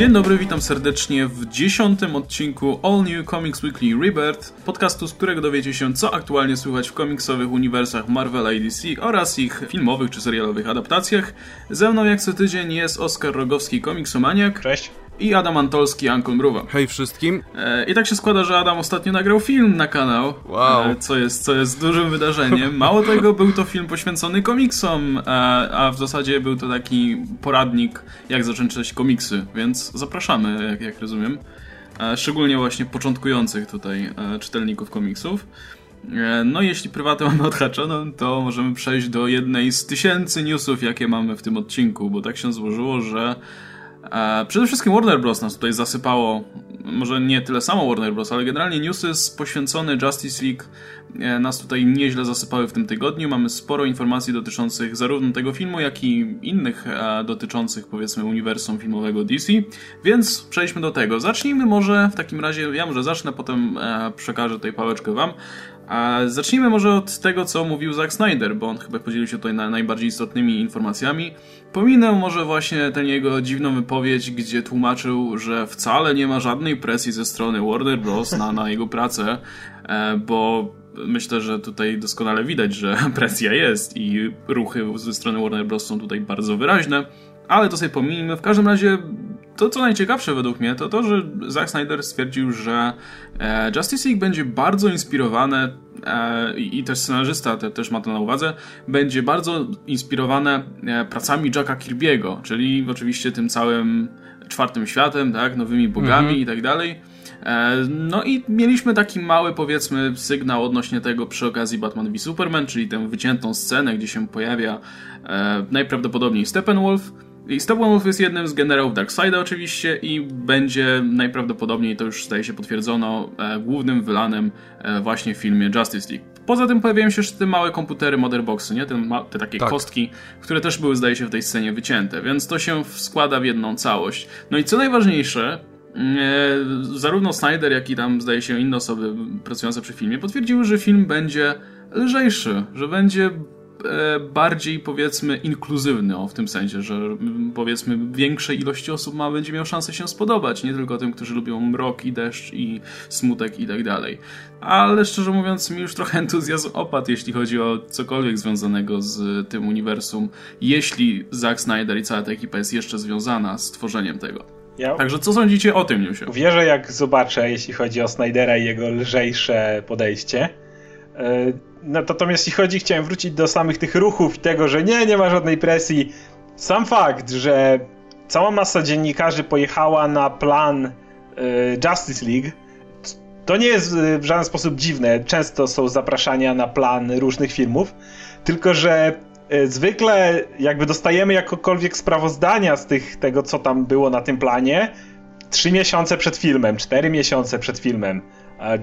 Dzień dobry, witam serdecznie w dziesiątym odcinku All New Comics Weekly Rebirth, podcastu, z którego dowiecie się, co aktualnie słychać w komiksowych uniwersach Marvela i DC oraz ich filmowych czy serialowych adaptacjach. Ze mną jak co tydzień jest Oskar Rogowski, komiksomaniak. Cześć i Adam Antolski, Ankon Mruwa. Hej wszystkim. E, I tak się składa, że Adam ostatnio nagrał film na kanał, wow. E, co, jest, co jest dużym wydarzeniem. Mało tego, był to film poświęcony komiksom, e, a w zasadzie był to taki poradnik, jak zacząć czytać komiksy, więc zapraszamy, jak, jak rozumiem. Szczególnie właśnie początkujących tutaj czytelników komiksów. No jeśli prywatę mamy odhaczoną, to możemy przejść do jednej z tysięcy newsów, jakie mamy w tym odcinku, bo tak się złożyło, że przede wszystkim Warner Bros. nas tutaj zasypało, może nie tyle samo Warner Bros., ale generalnie newsy poświęcone Justice League e, nas tutaj nieźle zasypały w tym tygodniu. Mamy sporo informacji dotyczących zarówno tego filmu, jak i innych e, dotyczących powiedzmy uniwersum filmowego DC, więc przejdźmy do tego. Zacznijmy może w takim razie, ja może zacznę, potem przekażę tutaj pałeczkę wam. Zacznijmy może od tego, co mówił Zack Snyder, bo on chyba podzielił się tutaj na najbardziej istotnymi informacjami. Pominę może właśnie tę jego dziwną wypowiedź, gdzie tłumaczył, że wcale nie ma żadnej presji ze strony Warner Bros. na, na jego pracę, e, bo myślę, że tutaj doskonale widać, że presja jest i ruchy ze strony Warner Bros. są tutaj bardzo wyraźne, ale to sobie pomijmy. W każdym razie to, co najciekawsze według mnie, to to, że Zack Snyder stwierdził, że e, Justice League będzie bardzo inspirowane e, i też scenarzysta te, też ma to na uwadze, będzie bardzo inspirowane e, pracami Jacka Kirby'ego, czyli oczywiście tym całym czwartym światem, tak, nowymi bogami mhm. i tak dalej. No i mieliśmy taki mały, powiedzmy, sygnał odnośnie tego przy okazji Batman v Superman, czyli tę wyciętą scenę, gdzie się pojawia najprawdopodobniej Steppenwolf, i Steppenwolf jest jednym z generałów Darkseida oczywiście i będzie najprawdopodobniej, to już staje się potwierdzono, e, głównym wylanem e, właśnie w filmie Justice League. Poza tym pojawiają się jeszcze te małe komputery Motherboxy, nie? Te, te takie tak. kostki, które też były zdaje się w tej scenie wycięte, więc to się składa w jedną całość. No i co najważniejsze, mm, e, zarówno Snyder, jak i tam zdaje się inne osoby pracujące przy filmie potwierdziły, że film będzie lżejszy, że będzie bardziej powiedzmy inkluzywny o, w tym sensie, że powiedzmy większej ilości osób ma, będzie miał szansę się spodobać, nie tylko tym, którzy lubią mrok i deszcz i smutek i tak dalej. Ale szczerze mówiąc mi już trochę entuzjazm opadł, jeśli chodzi o cokolwiek związanego z tym uniwersum, jeśli Zack Snyder i cała ta ekipa jest jeszcze związana z tworzeniem tego. Ja Także co sądzicie o tym newsie? Wierzę jak zobaczę, jeśli chodzi o Snydera i jego lżejsze podejście. E, no, natomiast jeśli chodzi, chciałem wrócić do samych tych ruchów i tego, że nie, nie ma żadnej presji. Sam fakt, że cała masa dziennikarzy pojechała na plan y, Justice League, to nie jest w żaden sposób dziwne. Często są zapraszania na plan różnych filmów, tylko że y, zwykle jakby dostajemy jakokolwiek sprawozdania z tych, tego, co tam było na tym planie, trzy miesiące przed filmem, cztery miesiące przed filmem.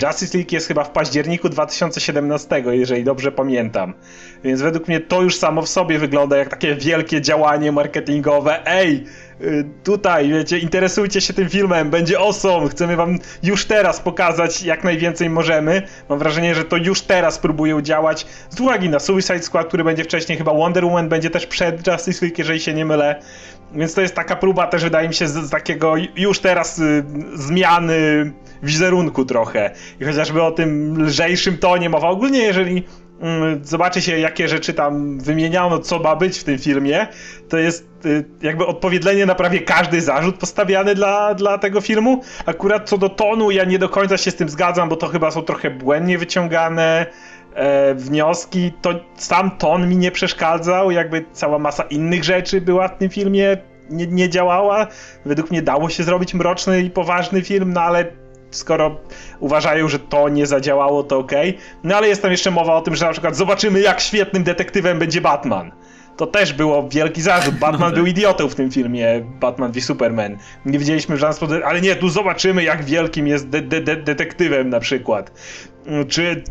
Justice League jest chyba w październiku 2017, jeżeli dobrze pamiętam. Więc według mnie to już samo w sobie wygląda jak takie wielkie działanie marketingowe. Ej, y, tutaj, wiecie, interesujcie się tym filmem, będzie awesome, chcemy wam już teraz pokazać jak najwięcej możemy. Mam wrażenie, że to już teraz próbują działać z uwagi na Suicide Squad, który będzie wcześniej, chyba Wonder Woman będzie też przed Justice League, jeżeli się nie mylę. Więc to jest taka próba też, wydaje mi się, z, z takiego już teraz y, zmiany wizerunku trochę. I chociażby o tym lżejszym tonie mowa. Ogólnie, jeżeli mm, zobaczy się, jakie rzeczy tam wymieniano, co ma być w tym filmie, to jest y, jakby odpowiedlenie na prawie każdy zarzut postawiany dla, dla tego filmu. Akurat co do tonu, ja nie do końca się z tym zgadzam, bo to chyba są trochę błędnie wyciągane e, wnioski. To sam ton mi nie przeszkadzał, jakby cała masa innych rzeczy była w tym filmie nie, nie działała. Według mnie dało się zrobić mroczny i poważny film, no ale skoro uważają, że to nie zadziałało, to ok. No ale jest tam jeszcze mowa o tym, że na przykład zobaczymy, jak świetnym detektywem będzie Batman. To też było wielki zarzut. Batman był idiotą w tym filmie Batman v Superman. Nie widzieliśmy w żaden sposób, ale nie, tu zobaczymy, jak wielkim jest de de de detektywem na przykład. Czy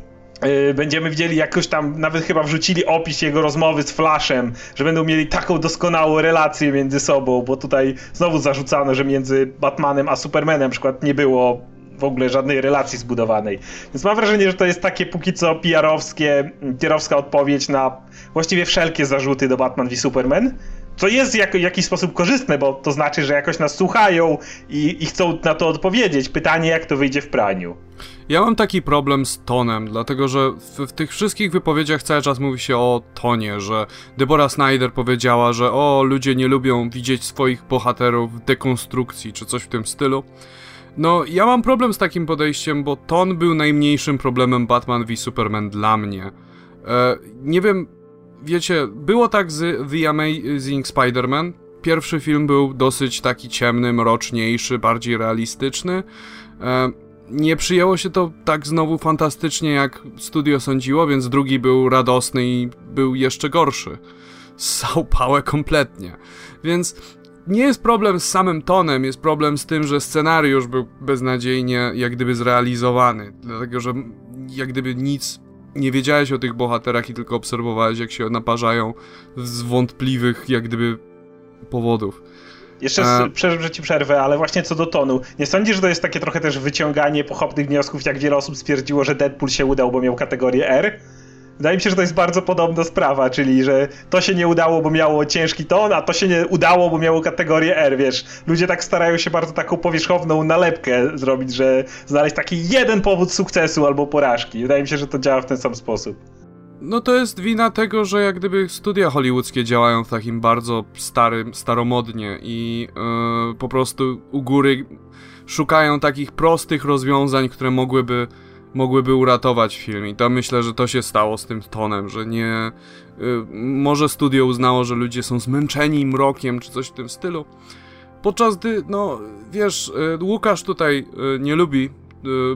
będziemy widzieli jakoś tam, nawet chyba wrzucili opis jego rozmowy z Flashem, że będą mieli taką doskonałą relację między sobą, bo tutaj znowu zarzucano, że między Batmanem a Supermanem przykład nie było w ogóle żadnej relacji zbudowanej. Więc mam wrażenie, że to jest takie póki co PR-owskie, PR-owska odpowiedź na właściwie wszelkie zarzuty do Batman v Superman. Co jest jak, w jakiś sposób korzystne, bo to znaczy, że jakoś nas słuchają i, i chcą na to odpowiedzieć. Pytanie, jak to wyjdzie w praniu. Ja mam taki problem z tonem, dlatego że w, w, tych wszystkich wypowiedziach cały czas mówi się o tonie, że Deborah Snyder powiedziała, że o, ludzie nie lubią widzieć swoich bohaterów w dekonstrukcji, czy coś w tym stylu. No, ja mam problem z takim podejściem, bo ton był najmniejszym problemem Batman v Superman dla mnie. E, nie wiem, wiecie, było tak z The Amazing Spider-Man. Pierwszy film był dosyć taki ciemny, mroczniejszy, bardziej realistyczny. E, nie przyjęło się to tak znowu fantastycznie, jak studio sądziło, więc drugi był radosny i był jeszcze gorszy. Ssał kompletnie. Więc nie jest problem z samym tonem, jest problem z tym, że scenariusz był beznadziejnie jak gdyby zrealizowany. Dlatego, że jak gdyby nic nie wiedziałeś o tych bohaterach i tylko obserwowałeś, jak się naparzają z wątpliwych jak gdyby powodów. Jeszcze A... przepraszam, ci przerwę, ale właśnie co do tonu. Nie sądzisz, że to jest takie trochę też wyciąganie pochopnych wniosków, jak wiele osób stwierdziło, że Deadpool się udał, bo miał kategorię R? Wydaje mi się, że to jest bardzo podobna sprawa, czyli że to się nie udało, bo miało ciężki ton, a to się nie udało, bo miało kategorię R, wiesz. Ludzie tak starają się bardzo taką powierzchowną nalepkę zrobić, że znaleźć taki jeden powód sukcesu albo porażki. Wydaje mi się, że to działa w ten sam sposób. No to jest wina tego, że jak gdyby studia hollywoodzkie działają w takim bardzo starym, staromodnie i yy, po prostu u góry szukają takich prostych rozwiązań, które mogłyby mogłyby uratować film i to myślę, że to się stało z tym tonem, że nie... Y, może studio uznało, że ludzie są zmęczeni mrokiem, czy coś w tym stylu. Podczas gdy, no, wiesz, y, Łukasz tutaj nie lubi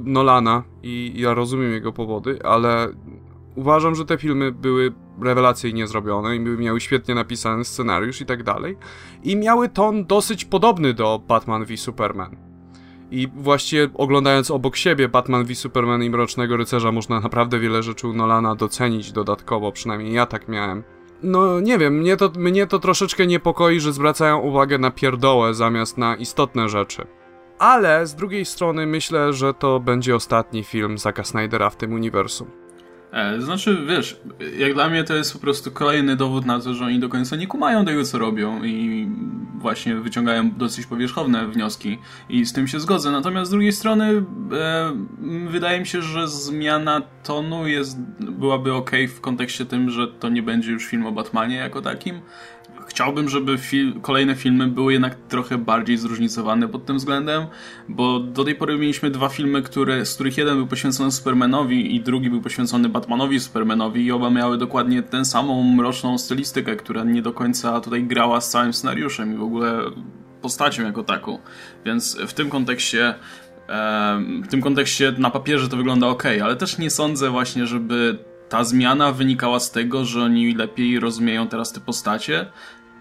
Nolana i ja rozumiem jego powody, ale uważam, że te filmy były rewelacyjnie zrobione i miały świetnie napisany scenariusz i tak dalej. I miały ton dosyć podobny do Batman v Superman. I właściwie oglądając obok siebie Batman v Superman i Mrocznego Rycerza można naprawdę wiele rzeczy u Nolana docenić dodatkowo, przynajmniej ja tak miałem. No nie wiem, mnie to, mnie to troszeczkę niepokoi, że zwracają uwagę na pierdołę zamiast na istotne rzeczy. Ale z drugiej strony myślę, że to będzie ostatni film Zacka Snydera w tym uniwersum. E, znaczy, wiesz, jak dla mnie to jest po prostu kolejny dowód na to, że oni do końca nie kumają tego, co robią i właśnie wyciągają dosyć powierzchowne wnioski i z tym się zgodzę. Natomiast z drugiej strony e, wydaje mi się, że zmiana tonu jest, byłaby ok w kontekście tym, że to nie będzie już film o Batmanie jako takim, chciałbym, żeby fil kolejne filmy były jednak trochę bardziej zróżnicowane pod tym względem, bo do tej pory mieliśmy dwa filmy, które, z których jeden był poświęcony Supermanowi i drugi był poświęcony Batmanowi Supermanowi i oba miały dokładnie tę samą mroczną stylistykę, która nie do końca tutaj grała z całym scenariuszem i w ogóle postacią jako taką. Więc w tym kontekście w tym kontekście na papierze to wygląda ok, ale też nie sądzę właśnie, żeby ta zmiana wynikała z tego, że oni lepiej rozumieją teraz te postacie,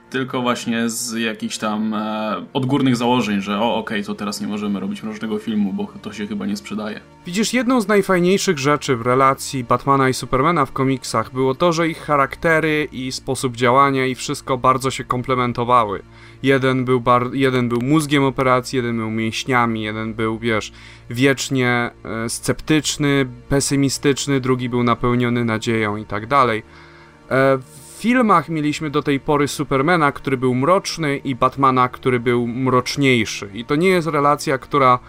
tylko właśnie z jakichś tam e, odgórnych założeń, że o okej, okay, to teraz nie możemy robić mrocznego filmu, bo to się chyba nie sprzedaje. Widzisz, jedną z najfajniejszych rzeczy w relacji Batmana i Supermana w komiksach było to, że ich charaktery i sposób działania i wszystko bardzo się komplementowały. Jeden był, bar jeden był mózgiem operacji, jeden był mięśniami, jeden był, wiesz, wiecznie e, sceptyczny, pesymistyczny, drugi był napełniony nadzieją i tak dalej. E, filmach mieliśmy do tej pory Supermana, który był mroczny i Batmana, który był mroczniejszy. I to nie jest relacja, która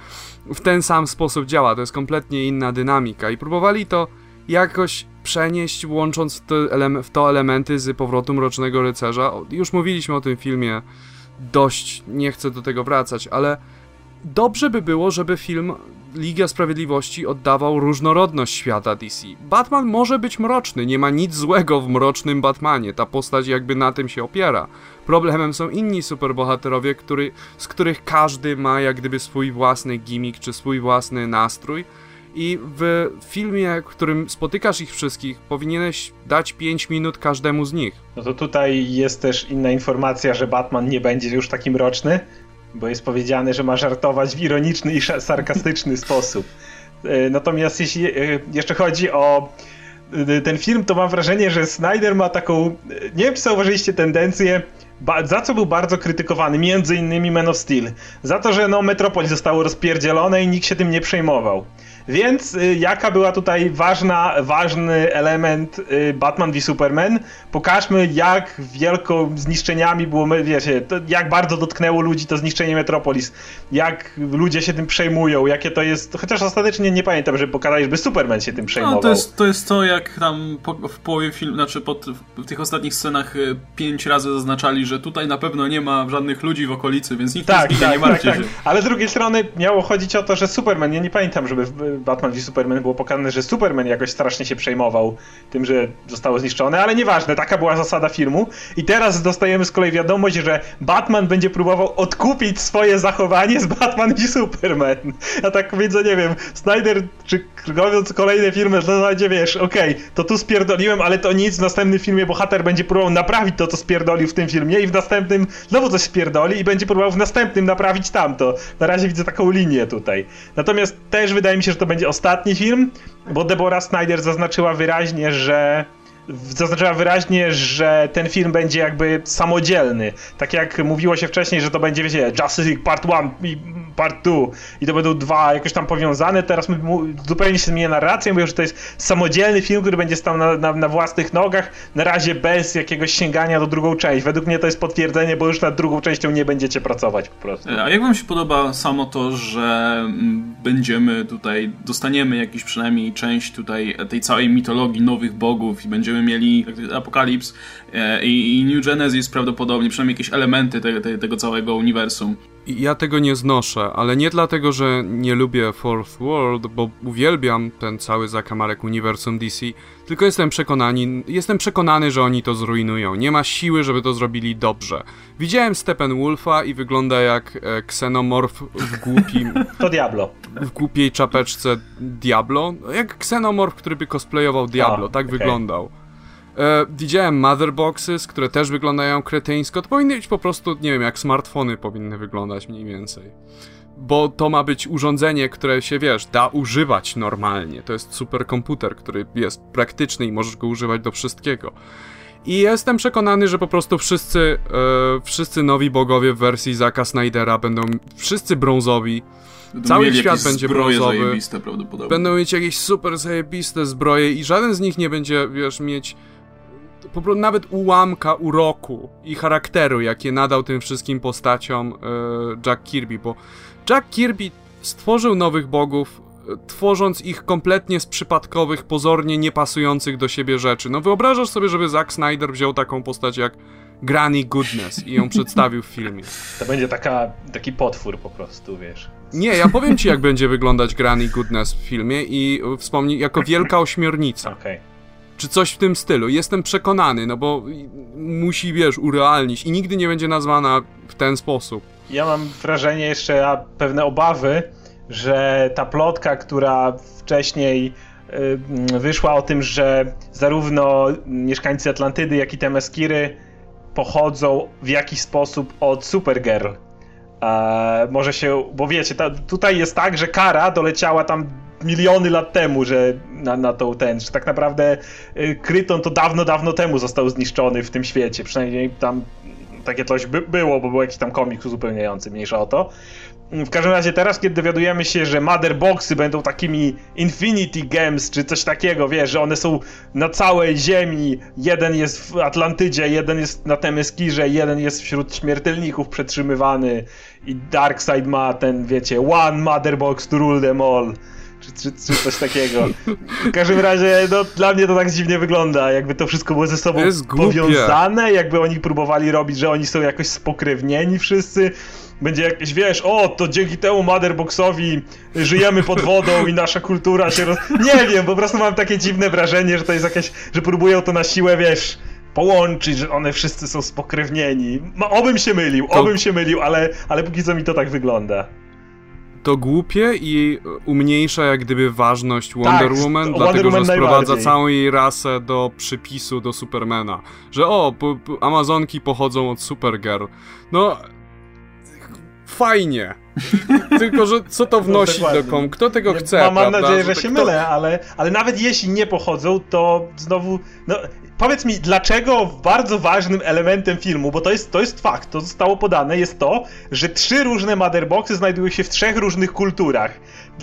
w ten sam sposób działa, to jest kompletnie inna dynamika. I próbowali to jakoś przenieść, łącząc w to, elementy z powrotu Mrocznego Rycerza. Już mówiliśmy o tym filmie dość, nie chcę do tego wracać, ale dobrze by było, żeby film Liga Sprawiedliwości oddawał różnorodność świata DC. Batman może być mroczny, nie ma nic złego w mrocznym Batmanie, ta postać jakby na tym się opiera. Problemem są inni superbohaterowie, który, z których każdy ma jak gdyby swój własny gimmick czy swój własny nastrój. I w filmie, w którym spotykasz ich wszystkich, powinieneś dać 5 minut każdemu z nich. No to tutaj jest też inna informacja, że Batman nie będzie już taki mroczny, bo jest powiedziane, że ma żartować w ironiczny i sarkastyczny sposób. E, natomiast jeśli e, jeszcze chodzi o e, ten film, to mam wrażenie, że Snyder ma taką, nie wiem czy zauważyliście tendencję, za co był bardzo krytykowany, między innymi Man of Steel. Za to, że no Metropolis zostało rozpierdzielone i nikt się tym nie przejmował. Więc y, jaka była tutaj ważna, ważny element y, Batman v Superman? Pokażmy, jak wielko zniszczeniami było, wiecie, jak bardzo dotknęło ludzi to zniszczenie Metropolis, jak ludzie się tym przejmują, jakie to jest, chociaż ostatecznie nie pamiętam, żeby pokazać, żeby Superman się tym przejmował. No, to, jest, to jest to, jak tam po, w połowie filmu, znaczy pod, w tych ostatnich scenach y, pięć razy zaznaczali, że tutaj na pewno nie ma żadnych ludzi w okolicy, więc nikt tak, nie tak, nie martwcie tak, tak. się. Ale z drugiej strony miało chodzić o to, że Superman, ja nie pamiętam, żeby Batman v Superman było pokazane, że Superman jakoś strasznie się przejmował tym, że zostało zniszczone, ale nieważne, taka była zasada filmu. I teraz dostajemy z kolei wiadomość, że Batman będzie próbował odkupić swoje zachowanie z Batman v Superman. Ja tak widzę, nie wiem, Snyder, czy robiąc kolejne filmy, to zasadzie wiesz, okej, okay, to tu spierdoliłem, ale to nic, w następnym filmie bohater będzie próbował naprawić to, co spierdolił w tym filmie i w następnym znowu coś spierdoli i będzie próbował w następnym naprawić tamto. Na razie widzę taką linię tutaj. Natomiast też wydaje mi się, że to będzie ostatni film, bo Deborah Snyder zaznaczyła wyraźnie, że zaznaczyła wyraźnie, że ten film będzie jakby samodzielny. Tak jak mówiło się wcześniej, że to będzie, wiecie, Justice League Part 1 i Part 2 i to będą dwa jakoś tam powiązane. Teraz zupełnie się zmienia narracja, mówią, że to jest samodzielny film, który będzie stał na, na, na, własnych nogach, na razie bez jakiegoś sięgania do drugą część. Według mnie to jest potwierdzenie, bo już nad drugą częścią nie będziecie pracować po prostu. A jak wam się podoba samo to, że mm, będziemy tutaj, dostaniemy jakiś przynajmniej część tutaj tej całej mitologii nowych bogów i będziemy będziemy mieli Apokalips e, i, New Genesis prawdopodobnie, przynajmniej jakieś elementy te, te, tego całego uniwersum. Ja tego nie znoszę, ale nie dlatego, że nie lubię Fourth World, bo uwielbiam ten cały zakamarek uniwersum DC, tylko jestem przekonany, jestem przekonany, że oni to zrujnują. Nie ma siły, żeby to zrobili dobrze. Widziałem Steppenwolfa i wygląda jak e, ksenomorf w głupim... To Diablo. W głupiej czapeczce Diablo. Jak ksenomorf, który by cosplayował Diablo, tak okay. wyglądał. E, widziałem motherboxes, które też wyglądają kretyńsko. To powinny być po prostu, nie wiem, jak smartfony powinny wyglądać mniej więcej. Bo to ma być urządzenie, które się, wiesz, da używać normalnie. To jest superkomputer, który jest praktyczny i możesz go używać do wszystkiego. I jestem przekonany, że po prostu wszyscy, e, wszyscy nowi bogowie w wersji Zaka Snydera będą wszyscy brązowi. Będą Cały świat będzie brązowy. Będą mieć jakieś super zajebiste zbroje i żaden z nich nie będzie, wiesz, mieć po prostu nawet ułamka uroku i charakteru, jakie nadał tym wszystkim postaciom e, Jack Kirby, bo Jack Kirby stworzył nowych bogów, e, tworząc ich kompletnie z przypadkowych, pozornie niepasujących do siebie rzeczy. No wyobrażasz sobie, żeby Zack Snyder wziął taką postać jak Granny Goodness i ją przedstawił w filmie. To będzie taka, taki potwór po prostu, wiesz. Nie, ja powiem ci, jak będzie wyglądać Granny Goodness w filmie i wspomnij, jako wielka ośmiornica. Okej. Okay czy coś w tym stylu. Jestem przekonany, no bo musi, wiesz, urealnić i nigdy nie będzie nazwana w ten sposób. Ja mam wrażenie jeszcze, a pewne obawy, że ta plotka, która wcześniej wyszła o tym, że zarówno mieszkańcy Atlantydy, jak i Temeskiry pochodzą w jakiś sposób od Supergirl. E, może się, bo wiecie, ta, tutaj jest tak, że Kara doleciała tam miliony lat temu, że na, na tą ten, że tak naprawdę y, Kryton to dawno, dawno temu został zniszczony w tym świecie, przynajmniej tam takie coś by, było, bo był jakiś tam komiks uzupełniający, mniejsza o to. W każdym razie teraz, kiedy dowiadujemy się, że Motherboxy będą takimi Infinity Gems, czy coś takiego, wiesz, że one są na całej ziemi, jeden jest w Atlantydzie, jeden jest na Temeskirze, jeden jest wśród śmiertelników przetrzymywany i Darkseid ma ten, wiecie, one Motherbox to rule them all czy, czy, czy coś takiego. W każdym razie, no, dla mnie to tak dziwnie wygląda, jakby to wszystko było ze sobą powiązane, jakby oni próbowali robić, że oni są jakoś spokrewnieni wszyscy. Będzie jakieś, wiesz, o, to dzięki temu Motherboxowi żyjemy pod wodą i nasza kultura się roz... Nie wiem, po prostu mam takie dziwne wrażenie, że to jest jakieś, że próbują to na siłę, wiesz, połączyć, że one wszyscy są spokrewnieni. No, obym się mylił, obym się mylił, ale, ale póki co mi to tak wygląda to głupie i umniejsza jak gdyby ważność Wonder tak, Woman, dlatego Woman że sprowadza całą jej rasę do przypisu do Supermana. Że o, Amazonki pochodzą od Supergirl. No, fajnie. Tylko, że co to wnosi No, do kom? Kto tego chce? Mam, mam prawda? nadzieję, że to się kto- mylę, ale, ale nawet jeśli nie pochodzą, to znowu. No, powiedz mi, dlaczego bardzo ważnym elementem filmu, bo to jest, to jest fakt, to zostało podane, jest to, że trzy różne motherboxy znajdują się w trzech różnych kulturach.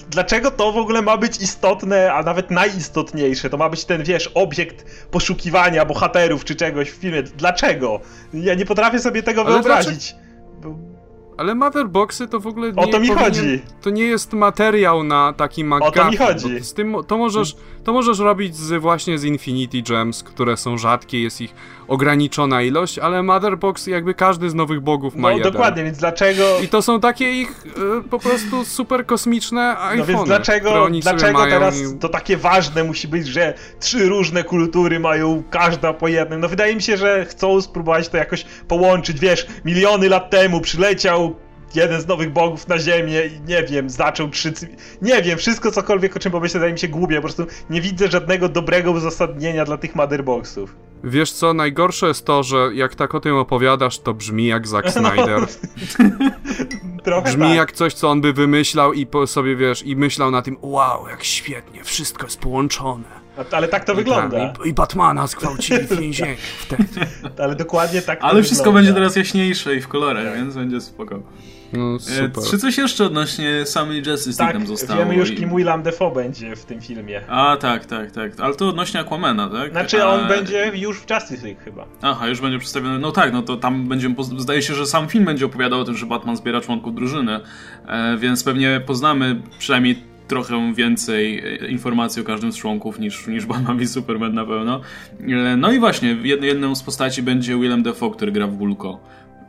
Dlaczego to w ogóle ma być istotne, a nawet najistotniejsze? To ma być ten, wiesz, obiekt poszukiwania bohaterów czy czegoś w filmie. Dlaczego? Ja nie potrafię sobie tego Ale wyobrazić. Bo- Ale Motherboxy to w ogóle O nie to mi powinien- chodzi. To nie jest materiał na taki McGuffin. to mi chodzi. bo Z tym, to, możesz, to możesz robić z, właśnie z Infinity Gems, które są rzadkie, jest ich ograniczona ilość, ale Motherbox jakby każdy z nowych bogów ma No jeden. dokładnie, więc dlaczego. I to są takie ich e, po prostu super kosmiczne iPhony. No więc dlaczego, dlaczego teraz i- to takie ważne musi być, że trzy różne kultury mają każda po jednym? No wydaje mi się, że chcą spróbować to jakoś połączyć, wiesz, miliony lat temu przyleciał jeden z nowych bogów na ziemię i nie wiem, zaczął trzy... cy- Nie wiem, wszystko cokolwiek o czym pomyślę, mi się głupie, po prostu nie widzę żadnego dobrego uzasadnienia dla tych motherboxów. Wiesz co, najgorsze jest to, że jak tak o tym opowiadasz, to brzmi jak Zack Snyder. Trochę Brzmi tak. jak coś, co on by wymyślał i po sobie, wiesz, i myślał na tym, wow, jak świetnie, wszystko jest połączone. Ale tak to wygląda. I, i, I Batmana skgwałcili w więzieniu wtedy. Ale dokładnie tak to Ale wszystko wygląda. będzie teraz jaśniejsze i w kolorach, więc będzie spoko. No E, super. Czy coś jeszcze odnośnie samej Justice League Tak, tam zostało? wiemy już i- kim Willem Dafoe będzie w tym filmie. A, tak, tak, tak. Ale to odnośnie Aquamana, tak? Znaczy A- on będzie już w Justice League chyba. Aha, już będzie przedstawiony. No tak, no to tam będzie. poz- Zdaje się, że sam film będzie opowiadał o tym, że Batman zbiera członków drużyny, e, więc pewnie poznamy przynajmniej trochę więcej e, informacji o każdym z członków niż, niż Batman i Superman na pewno. E, no i właśnie, jed, jedną z postaci będzie Willem Dafoe, który gra w Vulko.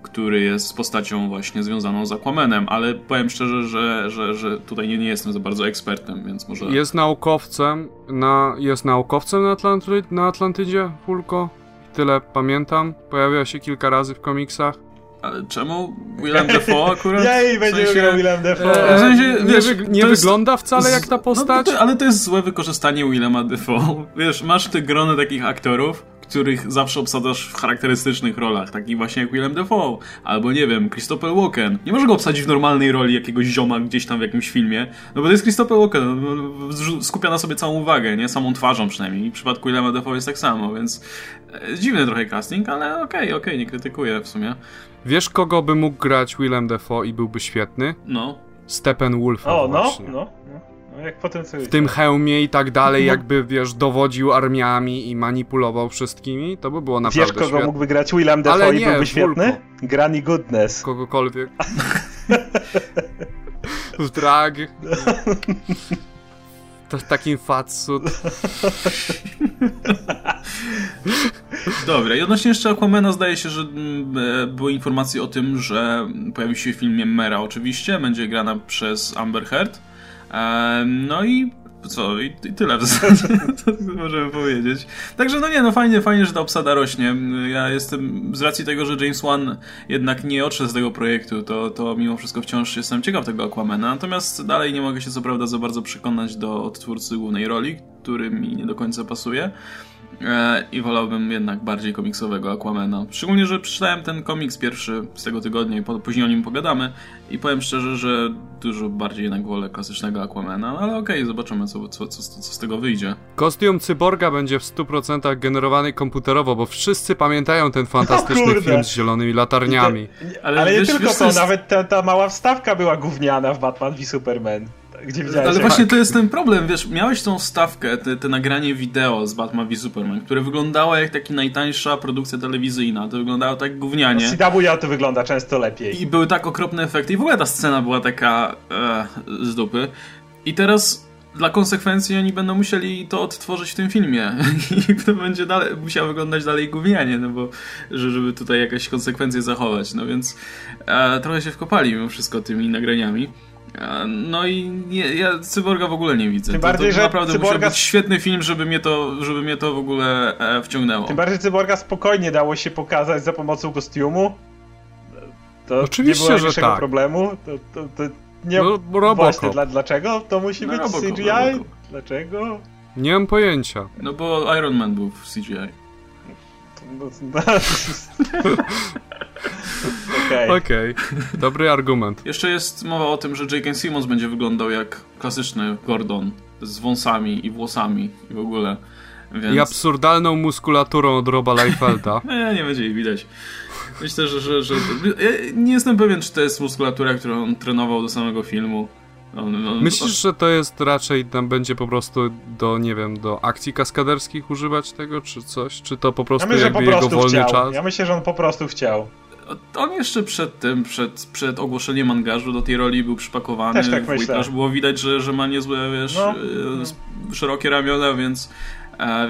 Który jest postacią właśnie związaną z Aquamanem, ale powiem szczerze, że, że, że tutaj nie, nie jestem za bardzo ekspertem, więc może. Jest naukowcem, na, jest naukowcem na, Atlanty, na Atlantydzie, Fulko. Tyle pamiętam. Pojawia się kilka razy w komiksach. Ale czemu Willem Dafoe akurat? Jej, będzie sensie- grał Willem Dafoe. E, w sensie, nie wiesz, wyg- nie jest- wygląda wcale jak ta No, postać. to, ale to jest złe wykorzystanie Willema Dafoe. Wiesz, masz te grony takich aktorów, których zawsze obsadzasz w charakterystycznych rolach, takich właśnie jak Willem Dafoe, albo nie wiem, Christopher Walken. Nie możesz go obsadzić w normalnej roli jakiegoś zioma gdzieś tam w jakimś filmie, no bo to jest Christopher Walken, no, no, skupia na sobie całą uwagę, nie? Samą twarzą przynajmniej. I w przypadku Willema Dafoe jest tak samo, więc e, dziwny trochę casting, ale okej, okej, nie krytykuję w sumie. Wiesz, kogo by mógł grać Willem Dafoe i byłby świetny? No. Steppenwolfa O, no, właśnie. no, no. No jak potem co W tym hełmie i tak No. dalej, jakby, wiesz, dowodził armiami i manipulował wszystkimi, to by było Wiesz, naprawdę kogo świetne. mógłby grać Willem Dafoe Ale i nie, byłby świetny? Vulko. Granny Goodness. Kogokolwiek. w drag. To takim fatsuit. Dobra, i odnośnie jeszcze Aquamana zdaje się, że mm, e, były informacje o tym, że pojawi się w filmie Mera oczywiście, będzie grana przez Amber Heard. No i co, i, i tyle w zasadzie, możemy powiedzieć. Także no nie, no fajnie, fajnie, że ta obsada rośnie. Ja jestem, z racji tego, że James Wan jednak nie odszedł z tego projektu, to, to mimo wszystko wciąż jestem ciekaw tego Aquamana, natomiast dalej nie mogę się co prawda za bardzo przekonać do odtwórcy głównej roli, który mi nie do końca pasuje. E, I wolałbym jednak bardziej komiksowego Aquamana. Szczególnie, że przeczytałem ten komiks pierwszy z tego tygodnia i po, później o nim pogadamy. I powiem szczerze, że dużo bardziej jednak wolę klasycznego Aquamana, no ale okej, zobaczymy co, co, co, co z tego wyjdzie. Kostium cyborga będzie w 100% generowany komputerowo, bo wszyscy pamiętają ten fantastyczny film z zielonymi latarniami. Ale Ale, nie wiesz- tylko wiesz, to, jest- nawet ta, ta mała wstawka była gówniana w Batman v Superman. Gdzie widziałeś Ale właśnie to jest ten problem, wiesz, miałeś tą stawkę, te, te nagranie wideo z Batman v Superman, które wyglądało jak taka najtańsza produkcja telewizyjna, to wyglądało tak gównianie. CW to wygląda często lepiej. I były tak okropne efekty. W ogóle ta scena była taka e, z dupy. I teraz dla konsekwencji oni będą musieli to odtworzyć w tym filmie. I to będzie dalej, musiało wyglądać dalej gównianie, no bo że, żeby tutaj jakieś konsekwencje zachować. No więc e, trochę się wkopali mimo wszystko tymi nagraniami. E, No i nie, ja Cyborga w ogóle nie widzę. Tym to, bardziej, to że naprawdę musiał Cyborga- być świetny film, żeby mnie to, żeby mnie to w ogóle e, wciągnęło. Tym bardziej Cyborga spokojnie dało się pokazać za pomocą kostiumu. To Oczywiście, nie było że tak. problemu. To, to, to nie... No, Właśnie, dla, dlaczego to musi No, być Robocop, CGI? Robocop. Dlaczego? Nie mam pojęcia. No bo Iron Man był w CGI. Okej. Okej, dobry argument. Jeszcze jest mowa o tym, że J.K. Simmons będzie wyglądał jak klasyczny Gordon z wąsami i włosami i w ogóle. Więc... I absurdalną muskulaturą od Roba Liefelda. Nie, nie będzie jej widać. Myślę, że, że, że... Ja nie jestem pewien, czy to jest muskulatura, którą on trenował do samego filmu. On, on, Myślisz, że to jest raczej tam będzie po prostu do, nie wiem, do akcji kaskaderskich używać tego, czy coś? Czy to po Ja prostu myślę, że jakby po jego prostu wolny chciał. czas? Ja myślę, że on po prostu chciał. On jeszcze przed tym, przed, przed ogłoszeniem angażu do tej roli był przypakowany Też tak w myślę. Było widać, że, że ma niezłe, wiesz, No. s- szerokie ramiona, więc,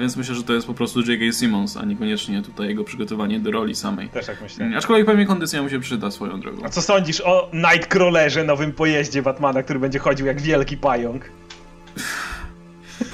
więc myślę, że to jest po prostu J.K. Simmons, a niekoniecznie tutaj jego przygotowanie do roli samej. Też tak myślę. Aczkolwiek pewnie kondycja mu się przyda swoją drogą. A co sądzisz o Nightcrawlerze, nowym pojeździe Batmana, który będzie chodził jak wielki pająk?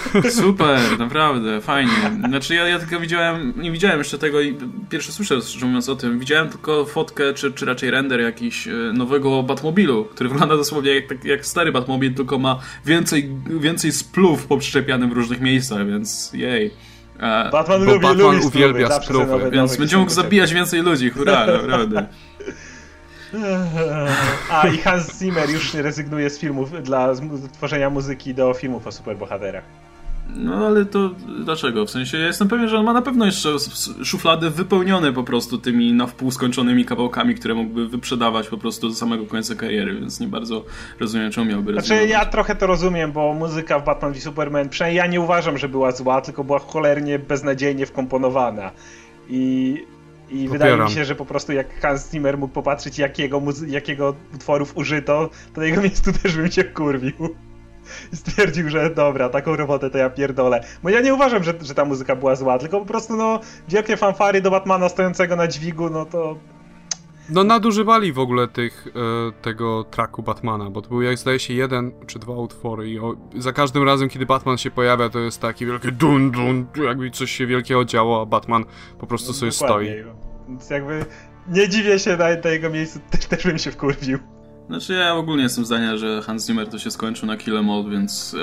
Super, naprawdę, fajnie. Znaczy ja, ja tylko widziałem, nie widziałem jeszcze tego i pierwszy słyszę, szczerze mówiąc o tym, widziałem tylko fotkę, czy, czy raczej render jakiś e, nowego Batmobilu, który wygląda dosłownie jak, tak, jak stary Batmobil, tylko ma więcej, więcej splów poprzyczepianym w różnych miejscach, więc jej. E, Batman Bo lubi, Batman lubi spluwy, uwielbia spluwy, nowe- więc nowe będzie mógł zabijać więcej ludzi, hurra, naprawdę. A i Hans Zimmer już rezygnuje z filmów dla tworzenia muzyki do filmów o superbohaterach. No ale to dlaczego? W sensie ja jestem pewien, że on ma na pewno jeszcze szuflady wypełnione po prostu tymi na wpół skończonymi kawałkami, które mógłby wyprzedawać po prostu do samego końca kariery, więc nie bardzo rozumiem, czemu miałby Znaczy rezygnować. ja trochę to rozumiem, bo muzyka w Batman v Superman, przynajmniej ja nie uważam, że była zła, tylko była cholernie beznadziejnie wkomponowana. I, i wydaje mi się, że po prostu jak Hans Zimmer mógł popatrzeć jakiego, jakiego utworów użyto, to na jego miejscu też bym się kurwił. Stwierdził, że dobra, taką robotę to ja pierdolę. Bo ja nie uważam, że, że ta muzyka była zła, tylko po prostu no wielkie fanfary do Batmana stojącego na dźwigu, no to No nadużywali w ogóle tych, e, tego traku Batmana, bo to był jak zdaje się jeden czy dwa utwory i o, za każdym razem kiedy Batman się pojawia to jest taki wielki dun dun, jakby coś się wielkiego działo, a Batman po prostu sobie dokładnie. stoi. Więc jakby nie dziwię się na, na jego miejscu, też, też bym się wkurwił. Znaczy ja ogólnie jestem zdania, że Hans Zimmer to się skończył na Kill Em All, więc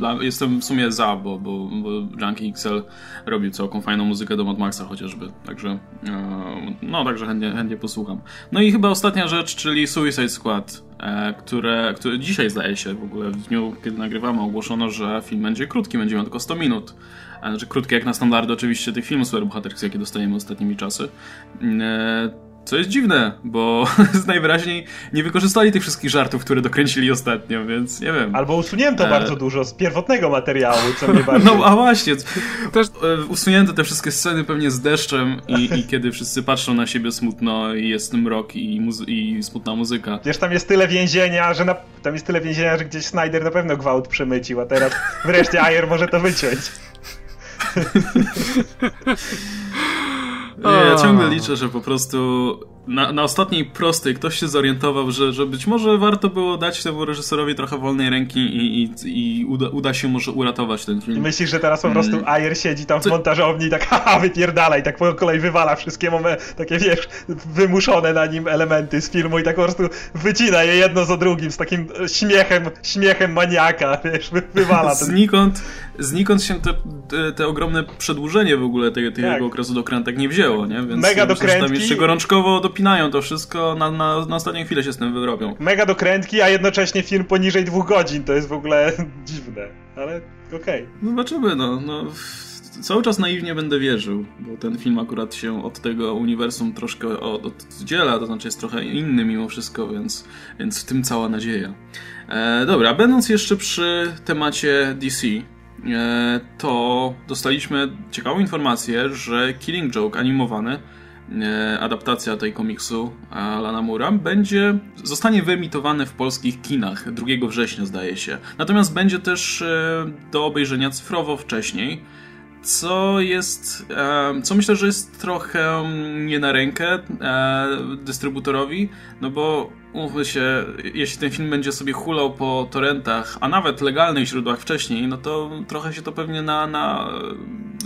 e, jestem w sumie za, bo, bo, bo Junkie XL robił całką fajną muzykę do Mad Maxa chociażby, także e, no także chętnie, chętnie posłucham. No i chyba ostatnia rzecz, czyli Suicide Squad, e, które, które dzisiaj zdaje się w ogóle w dniu, kiedy nagrywamy ogłoszono, że film będzie krótki, będzie miał tylko 100 minut. E, Znaczy krótkie jak na standardy oczywiście tych filmów superbohaterskich, jakie dostajemy ostatnimi czasy. E, co jest dziwne, bo najwyraźniej nie wykorzystali tych wszystkich żartów, które dokręcili ostatnio, więc nie wiem. Albo usunięto E. bardzo dużo z pierwotnego materiału, co mnie bardzo... No a właśnie, Też e, usunięto te wszystkie sceny pewnie z deszczem i, i kiedy wszyscy patrzą na siebie smutno i jest mrok i, muzy- i smutna muzyka. Wiesz, tam jest tyle więzienia, że na... tam jest tyle więzienia, że gdzieś Snyder na pewno gwałt przemycił, a teraz wreszcie Ayer może to wyciąć. Nie, ja ciągle liczę, że po prostu na, na ostatniej prostej ktoś się zorientował, że, że być może warto było dać temu reżyserowi trochę wolnej ręki i, i, i uda, uda się może uratować ten film. myślisz, że teraz po prostu Mm. Ayer siedzi tam w Co- montażowni i tak haha, wypierdala i tak po kolei wywala wszystkie momen- takie, wiesz, wymuszone na nim elementy z filmu i tak po prostu wycina je jedno za drugim z takim śmiechem, śmiechem maniaka, wiesz, wy- wywala ten... Znikąd, znikąd się te, te, te ogromne przedłużenie w ogóle tego, tego Tak. okresu dokrętek nie wzięło, nie? Więc Mega ja myślę, że tam dokrętki. jeszcze gorączkowo dopinają to wszystko, na, na, na ostatnią chwilę się z tym wyrobią. Mega dokrętki, a jednocześnie film poniżej dwóch godzin, to jest w ogóle dziwne, ale okej. Zobaczymy, no. no. Cały czas naiwnie będę wierzył, bo ten film akurat się od tego uniwersum troszkę od- oddziela, to znaczy jest trochę inny mimo wszystko, więc, więc w tym cała nadzieja. E, dobra, będąc jeszcze przy temacie DC, e, to dostaliśmy ciekawą informację, że Killing Joke animowany, adaptacja tej komiksu Alana Mura, będzie, zostanie wyemitowany w polskich kinach 2 września, zdaje się. Natomiast będzie też e, do obejrzenia cyfrowo wcześniej, co jest, e, co myślę, że jest trochę nie na rękę e, dystrybutorowi, no bo umówmy się, jeśli ten film będzie sobie hulał po torrentach, a nawet legalnych źródłach wcześniej, no to trochę się to pewnie na, na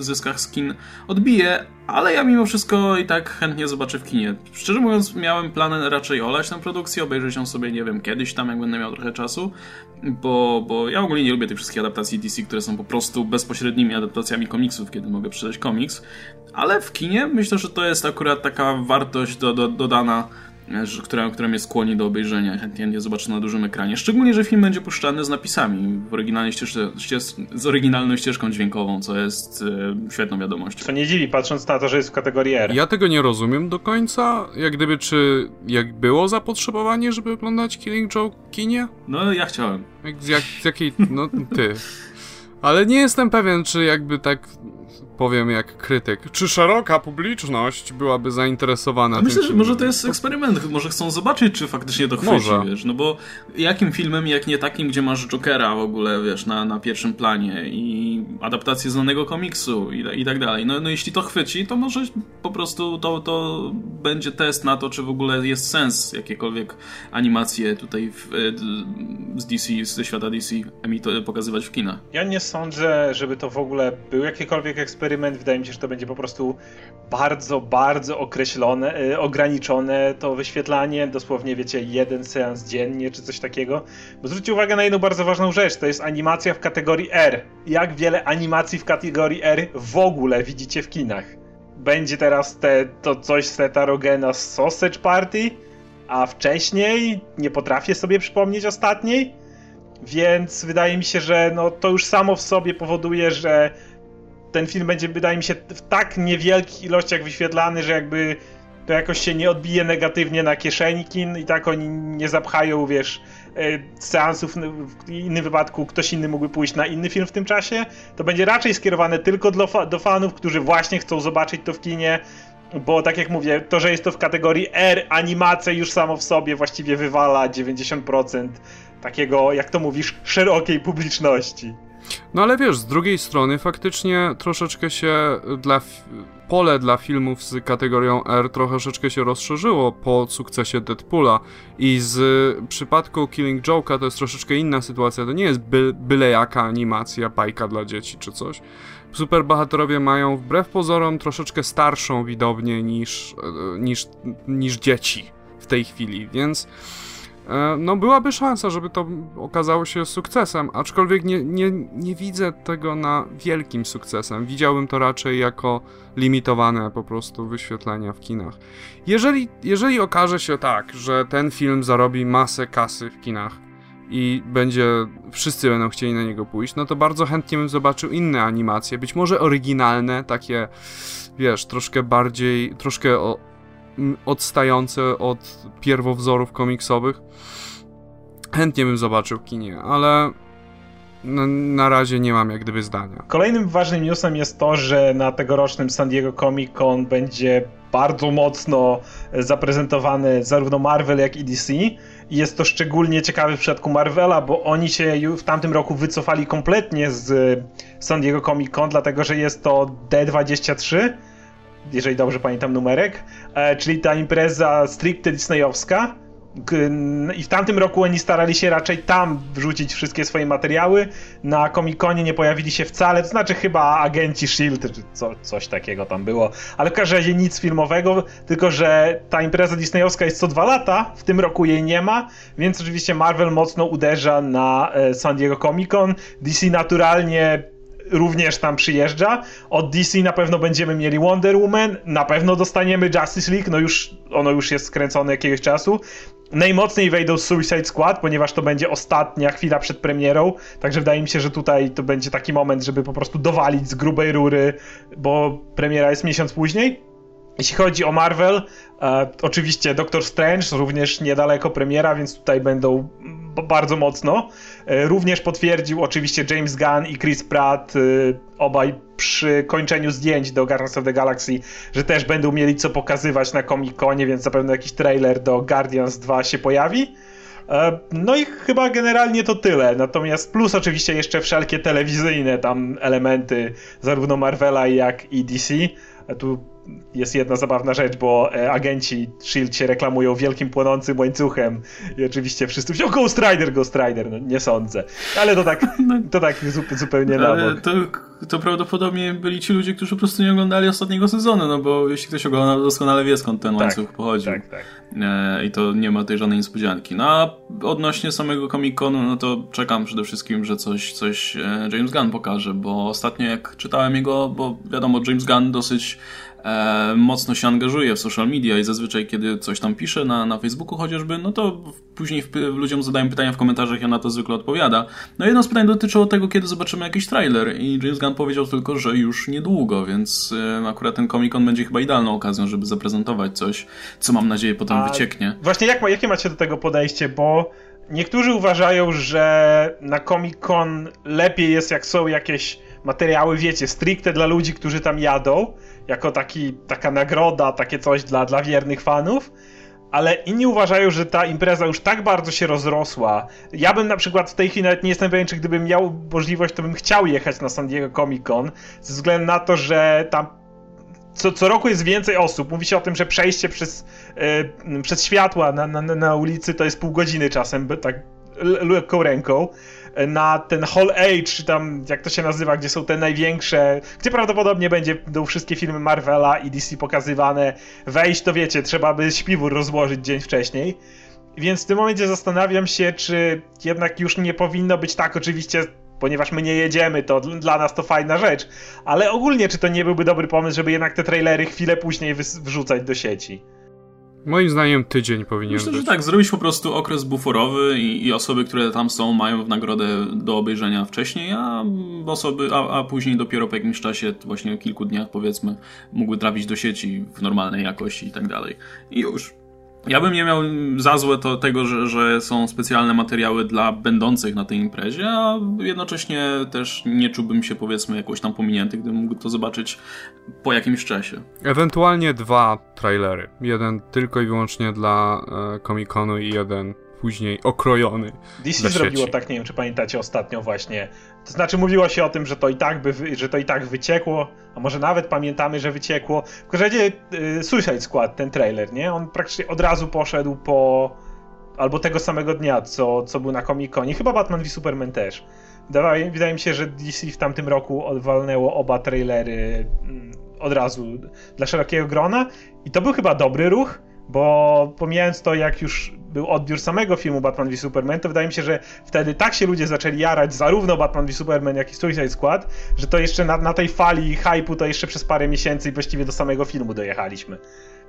zyskach z kin odbije, ale ja mimo wszystko i tak chętnie zobaczę w kinie. Szczerze mówiąc, miałem plan raczej olać tę produkcję, obejrzeć ją sobie, nie wiem, kiedyś tam, jak będę miał trochę czasu, bo, bo ja ogólnie nie lubię tych wszystkich adaptacji DC, które są po prostu bezpośrednimi adaptacjami komiksów, kiedy mogę przeczytać komiks, ale w kinie myślę, że to jest akurat taka wartość do, do, dodana która, która mnie skłoni do obejrzenia. Chętnie nie zobaczę na dużym ekranie. Szczególnie, że film będzie puszczany z napisami w oryginalnej ścieżce, z oryginalną ścieżką dźwiękową, co jest e, świetną wiadomością. Co nie dziwi, patrząc na to, że jest w kategorii R. Ja tego nie rozumiem do końca. Jak gdyby, czy jak było zapotrzebowanie, żeby oglądać Killing Joke kinie? No, ja chciałem. Jak, z, jak, z jakiej... No, ty. Ale nie jestem pewien, czy jakby tak powiem jak krytyk. Czy szeroka publiczność byłaby zainteresowana Myślę, że może to jest eksperyment, może chcą zobaczyć, czy faktycznie to chwyci, może. wiesz, no bo jakim filmem, jak nie takim, gdzie masz Jokera w ogóle, wiesz, na, na pierwszym planie i adaptację znanego komiksu i, i tak dalej. No, no jeśli to chwyci, to może po prostu to, to będzie test na to, czy w ogóle jest sens jakiekolwiek animacje tutaj w, z DC, ze świata DC pokazywać w kinach. Ja nie sądzę, żeby to w ogóle był jakikolwiek eksperyment eksperyment. Wydaje mi się, że to będzie po prostu bardzo, bardzo określone, yy, ograniczone to wyświetlanie. Dosłownie, wiecie, jeden seans dziennie czy coś takiego. Bo zwróćcie uwagę na jedną bardzo ważną rzecz. To jest animacja w kategorii R. Jak wiele animacji w kategorii R w ogóle widzicie w kinach? Będzie teraz te, to coś z Tetarogena z Sausage Party, a wcześniej nie potrafię sobie przypomnieć ostatniej. Więc wydaje mi się, że no, to już samo w sobie powoduje, że ten film będzie, wydaje mi się, w tak niewielkich ilościach wyświetlany, że jakby to jakoś się nie odbije negatywnie na kieszeni kin i tak oni nie zapchają, wiesz, e, seansów, w innym wypadku ktoś inny mógłby pójść na inny film w tym czasie, to będzie raczej skierowane tylko do, do fanów, którzy właśnie chcą zobaczyć to w kinie, bo tak jak mówię, to, że jest to w kategorii R, animacja już samo w sobie właściwie wywala 90% takiego, jak to mówisz, szerokiej publiczności. No ale wiesz, z drugiej strony faktycznie troszeczkę się dla pole dla filmów z kategorią R troszeczkę się rozszerzyło po sukcesie Deadpoola i z przypadku Killing Joke'a to jest troszeczkę inna sytuacja, to nie jest by, byle jaka animacja, bajka dla dzieci czy coś. Superbohaterowie mają wbrew pozorom troszeczkę starszą widownię niż, e, niż, niż dzieci w tej chwili, więc no byłaby szansa, żeby to okazało się sukcesem, aczkolwiek nie, nie, nie widzę tego na wielkim sukcesem. Widziałbym to raczej jako limitowane po prostu wyświetlenia w kinach. Jeżeli, jeżeli okaże się tak, że ten film zarobi masę kasy w kinach i będzie, wszyscy będą chcieli na niego pójść, no to bardzo chętnie bym zobaczył inne animacje, być może oryginalne, takie, wiesz, troszkę bardziej, troszkę o, odstające od pierwowzorów komiksowych. Chętnie bym zobaczył kinie, ale na, razie nie mam jak gdyby zdania. Kolejnym ważnym newsem jest to, że na tegorocznym San Diego Comic Con będzie bardzo mocno zaprezentowany zarówno Marvel jak i DC. I jest to szczególnie ciekawe w przypadku Marvela, bo oni się w tamtym roku wycofali kompletnie z San Diego Comic Con, dlatego że jest to D23 jeżeli dobrze pamiętam numerek, e, czyli ta impreza stricte disneyowska. I w tamtym roku oni starali się raczej tam wrzucić wszystkie swoje materiały. Na Comic-Conie nie pojawili się wcale, to znaczy chyba agenci S.H.I.E.L.D. czy co, coś takiego tam było. Ale w każdym razie nic filmowego, tylko że ta impreza disneyowska jest co dwa lata, w tym roku jej nie ma, więc oczywiście Marvel mocno uderza na e, San Diego Comic-Con. DC naturalnie również tam przyjeżdża. Od DC na pewno będziemy mieli Wonder Woman, na pewno dostaniemy Justice League, no już ono już jest skręcone jakiegoś czasu. Najmocniej wejdą Suicide Squad, ponieważ to będzie ostatnia chwila przed premierą, także wydaje mi się, że tutaj to będzie taki moment, żeby po prostu dowalić z grubej rury, bo premiera jest miesiąc później. Jeśli chodzi o Marvel, e, oczywiście Doctor Strange, również niedaleko premiera, więc tutaj będą bardzo mocno. E, również potwierdził oczywiście James Gunn i Chris Pratt, e, obaj przy kończeniu zdjęć do Guardians of the Galaxy, że też będą mieli co pokazywać na Comic-Conie, więc zapewne jakiś trailer do Guardians 2 się pojawi. E, no i chyba generalnie to tyle. Natomiast plus oczywiście jeszcze wszelkie telewizyjne tam elementy zarówno Marvela jak i DC. Tu jest jedna zabawna rzecz, bo e, agenci SHIELD się reklamują wielkim płonącym łańcuchem i oczywiście wszyscy mówią Ghost Rider, Ghost Rider, no nie sądzę. Ale to tak, no, to tak zupełnie na bok. To, to prawdopodobnie byli ci ludzie, którzy po prostu nie oglądali ostatniego sezonu, no bo jeśli ktoś ogląda, doskonale wie skąd ten tak, łańcuch pochodzi. Tak, tak. E, I to nie ma tej żadnej niespodzianki. No a odnośnie samego Comic-Conu, no to czekam przede wszystkim, że coś, coś e, James Gunn pokaże, bo ostatnio jak czytałem jego, bo wiadomo, James Gunn dosyć mocno się angażuje w social media i zazwyczaj, kiedy coś tam pisze na, na Facebooku chociażby, no to później w, ludziom zadają pytania w komentarzach i ona to zwykle odpowiada. No jedno z pytań dotyczyło tego, kiedy zobaczymy jakiś trailer i James Gunn powiedział tylko, że już niedługo, więc e, akurat ten Comic Con będzie chyba idealną okazją, żeby zaprezentować coś, co mam nadzieję potem A wycieknie. Właśnie jak, jakie macie do tego podejście, bo niektórzy uważają, że na Comic Con lepiej jest jak są jakieś materiały, wiecie, stricte dla ludzi, którzy tam jadą, jako taki, taka nagroda, takie coś dla, dla wiernych fanów, ale inni uważają, że ta impreza już tak bardzo się rozrosła. Ja bym na przykład w tej chwili nawet nie jestem pewien, czy gdybym miał możliwość, to bym chciał jechać na San Diego Comic Con, ze względu na to, że tam co, co roku jest więcej osób. Mówi się o tym, że przejście przez, yy, przez światła na, na, na ulicy to jest pół godziny czasem, tak lekką ręką na ten Hall Age, czy tam jak to się nazywa, gdzie są te największe, gdzie prawdopodobnie będzie do wszystkie filmy Marvela i DC pokazywane. Wejść to wiecie, trzeba by śpiwór rozłożyć dzień wcześniej. Więc w tym momencie zastanawiam się, czy jednak już nie powinno być tak, oczywiście ponieważ my nie jedziemy, to dla nas to fajna rzecz. Ale ogólnie, czy to nie byłby dobry pomysł, żeby jednak te trailery chwilę później wrzucać do sieci? Moim zdaniem tydzień powinien Myślę, być. że tak, zrobić po prostu okres buforowy i, i, osoby, które tam są, mają w nagrodę do obejrzenia wcześniej, a osoby, a, a później dopiero po jakimś czasie, właśnie kilku dniach powiedzmy, mogły trafić do sieci w normalnej jakości i tak dalej. I już. Ja bym nie miał za złe to tego, że, że są specjalne materiały dla będących na tej imprezie, a jednocześnie też nie czułbym się powiedzmy jakoś tam pominięty, gdybym mógł to zobaczyć po jakimś czasie. Ewentualnie dwa trailery. Jeden tylko i wyłącznie dla e, Comic-Conu i jeden później okrojony. DC zrobiło tak, nie wiem czy pamiętacie ostatnio właśnie. To znaczy mówiło się o tym, że to i tak by, że to i tak wyciekło, a może nawet pamiętamy, że wyciekło. W każdym razie y, Suicide Squad, ten trailer, nie? On praktycznie od razu poszedł po albo tego samego dnia, co, co był na Comic-Conie. Chyba Batman v Superman też. Wydaje, wydaje mi się, że DC w tamtym roku odwalnęło oba trailery mm, od razu dla szerokiego grona i to był chyba dobry ruch, bo pomijając to, jak już był odbiór samego filmu Batman v Superman, to wydaje mi się, że wtedy tak się ludzie zaczęli jarać zarówno Batman v Superman, jak i Suicide Squad, że to jeszcze na, na tej fali hypu to jeszcze przez parę miesięcy i właściwie do samego filmu dojechaliśmy.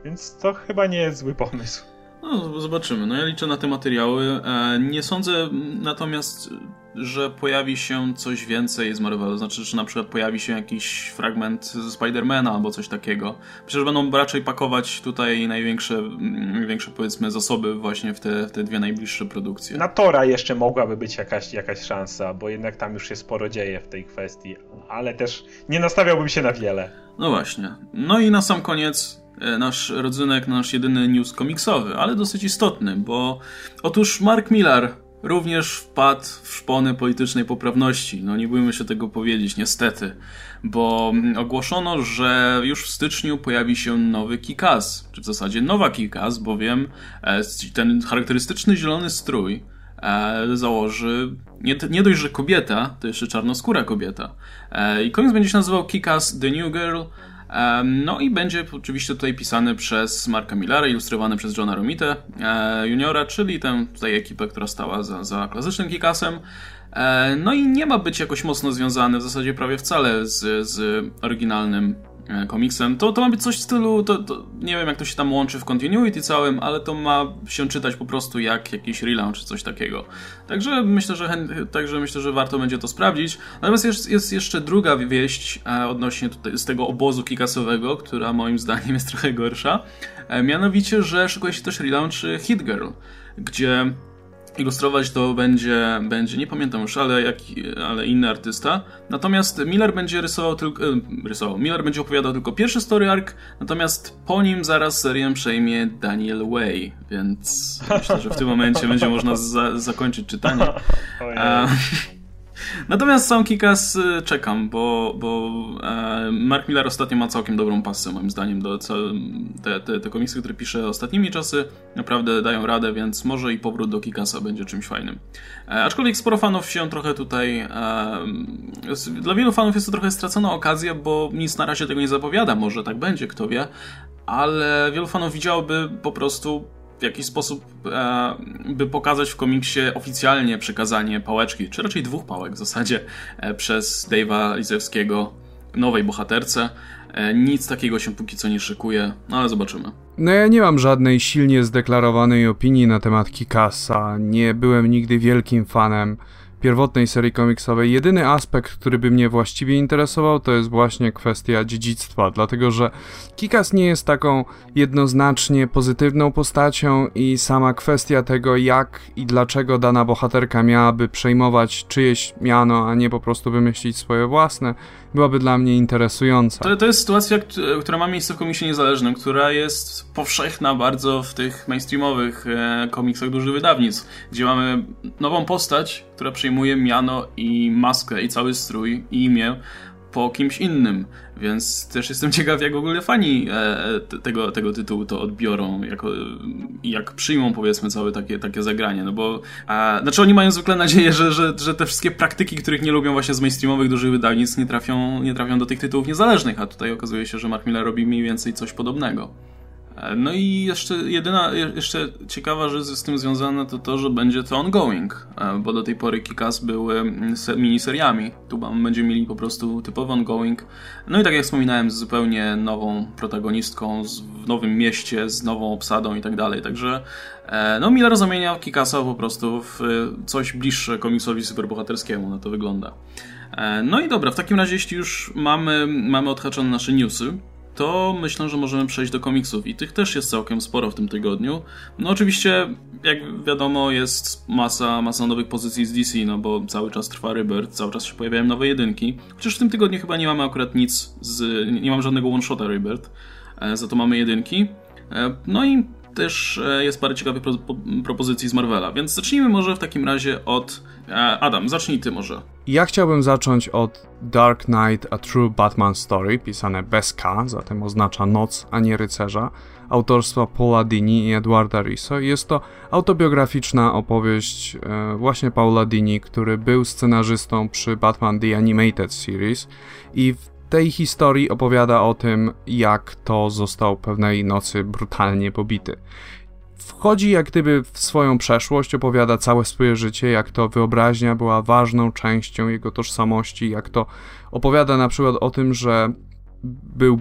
Więc to chyba nie jest zły pomysł. No, zobaczymy. No ja liczę na te materiały. E, nie sądzę natomiast, że pojawi się coś więcej z Marvelu. Znaczy, że na przykład pojawi się jakiś fragment ze Spidermana albo coś takiego. Że będą raczej pakować tutaj największe, największe powiedzmy zasoby właśnie w te, w te dwie najbliższe produkcje. Na Tora jeszcze mogłaby być jakaś, jakaś szansa, bo jednak tam już się sporo dzieje w tej kwestii, ale też nie nastawiałbym się na wiele. No właśnie. No i na sam koniec nasz rodzynek, nasz jedyny news komiksowy, ale dosyć istotny, bo otóż Mark Millar również wpadł w szpony politycznej poprawności. No nie bójmy się tego powiedzieć, niestety, bo ogłoszono, że już w styczniu pojawi się nowy Kikas, czy w zasadzie nowa Kikas, bowiem e, ten charakterystyczny zielony strój e, założy nie, nie dość, że kobieta, to jeszcze czarnoskóra kobieta. I komiks będzie się nazywał Kikas The New Girl, no i będzie oczywiście tutaj pisany przez Marka Millara, ilustrowany przez Johna Romita e, juniora, czyli tę tutaj ekipę, która stała za, za klasycznym Kikasem. E, no i nie ma być jakoś mocno związany w zasadzie prawie wcale z, z oryginalnym komiksem, to, to ma być coś w stylu, to, to, nie wiem jak to się tam łączy w continuity całym, ale to ma się czytać po prostu jak jakiś relaunch czy coś takiego. Także myślę, że, także myślę, że warto będzie to sprawdzić. Natomiast jest, jest jeszcze druga wieść e, odnośnie tutaj, z tego obozu kikasowego, która moim zdaniem jest trochę gorsza. E, mianowicie, że szykuje się też relaunch Hit Girl, gdzie Ilustrować to będzie, będzie nie pamiętam już, ale, jak, ale inny artysta. Natomiast Miller będzie rysował tylko. E, rysował. Miller będzie opowiadał tylko pierwszy story arc, natomiast po nim zaraz serię przejmie Daniel Way, więc myślę, że w tym momencie będzie można za, zakończyć czytanie. Natomiast sam Kikas y, czekam, bo, bo e, Mark Miller ostatnio ma całkiem dobrą pasę, moim zdaniem. Do, te, te, te komiksy, które pisze ostatnimi czasy, naprawdę dają radę, więc może i powrót do Kikasa będzie czymś fajnym. E, aczkolwiek sporo fanów się trochę tutaj. E, dla wielu fanów jest to trochę stracona okazja, bo nic na razie tego nie zapowiada. Może tak będzie, kto wie. Ale wielu fanów widziałoby po prostu w jakiś sposób, e, by pokazać w komiksie oficjalnie przekazanie pałeczki, czy raczej dwóch pałek w zasadzie, e, przez Dave'a Lizewskiego nowej bohaterce. E, nic takiego się póki co nie szykuje, no ale zobaczymy. No ja nie mam żadnej silnie zdeklarowanej opinii na temat Kikasa. Nie byłem nigdy wielkim fanem pierwotnej serii komiksowej. Jedyny aspekt, który by mnie właściwie interesował, to jest właśnie kwestia dziedzictwa, dlatego że Kikas nie jest taką jednoznacznie pozytywną postacią i sama kwestia tego, jak i dlaczego dana bohaterka miałaby przejmować czyjeś miano, a nie po prostu wymyślić swoje własne, byłaby dla mnie interesująca. To, to jest sytuacja, która ma miejsce w komiksie niezależnym, która jest powszechna bardzo w tych mainstreamowych e, komiksach dużych wydawnictw, gdzie mamy nową postać, która przyjmuje miano i maskę i cały strój i imię po kimś innym, więc też jestem ciekaw, jak w ogóle fani e, tego, tego tytułu to odbiorą jako, jak przyjmą powiedzmy całe takie, takie zagranie, no bo e, znaczy oni mają zwykle nadzieję, że, że, że te wszystkie praktyki, których nie lubią właśnie z mainstreamowych dużych wydawnictw nie trafią, nie trafią do tych tytułów niezależnych, a tutaj okazuje się, że Mark Miller robi mniej więcej coś podobnego. No i jeszcze jedyna, jeszcze ciekawa rzecz z tym związana to to, że będzie to ongoing, e, bo do tej pory Kikas były miniseriami. Tu będziemy mieli po prostu typowy ongoing. No i tak jak wspominałem, z zupełnie nową protagonistką, z, w nowym mieście, z nową obsadą i tak dalej. Także e, no Miller zamienia Kikasa po prostu w coś bliższe komiksowi superbohaterskiemu, na to wygląda. E, no i dobra, w takim razie jeśli już mamy, mamy odhaczone nasze newsy, to myślę, że możemy przejść do komiksów i tych też jest całkiem sporo w tym tygodniu. No oczywiście, jak wiadomo, jest masa, masa nowych pozycji z DC, no bo cały czas trwa Rebirth, cały czas się pojawiają nowe jedynki. Chociaż w tym tygodniu chyba nie mamy akurat nic z... nie mam żadnego one-shota Rebirth, e, za to mamy jedynki. E, no i też e, jest parę ciekawych pro, propozycji z Marvela, więc zacznijmy może w takim razie od... Adam, zacznij ty może. Ja chciałbym zacząć od Dark Knight A True Batman Story, pisane bez K, zatem oznacza noc, a nie rycerza, autorstwa Paula Dini i Edwarda Riso. Jest to autobiograficzna opowieść e, właśnie Paula Dini, który był scenarzystą przy Batman The Animated Series i w tej historii opowiada o tym, jak to został pewnej nocy brutalnie pobity. Wchodzi jak gdyby w swoją przeszłość, opowiada całe swoje życie, jak to wyobraźnia była ważną częścią jego tożsamości, jak to opowiada na przykład o tym, że był,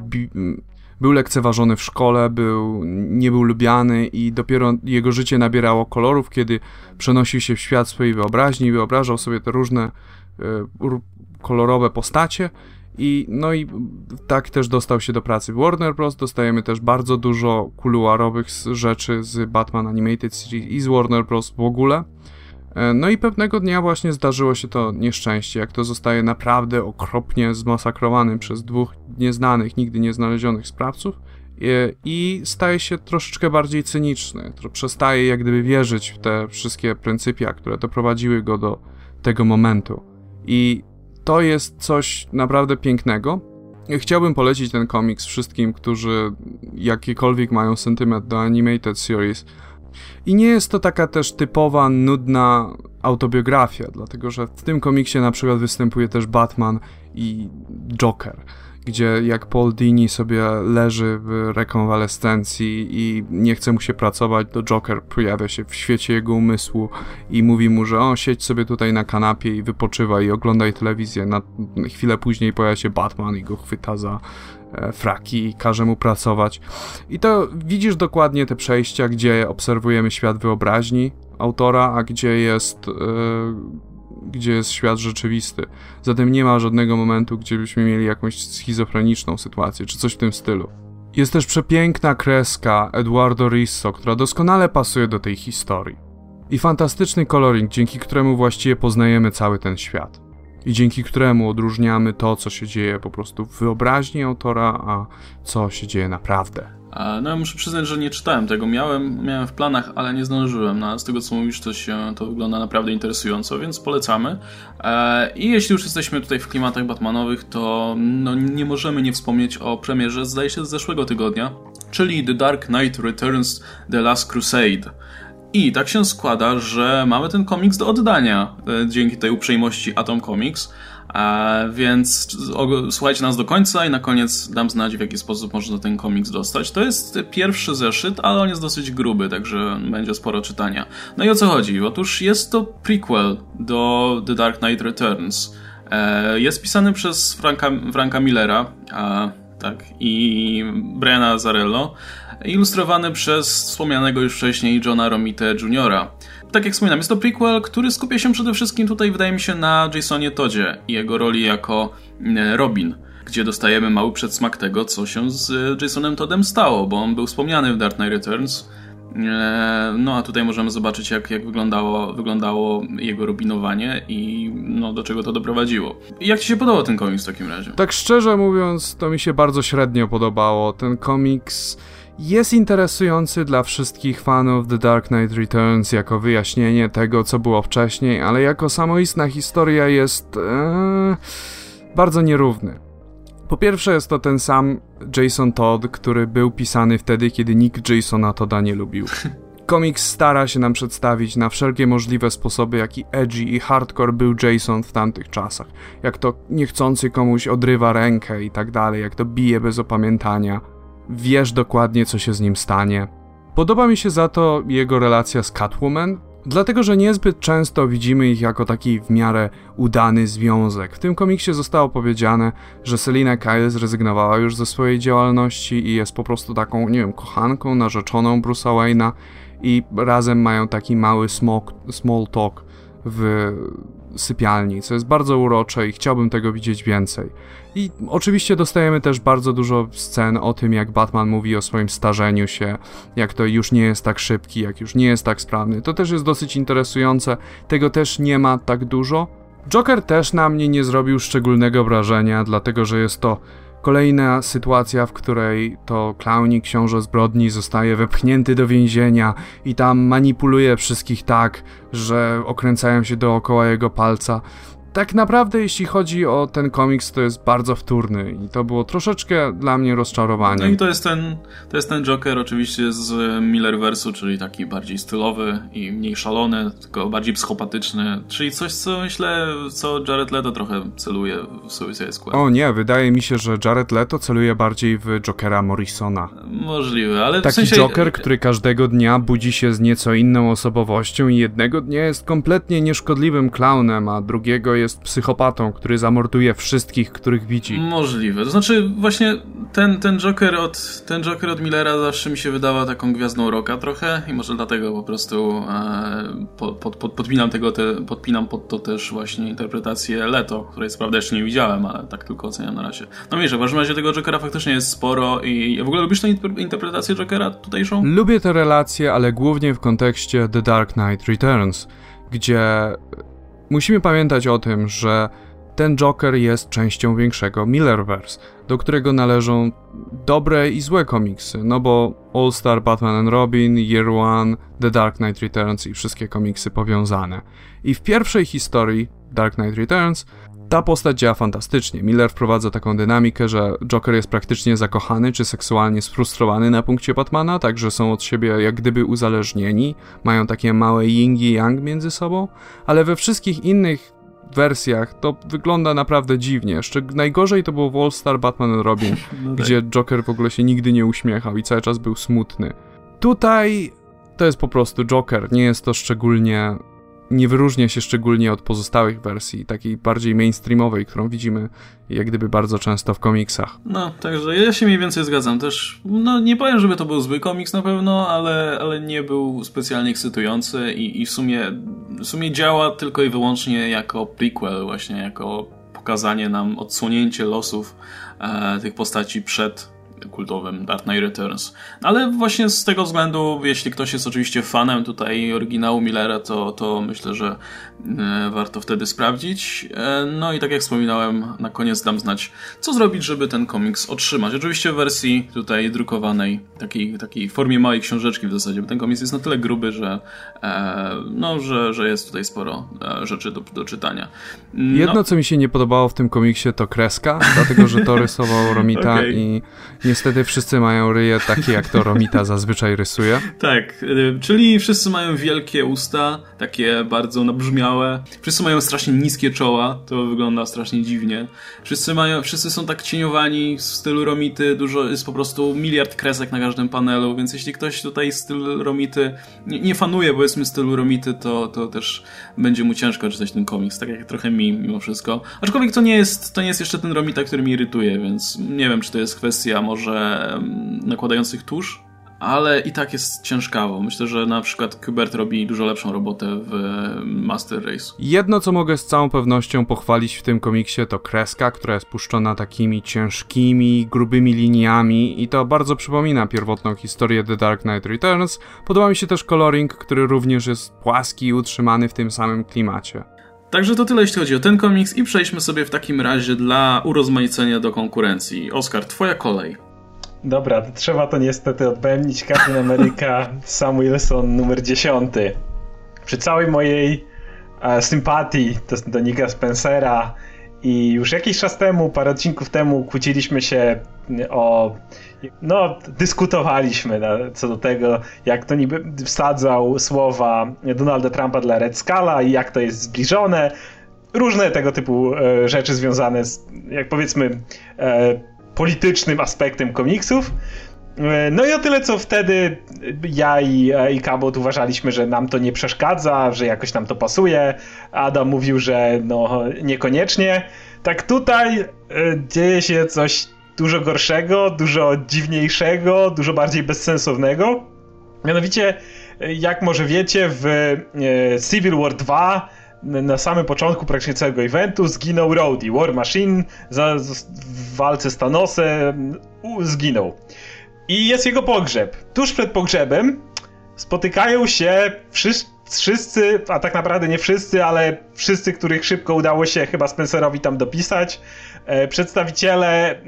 był lekceważony w szkole, był, nie był lubiany i dopiero jego życie nabierało kolorów, kiedy przenosił się w świat swojej wyobraźni, wyobrażał sobie te różne y, kolorowe postacie i no i tak też dostał się do pracy w Warner Bros. Dostajemy też bardzo dużo kuluarowych rzeczy z Batman Animated Series i z Warner Bros. w ogóle. E, no i pewnego dnia właśnie zdarzyło się to nieszczęście, jak to zostaje naprawdę okropnie zmasakrowany przez dwóch nieznanych, nigdy nie znalezionych sprawców e, i staje się troszeczkę bardziej cyniczny. Przestaje jak gdyby wierzyć w te wszystkie pryncypia, które doprowadziły go do tego momentu. I to jest coś naprawdę pięknego. Chciałbym polecić ten komiks wszystkim, którzy jakikolwiek mają sentyment do animated series. I nie jest to taka też typowa, nudna autobiografia, dlatego że w tym komiksie na przykład występuje też Batman i Joker gdzie jak Paul Dini sobie leży w rekonwalescencji i nie chce mu się pracować, to Joker pojawia się w świecie jego umysłu i mówi mu, że o, siedź sobie tutaj na kanapie i wypoczywaj i oglądaj telewizję. Na chwilę później pojawia się Batman i go chwyta za e, fraki i każe mu pracować. I to widzisz dokładnie te przejścia, gdzie obserwujemy świat wyobraźni autora, a gdzie jest... Yy, gdzie jest świat rzeczywisty. Zatem nie ma żadnego momentu, gdzie byśmy mieli jakąś schizofreniczną sytuację, czy coś w tym stylu. Jest też przepiękna kreska Eduardo Risso, która doskonale pasuje do tej historii. I fantastyczny coloring, dzięki któremu właściwie poznajemy cały ten świat. I dzięki któremu odróżniamy to, co się dzieje po prostu w wyobraźni autora, a co się dzieje naprawdę. No ja muszę przyznać, że nie czytałem tego. Miałem, miałem w planach, ale nie zdążyłem. No, z tego co mówisz, to, się, to wygląda naprawdę interesująco, więc polecamy. E, I jeśli już jesteśmy tutaj w klimatach Batmanowych, to no, nie możemy nie wspomnieć o premierze, zdaje się, z zeszłego tygodnia, czyli The Dark Knight Returns The Last Crusade. I tak się składa, że mamy ten komiks do oddania e, dzięki tej uprzejmości Atom Comics. Więc słuchajcie nas do końca i na koniec dam znać, w jaki sposób można ten komiks dostać. To jest pierwszy zeszyt, ale on jest dosyć gruby, także będzie sporo czytania. No i o co chodzi? Otóż jest to prequel do The Dark Knight Returns. E, jest pisany przez Franka, Franka Millera, tak, i Briana Azarello, ilustrowany przez wspomnianego już wcześniej Johna Romita Jr. Tak jak wspominam, jest to prequel, który skupia się przede wszystkim tutaj, wydaje mi się, na Jasonie Todzie i jego roli jako e, Robin gdzie dostajemy mały przedsmak tego, co się z Jasonem Toddem stało, bo on był wspomniany w Dark Knight Returns. E, no a tutaj możemy zobaczyć, jak, jak wyglądało, wyglądało jego rubinowanie i no, do czego to doprowadziło. Jak ci się podobał ten komiks w takim razie? Tak szczerze mówiąc, to mi się bardzo średnio podobało. Ten komiks jest interesujący dla wszystkich fanów The Dark Knight Returns jako wyjaśnienie tego, co było wcześniej, ale jako samoistna historia jest ee, bardzo nierówny. Po pierwsze jest to ten sam Jason Todd, który był pisany wtedy, kiedy nikt Jasona Todda nie lubił. Komiks stara się nam przedstawić na wszelkie możliwe sposoby, jaki edgy i hardcore był Jason w tamtych czasach. Jak to niechcący komuś odrywa rękę i tak dalej, jak to bije bez opamiętania. Wiesz dokładnie, co się z nim stanie. Podoba mi się za to jego relacja z Catwoman, Dlatego, że niezbyt często widzimy ich jako taki w miarę udany związek. W tym komiksie zostało powiedziane, że Selina Kyle zrezygnowała już ze swojej działalności i jest po prostu taką, nie wiem, kochanką, narzeczoną Bruce'a Wayne'a i razem mają taki mały smok, small talk w sypialni, co jest bardzo urocze i chciałbym tego widzieć więcej. I oczywiście dostajemy też bardzo dużo scen o tym, jak Batman mówi o swoim starzeniu się, jak to już nie jest tak szybki, jak już nie jest tak sprawny. To też jest dosyć interesujące, tego też nie ma tak dużo. Joker też na mnie nie zrobił szczególnego wrażenia, dlatego że jest to Kolejna sytuacja, w której to klaunik książę zbrodni zostaje wepchnięty do więzienia i tam manipuluje wszystkich tak, że okręcają się dookoła jego palca tak naprawdę, jeśli chodzi o ten komiks, to jest bardzo wtórny i to było troszeczkę dla mnie rozczarowanie. No i to jest ten, to jest ten Joker oczywiście z Millerversu, czyli taki bardziej stylowy i mniej szalony, tylko bardziej psychopatyczny, czyli coś, co myślę, co Jared Leto trochę celuje w Suicide Squad. O nie, wydaje mi się, że Jared Leto celuje bardziej w Jokera Morrisona. Możliwe, ale Taki w sensie... Joker, który każdego dnia budzi się z nieco inną osobowością i jednego dnia jest kompletnie nieszkodliwym klaunem, a drugiego jest jest psychopatą, który zamorduje wszystkich, których widzi. Możliwe. To znaczy, właśnie ten, ten, Joker od, ten Joker od Millera zawsze mi się wydawał taką gwiazdą roka trochę i może dlatego po prostu e, pod, pod, pod, podpinam, tego te, podpinam pod to też właśnie interpretację Leto, której co prawda jeszcze nie widziałem, ale tak tylko oceniam na razie. No wiesz, w każdym razie tego Jokera faktycznie jest sporo i w ogóle lubisz tę interpretację Jokera tutejszą? Lubię te relacje, ale głównie w kontekście The Dark Knight Returns, gdzie Musimy pamiętać o tym, że ten Joker jest częścią większego Millerverse, do którego należą dobre i złe komiksy, no bo All Star Batman and Robin, Year One, The Dark Knight Returns i wszystkie komiksy powiązane. I w pierwszej historii, Dark Knight Returns, ta postać działa fantastycznie. Miller wprowadza taką dynamikę, że Joker jest praktycznie zakochany czy seksualnie sfrustrowany na punkcie Batmana, także są od siebie jak gdyby uzależnieni, mają takie małe yin i yang między sobą, ale we wszystkich innych wersjach to wygląda naprawdę dziwnie. Jeszcze najgorzej to było w All Star Batman Robin, no tak. gdzie Joker w ogóle się nigdy nie uśmiechał i cały czas był smutny. Tutaj to jest po prostu Joker, nie jest to szczególnie nie wyróżnia się szczególnie od pozostałych wersji, takiej bardziej mainstreamowej, którą widzimy jak gdyby bardzo często w komiksach. No, także ja się mniej więcej zgadzam. Też, no nie powiem, żeby to był zły komiks na pewno, ale, ale nie był specjalnie ekscytujący i, i w, sumie, w sumie działa tylko i wyłącznie jako prequel, właśnie jako pokazanie nam, odsłonięcie losów e, tych postaci przed kultowym Dark Knight Returns. Ale właśnie z tego względu, jeśli ktoś jest oczywiście fanem tutaj oryginału Millera, to, to myślę, że e, warto wtedy sprawdzić. E, no i tak jak wspominałem, na koniec dam znać, co zrobić, żeby ten komiks otrzymać. Oczywiście w wersji tutaj drukowanej, takiej, takiej formie małej książeczki w zasadzie, bo ten komiks jest na tyle gruby, że, e, no, że, że jest tutaj sporo rzeczy do, do czytania. No. Jedno, co mi się nie podobało w tym komiksie, to kreska, dlatego że to rysował Romita okay. i nie niestety wszyscy mają ryje takie, jak to Romita zazwyczaj rysuje. Tak, y, czyli wszyscy mają wielkie usta, takie bardzo nabrzmiałe. Wszyscy mają strasznie niskie czoła, to wygląda strasznie dziwnie. Wszyscy mają, wszyscy są tak cieniowani w stylu Romity, dużo jest po prostu miliard kresek na każdym panelu, więc jeśli ktoś tutaj styl Romity nie, nie fanuje, powiedzmy stylu Romity, to, to też będzie mu ciężko czytać ten komiks, tak jak trochę mi mimo wszystko. Aczkolwiek to nie jest, to nie jest jeszcze ten Romita, który mi irytuje, więc nie wiem, czy to jest kwestia może nakładających tusz, ale i tak jest ciężkawo. Myślę, że na przykład Kubert robi dużo lepszą robotę w Master Race. Jedno, co mogę z całą pewnością pochwalić w tym komiksie, to kreska, która jest puszczona takimi ciężkimi, grubymi liniami i to bardzo przypomina pierwotną historię The Dark Knight Returns. Podoba mi się też coloring, który również jest płaski i utrzymany w tym samym klimacie. Także to tyle, jeśli chodzi o ten komiks i przejdźmy sobie w takim razie dla urozmaicenia do konkurencji. Oskar, twoja kolej. Dobra, to trzeba to niestety odbędzić. Captain America Sam Wilson numer 10. Przy całej mojej e, sympatii do, do Nika Spencera i już jakiś czas temu, parę odcinków temu kłóciliśmy się o... No, dyskutowaliśmy na, co do tego, jak to niby wsadzał słowa Donalda Trumpa dla Red Scala i jak to jest zbliżone. Różne tego typu e, rzeczy związane z, jak powiedzmy, e, politycznym aspektem komiksów. E, no i o tyle, co wtedy ja i, e, i Cabot uważaliśmy, że nam to nie przeszkadza, że jakoś nam to pasuje. Adam mówił, że no niekoniecznie. Tak tutaj e, dzieje się coś dużo gorszego, dużo dziwniejszego, dużo bardziej bezsensownego. Mianowicie, jak może wiecie, w Civil War 2 na samym początku praktycznie całego eventu zginął Rhodey. War Machine za, w walce z Thanosem zginął. I jest jego pogrzeb. Tuż przed pogrzebem spotykają się wszyscy, a tak naprawdę nie wszyscy, ale wszyscy, których szybko udało się chyba Spencerowi tam dopisać, e, przedstawiciele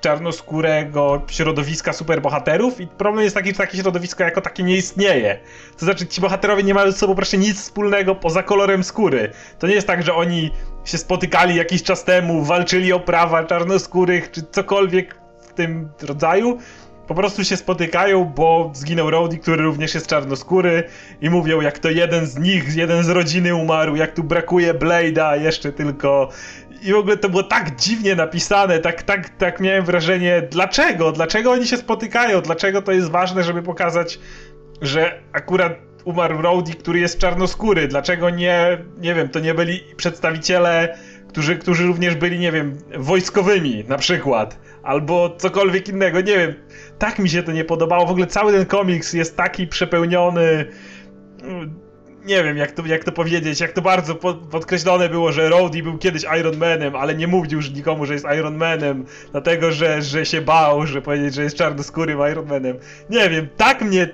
czarnoskórego środowiska superbohaterów i problem jest taki, że takie środowisko jako takie nie istnieje. To znaczy ci bohaterowie nie mają ze sobą proszę nic wspólnego poza kolorem skóry. To nie jest tak, że oni się spotykali jakiś czas temu, walczyli o prawa czarnoskórych czy cokolwiek w tym rodzaju. Po prostu się spotykają, bo zginął Rowdy, który również jest czarnoskóry i mówią, jak to jeden z nich, jeden z rodziny umarł, jak tu brakuje Blade'a, jeszcze tylko i w ogóle to było tak dziwnie napisane, tak, tak, tak miałem wrażenie, dlaczego? Dlaczego oni się spotykają? Dlaczego to jest ważne, żeby pokazać, że akurat umarł Rowdy, który jest czarnoskóry? Dlaczego nie, nie wiem, to nie byli przedstawiciele, którzy, którzy również byli, nie wiem, wojskowymi na przykład, albo cokolwiek innego, nie wiem. Tak mi się to nie podobało. W ogóle cały ten komiks jest taki przepełniony nie wiem jak to, jak to powiedzieć, jak to bardzo podkreślone było, że Rhodey był kiedyś Iron Manem, ale nie mówił już nikomu, że jest Iron Manem, dlatego że, że się bał, że powiedzieć, że jest czarnoskórym Iron Manem. Nie wiem, tak mnie,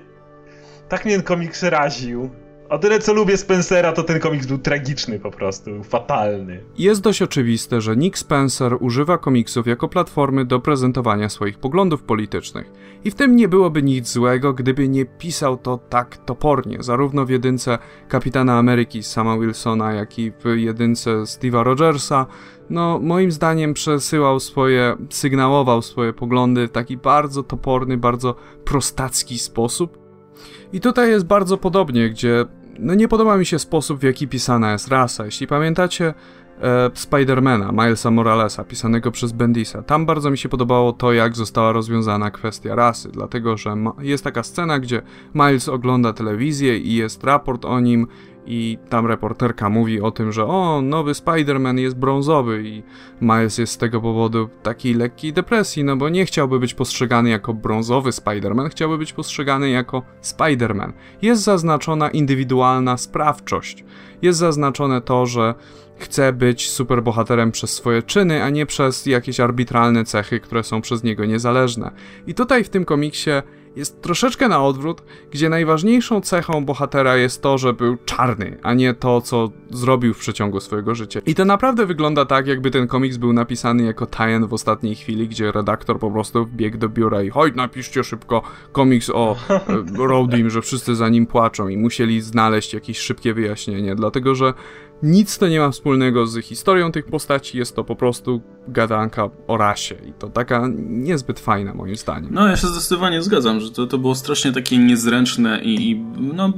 tak mnie komiks raził. O tyle co lubię Spencera, to ten komiks był tragiczny po prostu, fatalny. Jest dość oczywiste, że Nick Spencer używa komiksów jako platformy do prezentowania swoich poglądów politycznych. I w tym nie byłoby nic złego, gdyby nie pisał to tak topornie, zarówno w jedynce Kapitana Ameryki Sama Wilsona, jak i w jedynce Steve'a Rogersa. No, moim zdaniem przesyłał swoje, sygnałował swoje poglądy w taki bardzo toporny, bardzo prostacki sposób. I tutaj jest bardzo podobnie, gdzie no nie podoba mi się sposób, w jaki pisana jest rasa. Jeśli pamiętacie e, Spidermana, Milesa Moralesa, pisanego przez Bendisa, tam bardzo mi się podobało to, jak została rozwiązana kwestia rasy, dlatego że jest taka scena, gdzie Miles ogląda telewizję i jest raport o nim i tam reporterka mówi o tym, że o, nowy Spider-Man jest brązowy i Miles jest z tego powodu takiej lekkiej depresji, no bo nie chciałby być postrzegany jako brązowy Spider-Man, chciałby być postrzegany jako Spider-Man. Jest zaznaczona indywidualna sprawczość. Jest zaznaczone to, że chce być superbohaterem przez swoje czyny, a nie przez jakieś arbitralne cechy, które są przez niego niezależne. I tutaj w tym komiksie jest troszeczkę na odwrót, gdzie najważniejszą cechą bohatera jest to, że był czarny, a nie to, co zrobił w przeciągu swojego życia. I to naprawdę wygląda tak, jakby ten komiks był napisany jako tie w ostatniej chwili, gdzie redaktor po prostu wbiegł do biura i chodź, napiszcie szybko komiks o e, Rodim, że wszyscy za nim płaczą i musieli znaleźć jakieś szybkie wyjaśnienie, dlatego że nic to nie ma wspólnego z historią tych postaci, jest to po prostu gadanka o rasie i to taka niezbyt fajna moim zdaniem. No ja się zdecydowanie zgadzam, że to, to było strasznie takie niezręczne i, i no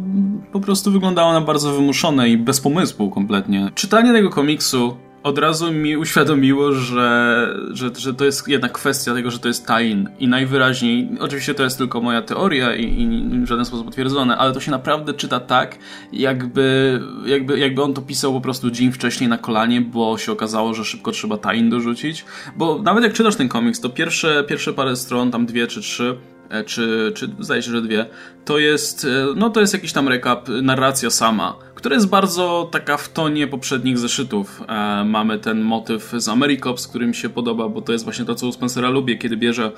po prostu wyglądało na bardzo wymuszone i bez pomysłu kompletnie. Czytanie tego komiksu od razu mi uświadomiło, że, że, że to jest jednak kwestia tego, że to jest tain i najwyraźniej, oczywiście to jest tylko moja teoria i, i w żaden sposób potwierdzone, ale to się naprawdę czyta tak, jakby, jakby, jakby on to pisał po prostu dzień wcześniej na kolanie, bo się okazało, że szybko trzeba tain dorzucić, bo nawet jak czytasz ten komiks, to pierwsze, pierwsze parę stron, tam dwie czy trzy, czy, czy zdaje się, że dwie, to jest, e, no to jest jakiś tam recap, narracja sama która jest bardzo taka w tonie poprzednich zeszytów. E, mamy ten motyw z Americops, który mi się podoba, bo to jest właśnie to, co u Spencera lubię, kiedy bierze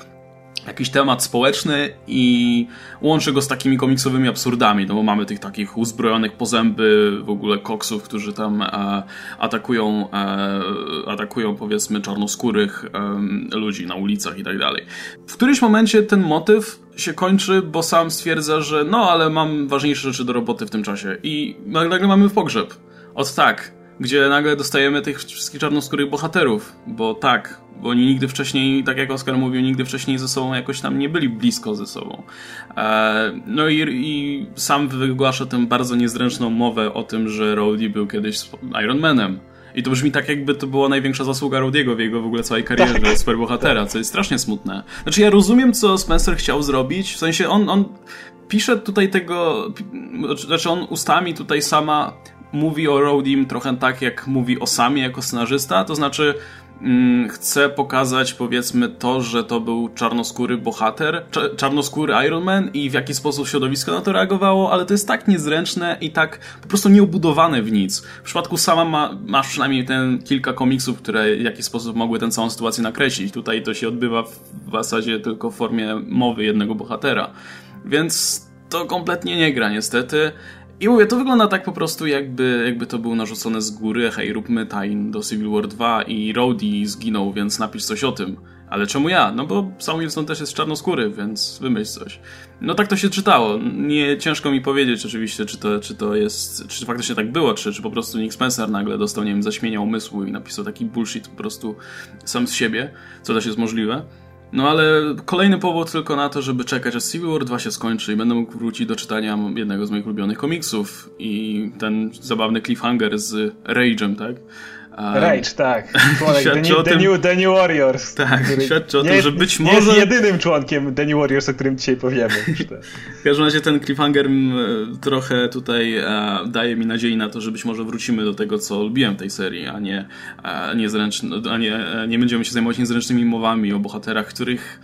jakiś temat społeczny i łączy go z takimi komiksowymi absurdami, no bo mamy tych takich uzbrojonych po zęby w ogóle koksów, którzy tam e, atakują, e, atakują powiedzmy czarnoskórych e, ludzi na ulicach i tak dalej. W którymś momencie ten motyw się kończy, bo sam stwierdza, że no ale mam ważniejsze rzeczy do roboty w tym czasie i nagle mamy pogrzeb. Od tak, gdzie nagle dostajemy tych wszystkich czarnoskórych bohaterów, bo tak, bo oni nigdy wcześniej, tak jak Oskar mówił, nigdy wcześniej ze sobą jakoś tam nie byli blisko ze sobą. E, no i, i sam wygłasza tę bardzo niezręczną mowę o tym, że Rowdy był kiedyś Iron Manem. I to brzmi tak, jakby to była największa zasługa Rodiego w jego w ogóle całej karierze tak. superbohatera, co jest strasznie smutne. Znaczy ja rozumiem, co Spencer chciał zrobić, w sensie on, on pisze tutaj tego, znaczy on ustami tutaj sama mówi o Rodim trochę tak, jak mówi o samie jako scenarzysta, to znaczy mm, chce pokazać powiedzmy to, że to był czarnoskóry bohater, czarnoskóry Iron Man i w jaki sposób środowisko na to reagowało, ale to jest tak niezręczne i tak po prostu nieobudowane w nic. W przypadku sama ma, masz przynajmniej ten kilka komiksów, które w jakiś sposób mogły tę całą sytuację nakreślić. Tutaj to się odbywa w, w zasadzie tylko w formie mowy jednego bohatera. Więc to kompletnie nie gra niestety. I mówię, to wygląda tak po prostu, jakby, jakby to było narzucone z góry. Hej, róbmy tain do Civil War 2 i Rhodey zginął, więc napisz coś o tym. Ale czemu ja? No bo Sam Wilson też jest czarnoskóry, więc wymyśl coś. No tak to się czytało. Nie ciężko mi powiedzieć oczywiście, czy to, czy to jest, czy faktycznie tak było, czy, czy po prostu Nick Spencer nagle dostał, nie wiem, zaśmienia umysłu i napisał taki bullshit po prostu sam z siebie, co też jest możliwe. No ale kolejny powód tylko na to, żeby czekać aż Civil War 2 się skończy i będę mógł wrócić do czytania jednego z moich ulubionych komiksów i ten zabawny cliffhanger z Rage'em, tak? Rage, tak. the, new, the, new, the New Warriors. Tak, świadczy o tym, że być może... jest jedynym członkiem The New Warriors, o którym dzisiaj powiemy. w każdym razie ten cliffhanger trochę tutaj e, daje mi nadziei na to, że być może wrócimy do tego, co lubiłem w tej serii, a nie, a nie, a nie, e, nie będziemy się zajmować niezręcznymi mowami o bohaterach, których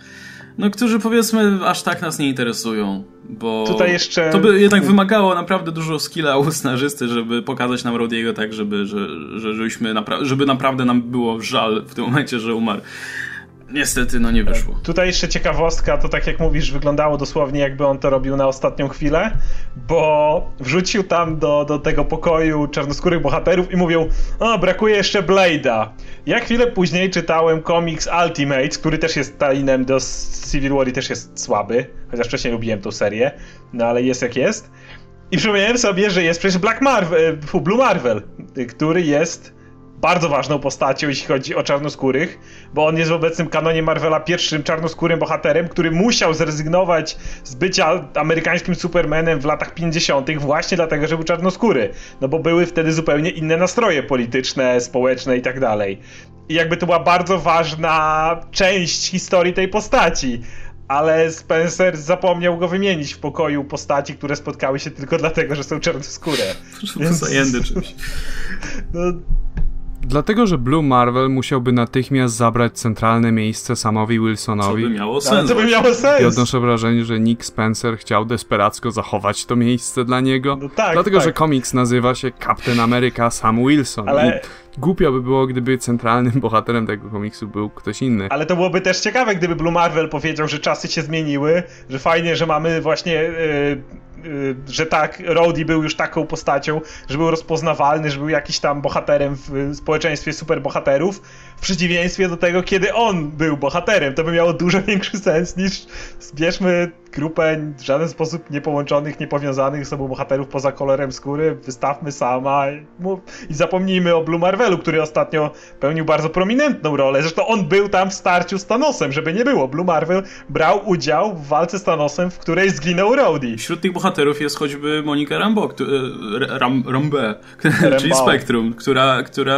no którzy powiedzmy aż tak nas nie interesują, bo Tutaj jeszcze... to by jednak wymagało naprawdę dużo skilla u scenarzysty, żeby pokazać nam Rodiego tak, żeby, że, że, żebyśmy napra żeby naprawdę nam było żal w tym momencie, że umarł. Niestety, no nie wyszło. Tutaj jeszcze ciekawostka, to tak jak mówisz, wyglądało dosłownie jakby on to robił na ostatnią chwilę, bo wrzucił tam do, do tego pokoju czarnoskórych bohaterów i mówił, o, brakuje jeszcze Blade'a. Ja chwilę później czytałem komiks Ultimate, który też jest tainem do Civil War i też jest słaby, chociaż wcześniej lubiłem tą serię, no ale jest jak jest. I przypomniałem sobie, że jest przecież Black Marvel, e, Blue Marvel, który jest bardzo ważną postacią, jeśli chodzi o czarnoskórych, bo on jest w obecnym kanonie Marvela pierwszym czarnoskórym bohaterem, który musiał zrezygnować z bycia amerykańskim Supermanem w latach 50. właśnie dlatego, że był czarnoskóry. No bo były wtedy zupełnie inne nastroje polityczne, społeczne i tak dalej. I jakby to była bardzo ważna część historii tej postaci ale Spencer zapomniał go wymienić w pokoju postaci, które spotkały się tylko dlatego, że są czarnoskóre. Więc... Zajęty czymś. No, Dlatego, że Blue Marvel musiałby natychmiast zabrać centralne miejsce Samowi Wilsonowi. Co by miało sens. Co by miało sens. I odnoszę wrażenie, że Nick Spencer chciał desperacko zachować to miejsce dla niego. No tak, dlatego, tak. że komiks nazywa się Captain America Sam Wilson. Ale... I głupio by było, gdyby centralnym bohaterem tego komiksu był ktoś inny. Ale to byłoby też ciekawe, gdyby Blue Marvel powiedział, że czasy się zmieniły, że fajnie, że mamy właśnie... Yy że tak, Rhodey był już taką postacią, że był rozpoznawalny, że był jakiś tam bohaterem w społeczeństwie superbohaterów, w przeciwieństwie do tego, kiedy on był bohaterem. To by miało dużo większy sens niż zbierzmy grupę w żaden sposób niepołączonych, niepowiązanych z sobą bohaterów poza kolorem skóry, wystawmy sama i, i zapomnijmy o Blue Marvelu, który ostatnio pełnił bardzo prominentną rolę. Zresztą on był tam w starciu z Thanosem, żeby nie było. Blue Marvel brał udział w walce z Thanosem, w której zginął Rhodey. Wśród tych bohaterów jest choćby Monika Rambo, e, Ram, Rambe, czyli Spectrum, która, która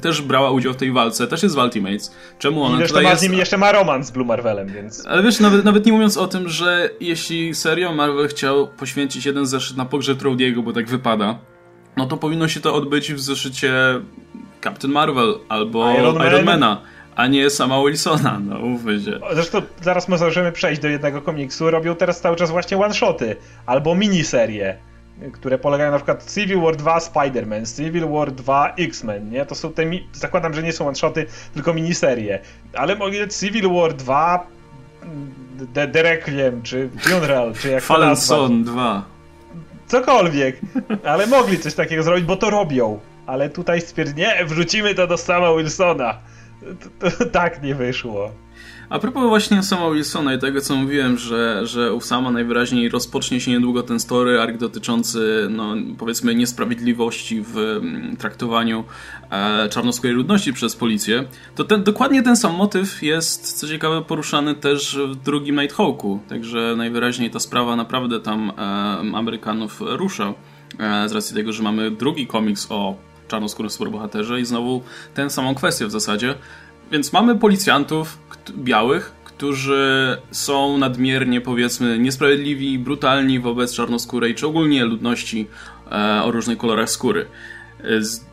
też brała udział w tej walce, też jest w Ultimates. Czemu ona I tutaj ma jest... z nimi jeszcze ma romans z Blue Marvelem, więc... Ale wiesz, nawet, nawet nie mówiąc o tym, że jeśli serio Marvel chciał poświęcić jeden zeszyt na pogrzeb Rodiego, bo tak wypada, no to powinno się to odbyć w zeszycie Captain Marvel albo Iron, Man. Ironmana a nie sama Wilsona, no mówmy się. Zresztą zaraz możemy przejść do jednego komiksu. Robią teraz cały czas właśnie one-shoty albo miniserie, które polegają na przykład Civil War 2 Spider-Man, Civil War 2 X-Men, nie? To są te, zakładam, że nie są one-shoty, tylko miniserie. Ale mogli Civil War 2 The, The Requiem, czy Funeral, czy jak Fallen Son 2. Cokolwiek, ale mogli coś takiego zrobić, bo to robią. Ale tutaj stwierdzili, nie, wrzucimy to do sama Wilsona. To, to, tak nie wyszło. A propos właśnie sama Wilsona i tego, co mówiłem, że, że u sama najwyraźniej rozpocznie się niedługo ten story arc dotyczący, no, powiedzmy, niesprawiedliwości w mm, traktowaniu e, czarnoskórej ludności przez policję, to ten, dokładnie ten sam motyw jest, co ciekawe, poruszany też w drugim Nighthawku. Także najwyraźniej ta sprawa naprawdę tam e, Amerykanów rusza. E, z racji tego, że mamy drugi komiks o czarnoskórym superbohaterze i znowu tę samą kwestię w zasadzie. Więc mamy policjantów białych, którzy są nadmiernie, powiedzmy, niesprawiedliwi, brutalni wobec czarnoskórej, czy ogólnie ludności e, o różnych kolorach skóry. E,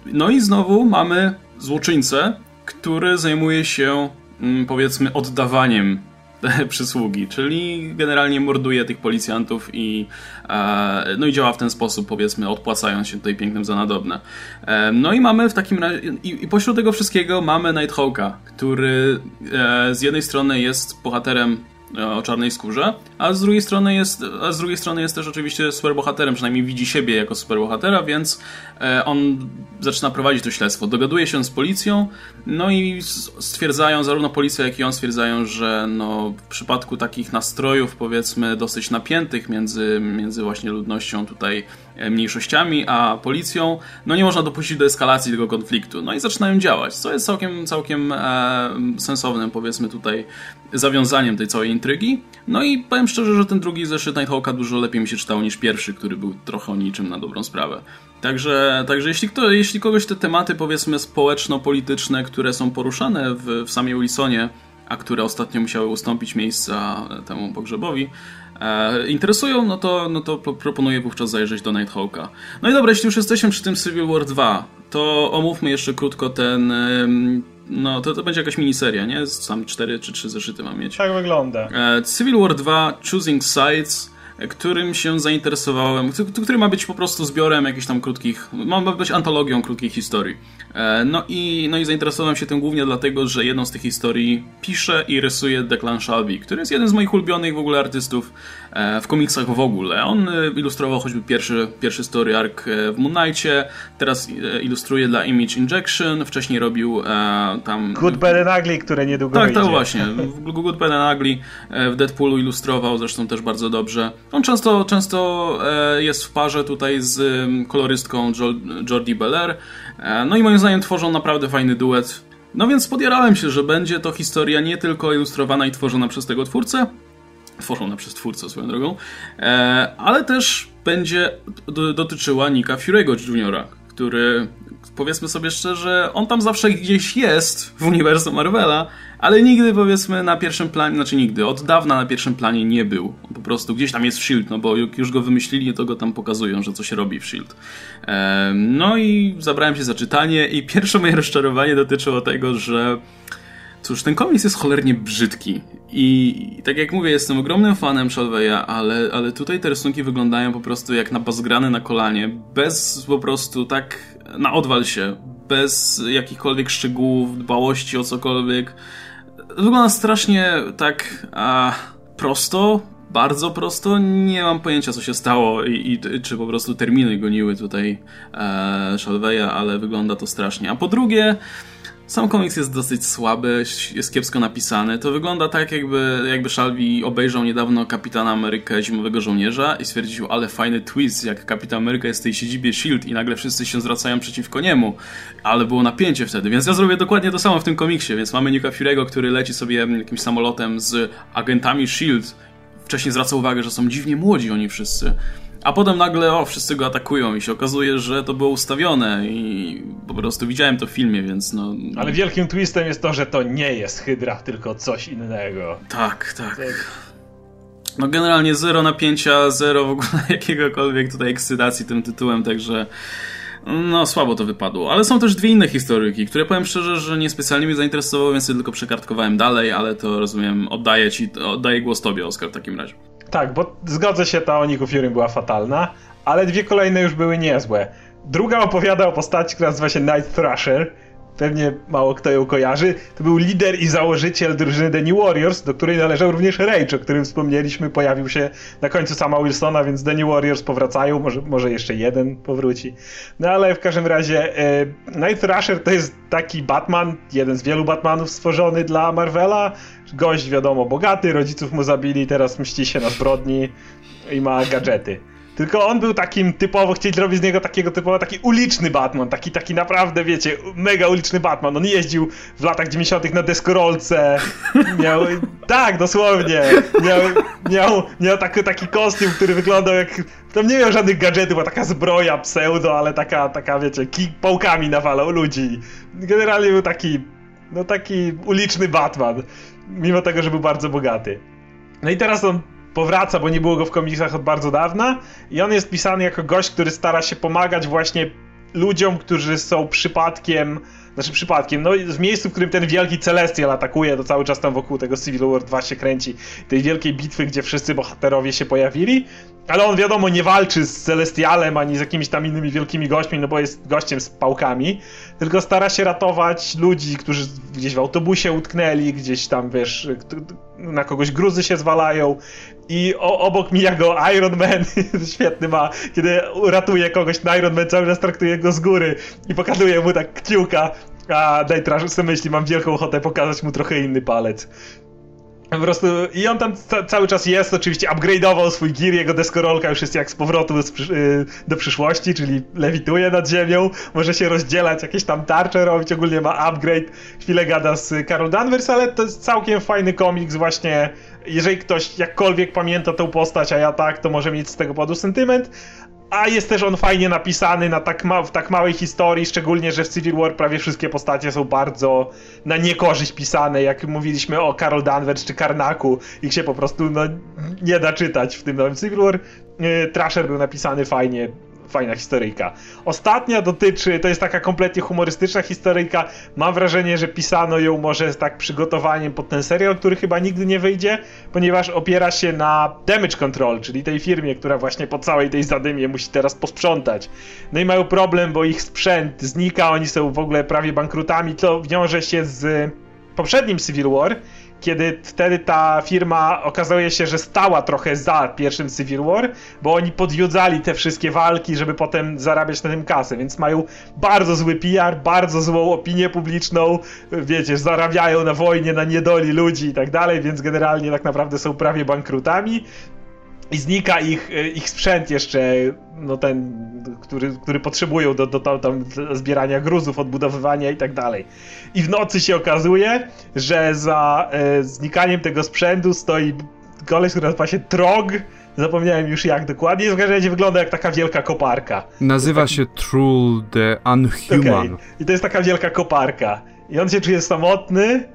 no i znowu mamy złoczyńcę, który zajmuje się, mm, powiedzmy, oddawaniem przysługi, czyli generalnie morduje tych policjantów i, e, no i działa w ten sposób, powiedzmy, odpłacając się tutaj pięknym za nadobne. E, no i mamy w takim razie, i, i pośród tego wszystkiego mamy Nighthawka, który e, z jednej strony jest bohaterem o czarnej skórze, a z drugiej strony jest, a z drugiej strony jest też oczywiście superbohaterem, przynajmniej widzi siebie jako superbohatera, więc e, on zaczyna prowadzić to śledztwo. Dogaduje się z policją, no i stwierdzają, zarówno policja, jak i on stwierdzają, że no, w przypadku takich nastrojów, powiedzmy, dosyć napiętych między, między właśnie ludnością tutaj e, mniejszościami, a policją, no nie można dopuścić do eskalacji tego konfliktu. No i zaczynają działać, co jest całkiem, całkiem e, sensownym, powiedzmy tutaj, zawiązaniem tej całej intrygi. No i powiem szczerze, że ten drugi zeszyt Nighthawka dużo lepiej mi się czytało niż pierwszy, który był trochę o niczym na dobrą sprawę. Także, także jeśli, kto, jeśli kogoś te tematy, powiedzmy, społeczno-polityczne, które są poruszane w, w samej Wilsonie, a które ostatnio musiały ustąpić miejsca temu pogrzebowi, e, interesują, no to, no to proponuję wówczas zajrzeć do Nighthawka. No i dobra, jeśli już jesteśmy przy tym Civil War 2, to omówmy jeszcze krótko ten no, to, to będzie jakaś miniseria, nie? Sam cztery czy trzy zeszyty mam mieć. Tak wygląda. E, Civil War 2 Choosing Sides którym się zainteresowałem, który ma być po prostu zbiorem jakichś tam krótkich, ma być antologią krótkich historii. E, no i, no i zainteresowałem się tym głównie dlatego, że jedną z tych historii pisze i rysuje Declan Shalvey, który jest jeden z moich ulubionych w ogóle artystów w komiksach w ogóle. On e, ilustrował choćby pierwszy, pierwszy story arc w Moon Knightie, teraz ilustruje dla Image Injection, wcześniej robił tam... Good, Bad and Ugly, które niedługo Tak, wyjdzie. tak właśnie. Good, Bad and Ugly w Deadpoolu ilustrował, zresztą też bardzo dobrze. On często, często jest w parze tutaj z kolorystką Jordi Belair, no i moim zdaniem tworzą naprawdę fajny duet. No więc podjarałem się, że będzie to historia nie tylko ilustrowana i tworzona przez tego twórcę, tworzona przez twórcę swoją drogą, e, ale też będzie dotyczyła Nika Fury'ego Juniora, który powiedzmy sobie szczerze, on tam zawsze gdzieś jest w uniwersum Marvela, ale nigdy powiedzmy na pierwszym planie, znaczy nigdy, od dawna na pierwszym planie nie był. Po prostu gdzieś tam jest w S.H.I.E.L.D., no bo już go wymyślili, to go tam pokazują, że coś robi w S.H.I.E.L.D. No i zabrałem się za czytanie i pierwsze moje rozczarowanie dotyczyło tego, że Cóż, ten komiks jest cholernie brzydki i tak jak mówię, jestem ogromnym fanem Shalveya, ale, ale tutaj te rysunki wyglądają po prostu jak na bazgrane na kolanie, bez po prostu tak na odwal się, bez jakichkolwiek szczegółów, dbałości o cokolwiek. Wygląda strasznie tak a, prosto, bardzo prosto. Nie mam pojęcia, co się stało i, i czy po prostu terminy goniły tutaj e, ale wygląda to strasznie. A po drugie, sam komiks jest dosyć słaby, jest kiepsko napisany. To wygląda tak, jakby, jakby Shalvi obejrzał niedawno Kapitana Amerykę Zimowego Żołnierza i stwierdził, ale fajny twist, jak Kapitan Ameryka jest w tej siedzibie S.H.I.E.L.D. i nagle wszyscy się zwracają przeciwko niemu. Ale było napięcie wtedy, więc ja zrobię dokładnie to samo w tym komiksie, więc mamy Nika Fury'ego, który leci sobie jakimś samolotem z agentami S.H.I.E.L.D. Wcześniej zwraca uwagę, że są dziwnie młodzi oni wszyscy. A potem nagle, o, wszyscy go atakują i się okazuje, że to było ustawione i po prostu widziałem to w filmie, więc no... Ale wielkim twistem jest to, że to nie jest Hydra, tylko coś innego. Tak, tak. No generalnie zero napięcia, zero w ogóle jakiegokolwiek tutaj ekscytacji tym tytułem, także... No, słabo to wypadło. Ale są też dwie inne historyki, które powiem szczerze, że niespecjalnie mnie zainteresowały, więc tylko przekartkowałem dalej, ale to rozumiem, oddaję ci, oddaję głos tobie, Oskar, w takim razie. Tak, bo zgodzę się, ta o Niku Fury była fatalna, ale dwie kolejne już były niezłe. Druga opowiada o postaci, która nazywa się Night Thrasher, pewnie mało kto ją kojarzy. To był lider i założyciel drużyny The New Warriors, do której należał również Rage, o którym wspomnieliśmy, pojawił się na końcu sama Wilsona, więc The New Warriors powracają, może, może jeszcze jeden powróci. No ale w każdym razie e, Night Thrasher to jest taki Batman, jeden z wielu Batmanów stworzony dla Marvela. Gość wiadomo bogaty, rodziców mu zabili, teraz mści się na zbrodni i ma gadżety. Tylko on był takim typowo, chcieli zrobić z niego takiego typowo taki uliczny Batman, taki, taki naprawdę, wiecie, mega uliczny Batman. On jeździł w latach 90. na deskorolce, miał, tak, dosłownie, miał, miał, miał taki, taki kostium, który wyglądał jak, tam nie miał żadnych gadżetów, była taka zbroja pseudo, ale taka, taka, wiecie, ki, pałkami nawalał ludzi. Generalnie był taki, no taki uliczny Batman, mimo tego, że był bardzo bogaty. No i teraz on powraca, bo nie było go w komiksach od bardzo dawna. I on jest pisany jako gość, który stara się pomagać właśnie ludziom, którzy są przypadkiem znaczy przypadkiem, no w miejscu, w którym ten wielki Celestial atakuje, to cały czas tam wokół tego Civil War 2 się kręci, tej wielkiej bitwy, gdzie wszyscy bohaterowie się pojawili, ale on wiadomo nie walczy z Celestialem ani z jakimiś tam innymi wielkimi gośćmi, no bo jest gościem z pałkami, tylko stara się ratować ludzi, którzy gdzieś w autobusie utknęli, gdzieś tam wiesz, na kogoś gruzy się zwalają i obok mija go Iron Man, świetny ma, kiedy ratuje kogoś, Iron Man cały czas traktuje go z góry i pokazuje mu tak kciuka, a Daytrash sobie myśli, mam wielką ochotę pokazać mu trochę inny palec. Po prostu i on tam ca cały czas jest, oczywiście upgrade'ował swój gear, jego deskorolka już jest jak z powrotu z przy y, do przyszłości, czyli lewituje nad ziemią, może się rozdzielać, jakieś tam tarcze robić, ogólnie ma upgrade, chwilę gada z Carol Danvers, ale to jest całkiem fajny komiks właśnie, jeżeli ktoś jakkolwiek pamięta tę postać, a ja tak, to może mieć z tego powodu sentyment, a jest też on fajnie napisany na tak ma w tak małej historii, szczególnie, że w Civil War prawie wszystkie postacie są bardzo na niekorzyść pisane, jak mówiliśmy o Carol Danvers czy Karnaku, ich się po prostu no, nie da czytać w tym nowym Civil War. Yy, Trasher był napisany fajnie, fajna historyjka. Ostatnia dotyczy, to jest taka kompletnie humorystyczna historyjka. Mam wrażenie, że pisano ją może z tak przygotowaniem pod ten serial, który chyba nigdy nie wyjdzie, ponieważ opiera się na Damage Control, czyli tej firmie, która właśnie po całej tej zadymie musi teraz posprzątać. No i mają problem, bo ich sprzęt znika, oni są w ogóle prawie bankrutami, to wiąże się z poprzednim Civil War, kiedy wtedy ta firma okazuje się, że stała trochę za pierwszym Civil War, bo oni podjudzali te wszystkie walki, żeby potem zarabiać na tym kasę, więc mają bardzo zły PR, bardzo złą opinię publiczną, wiecie, zarabiają na wojnie, na niedoli ludzi i tak dalej, więc generalnie tak naprawdę są prawie bankrutami i znika ich, e, ich sprzęt jeszcze, no ten, który, który potrzebują do, do, tam zbierania gruzów, odbudowywania i tak dalej. I w nocy się okazuje, że za e, znikaniem tego sprzętu stoi koleś, który nazywa się Trog, zapomniałem już jak dokładnie, w każdym razie wygląda jak taka wielka koparka. Nazywa taki... się Trull the Unhuman. Okay. I to jest taka wielka koparka. I on się czuje samotny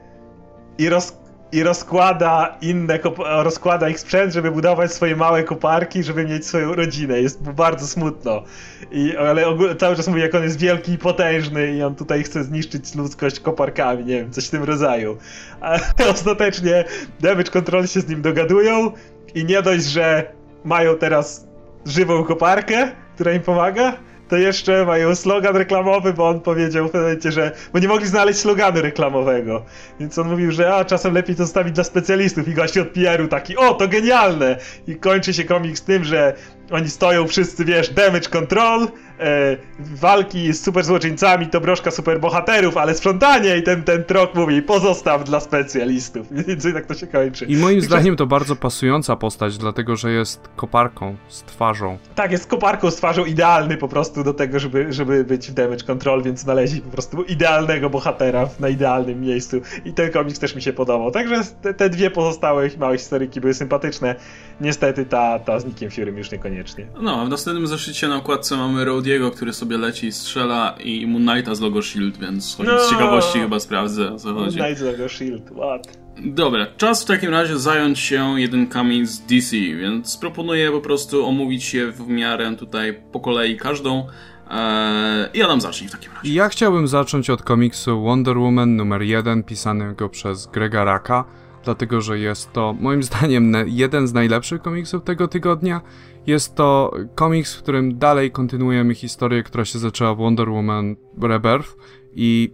i roz i rozkłada inne, rozkłada ich sprzęt, żeby budować swoje małe koparki, żeby mieć swoją rodzinę. Jest bardzo smutno. I, ale cały czas mówi, jak on jest wielki i potężny i on tutaj chce zniszczyć ludzkość koparkami, nie wiem, coś w tym rodzaju. Ale ostatecznie Damage Control się z nim dogadują i nie dość, że mają teraz żywą koparkę, która im pomaga, to jeszcze mają slogan reklamowy, bo on powiedział w momencie, że... Bo nie mogli znaleźć sloganu reklamowego. Więc on mówił, że a, czasem lepiej to zostawić dla specjalistów. I gość od PR-u taki, o, to genialne! I kończy się komiks tym, że oni stoją wszyscy, wiesz, damage control, e, walki z super złoczyńcami to broszka super bohaterów, ale sprzątanie i ten, ten trok mówi pozostaw dla specjalistów. Więc tak to się kończy. I moim zdaniem to bardzo pasująca postać, dlatego że jest koparką z twarzą. Tak, jest koparką z twarzą idealny po prostu do tego, żeby, żeby być w damage control, więc znaleźli po prostu idealnego bohatera na idealnym miejscu. I ten komiks też mi się podobał. Także te, te dwie pozostałe małe historyki były sympatyczne. Niestety ta, ta z Nickiem Fury już niekoniecznie. No, a w następnym zeszycie na okładce mamy Rodiego, który sobie leci i strzela i Moon Knighta z logo SHIELD, więc choć z No. ciekawości chyba sprawdzę o co chodzi. Night logo Shield, what? Dobra, czas w takim razie zająć się jedynkami z DC, więc proponuję po prostu omówić je w miarę tutaj po kolei każdą. Eee, I Adam zacznij w takim razie. Ja chciałbym zacząć od komiksu Wonder Woman numer 1, pisanego przez Grega Raka, dlatego że jest to moim zdaniem jeden z najlepszych komiksów tego tygodnia. Jest to komiks, w którym dalej kontynuujemy historię, która się zaczęła w Wonder Woman Rebirth i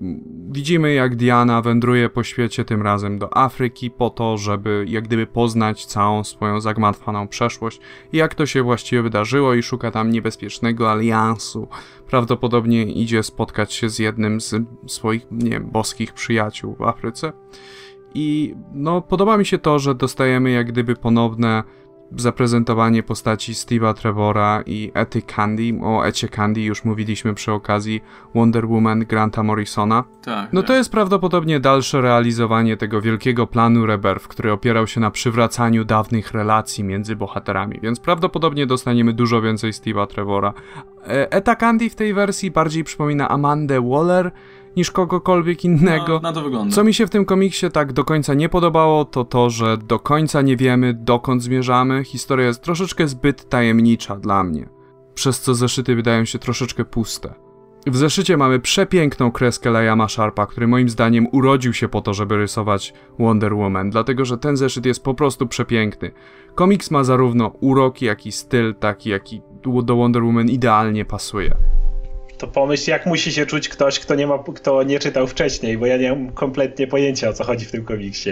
widzimy jak Diana wędruje po świecie, tym razem do Afryki, po to, żeby jak gdyby poznać całą swoją zagmatwaną przeszłość i jak to się właściwie wydarzyło i szuka tam niebezpiecznego aliansu. Prawdopodobnie idzie spotkać się z jednym z swoich, nie boskich przyjaciół w Afryce. I no, podoba mi się to, że dostajemy jak gdyby ponowne zaprezentowanie postaci Steve'a Trevora i Ety Candy. O Ecie Candy już mówiliśmy przy okazji Wonder Woman Granta Morrisona. Tak. No tak. to jest prawdopodobnie dalsze realizowanie tego wielkiego planu Rebirth, który opierał się na przywracaniu dawnych relacji między bohaterami, więc prawdopodobnie dostaniemy dużo więcej Steve'a Trevora. Eta Candy w tej wersji bardziej przypomina Amandę Waller niż kogokolwiek innego. No, na to wygląda. Co mi się w tym komiksie tak do końca nie podobało, to to, że do końca nie wiemy, dokąd zmierzamy. Historia jest troszeczkę zbyt tajemnicza dla mnie, przez co zeszyty wydają się troszeczkę puste. W zeszycie mamy przepiękną kreskę Liama Sharpa, który moim zdaniem urodził się po to, żeby rysować Wonder Woman, dlatego że ten zeszyt jest po prostu przepiękny. Komiks ma zarówno urok, jak i styl, taki jaki do Wonder Woman idealnie pasuje. To pomyśl, jak musi się czuć ktoś, kto nie, ma, kto nie czytał wcześniej, bo ja nie mam kompletnie pojęcia, o co chodzi w tym komiksie.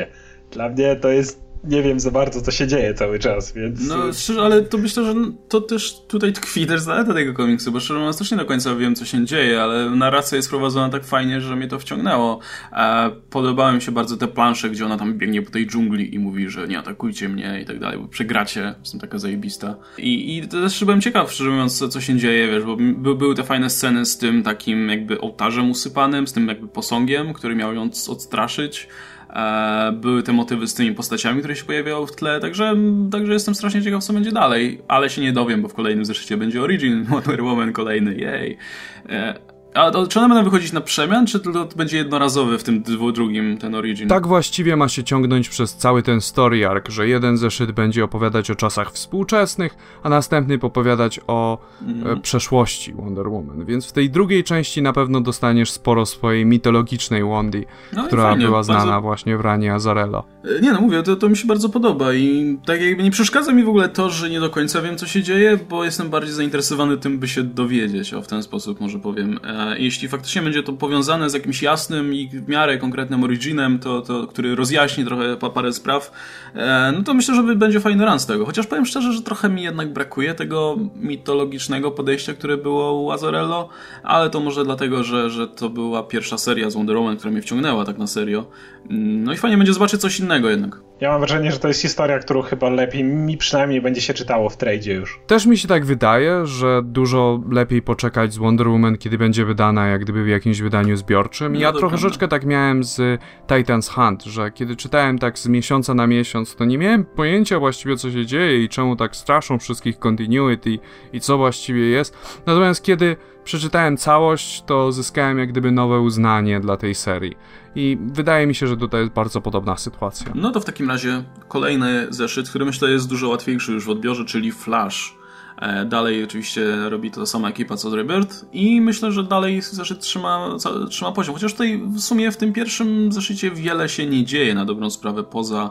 Dla mnie to jest, nie wiem za bardzo, co się dzieje cały czas, więc... No szczerze, ale to myślę, że to też tutaj tkwi też zaleta tego komiksu, bo szczerze mówiąc też nie do końca wiem, co się dzieje, ale narracja jest prowadzona tak fajnie, że mnie to wciągnęło. E, podobały mi się bardzo te plansze, gdzie ona tam biegnie po tej dżungli i mówi, że nie atakujcie mnie i tak dalej, bo przegracie, jestem taka zajebista. I, i też byłem ciekaw, szczerze mówiąc, co, co się dzieje, wiesz, bo by, były te fajne sceny z tym takim jakby ołtarzem usypanym, z tym jakby posągiem, który miał ją odstraszyć. E, były te motywy z tymi postaciami, które się pojawiały w tle, także, także jestem strasznie ciekaw, co będzie dalej, ale się nie dowiem, bo w kolejnym zeszycie będzie Origin Wonder Woman kolejny, jej. E, a to, czy one będą wychodzić na przemian, czy to będzie jednorazowy w tym drugim, ten Origin? Tak właściwie ma się ciągnąć przez cały ten story arc, że jeden zeszyt będzie opowiadać o czasach współczesnych, a następny opowiadać o e, przeszłości Wonder Woman. Więc w tej drugiej części na pewno dostaniesz sporo swojej mitologicznej Wondy, No która fajnie, była bardzo- znana właśnie w ranie Azarello. E, Nie no, mówię, to, to mi się bardzo podoba i tak jakby nie przeszkadza mi w ogóle to, że nie do końca wiem, co się dzieje, bo jestem bardziej zainteresowany tym, by się dowiedzieć, o w ten sposób może powiem. E, jeśli faktycznie będzie to powiązane z jakimś jasnym i w miarę konkretnym originem, to, to, który rozjaśni trochę pa, parę spraw, e, no to myślę, że będzie fajny run z tego. Chociaż powiem szczerze, że trochę mi jednak brakuje tego mitologicznego podejścia, które było u Azorello, ale to może dlatego, że, że to była pierwsza seria z Wonder Woman, która mnie wciągnęła tak na serio. No i fajnie będzie zobaczyć coś innego jednak. Ja mam wrażenie, że to jest historia, którą chyba lepiej, mi przynajmniej będzie się czytało w tradzie już. Też mi się tak wydaje, że dużo lepiej poczekać z Wonder Woman, kiedy będzie wydana jak gdyby w jakimś wydaniu zbiorczym. No ja troszeczkę tak miałem z Titans Hunt, że kiedy czytałem tak z miesiąca na miesiąc, to nie miałem pojęcia właściwie co się dzieje i czemu tak straszą wszystkich continuity i co właściwie jest. Natomiast kiedy przeczytałem całość, to zyskałem jak gdyby nowe uznanie dla tej serii. I wydaje mi się, że tutaj jest bardzo podobna sytuacja. No to w takim razie kolejny zeszyt, który myślę jest dużo łatwiejszy już w odbiorze, czyli Flash. E, dalej oczywiście robi to sama ekipa co Rebirth i myślę, że dalej zeszyt trzyma, trzyma poziom. Chociaż tutaj w sumie w tym pierwszym zeszycie wiele się nie dzieje na dobrą sprawę poza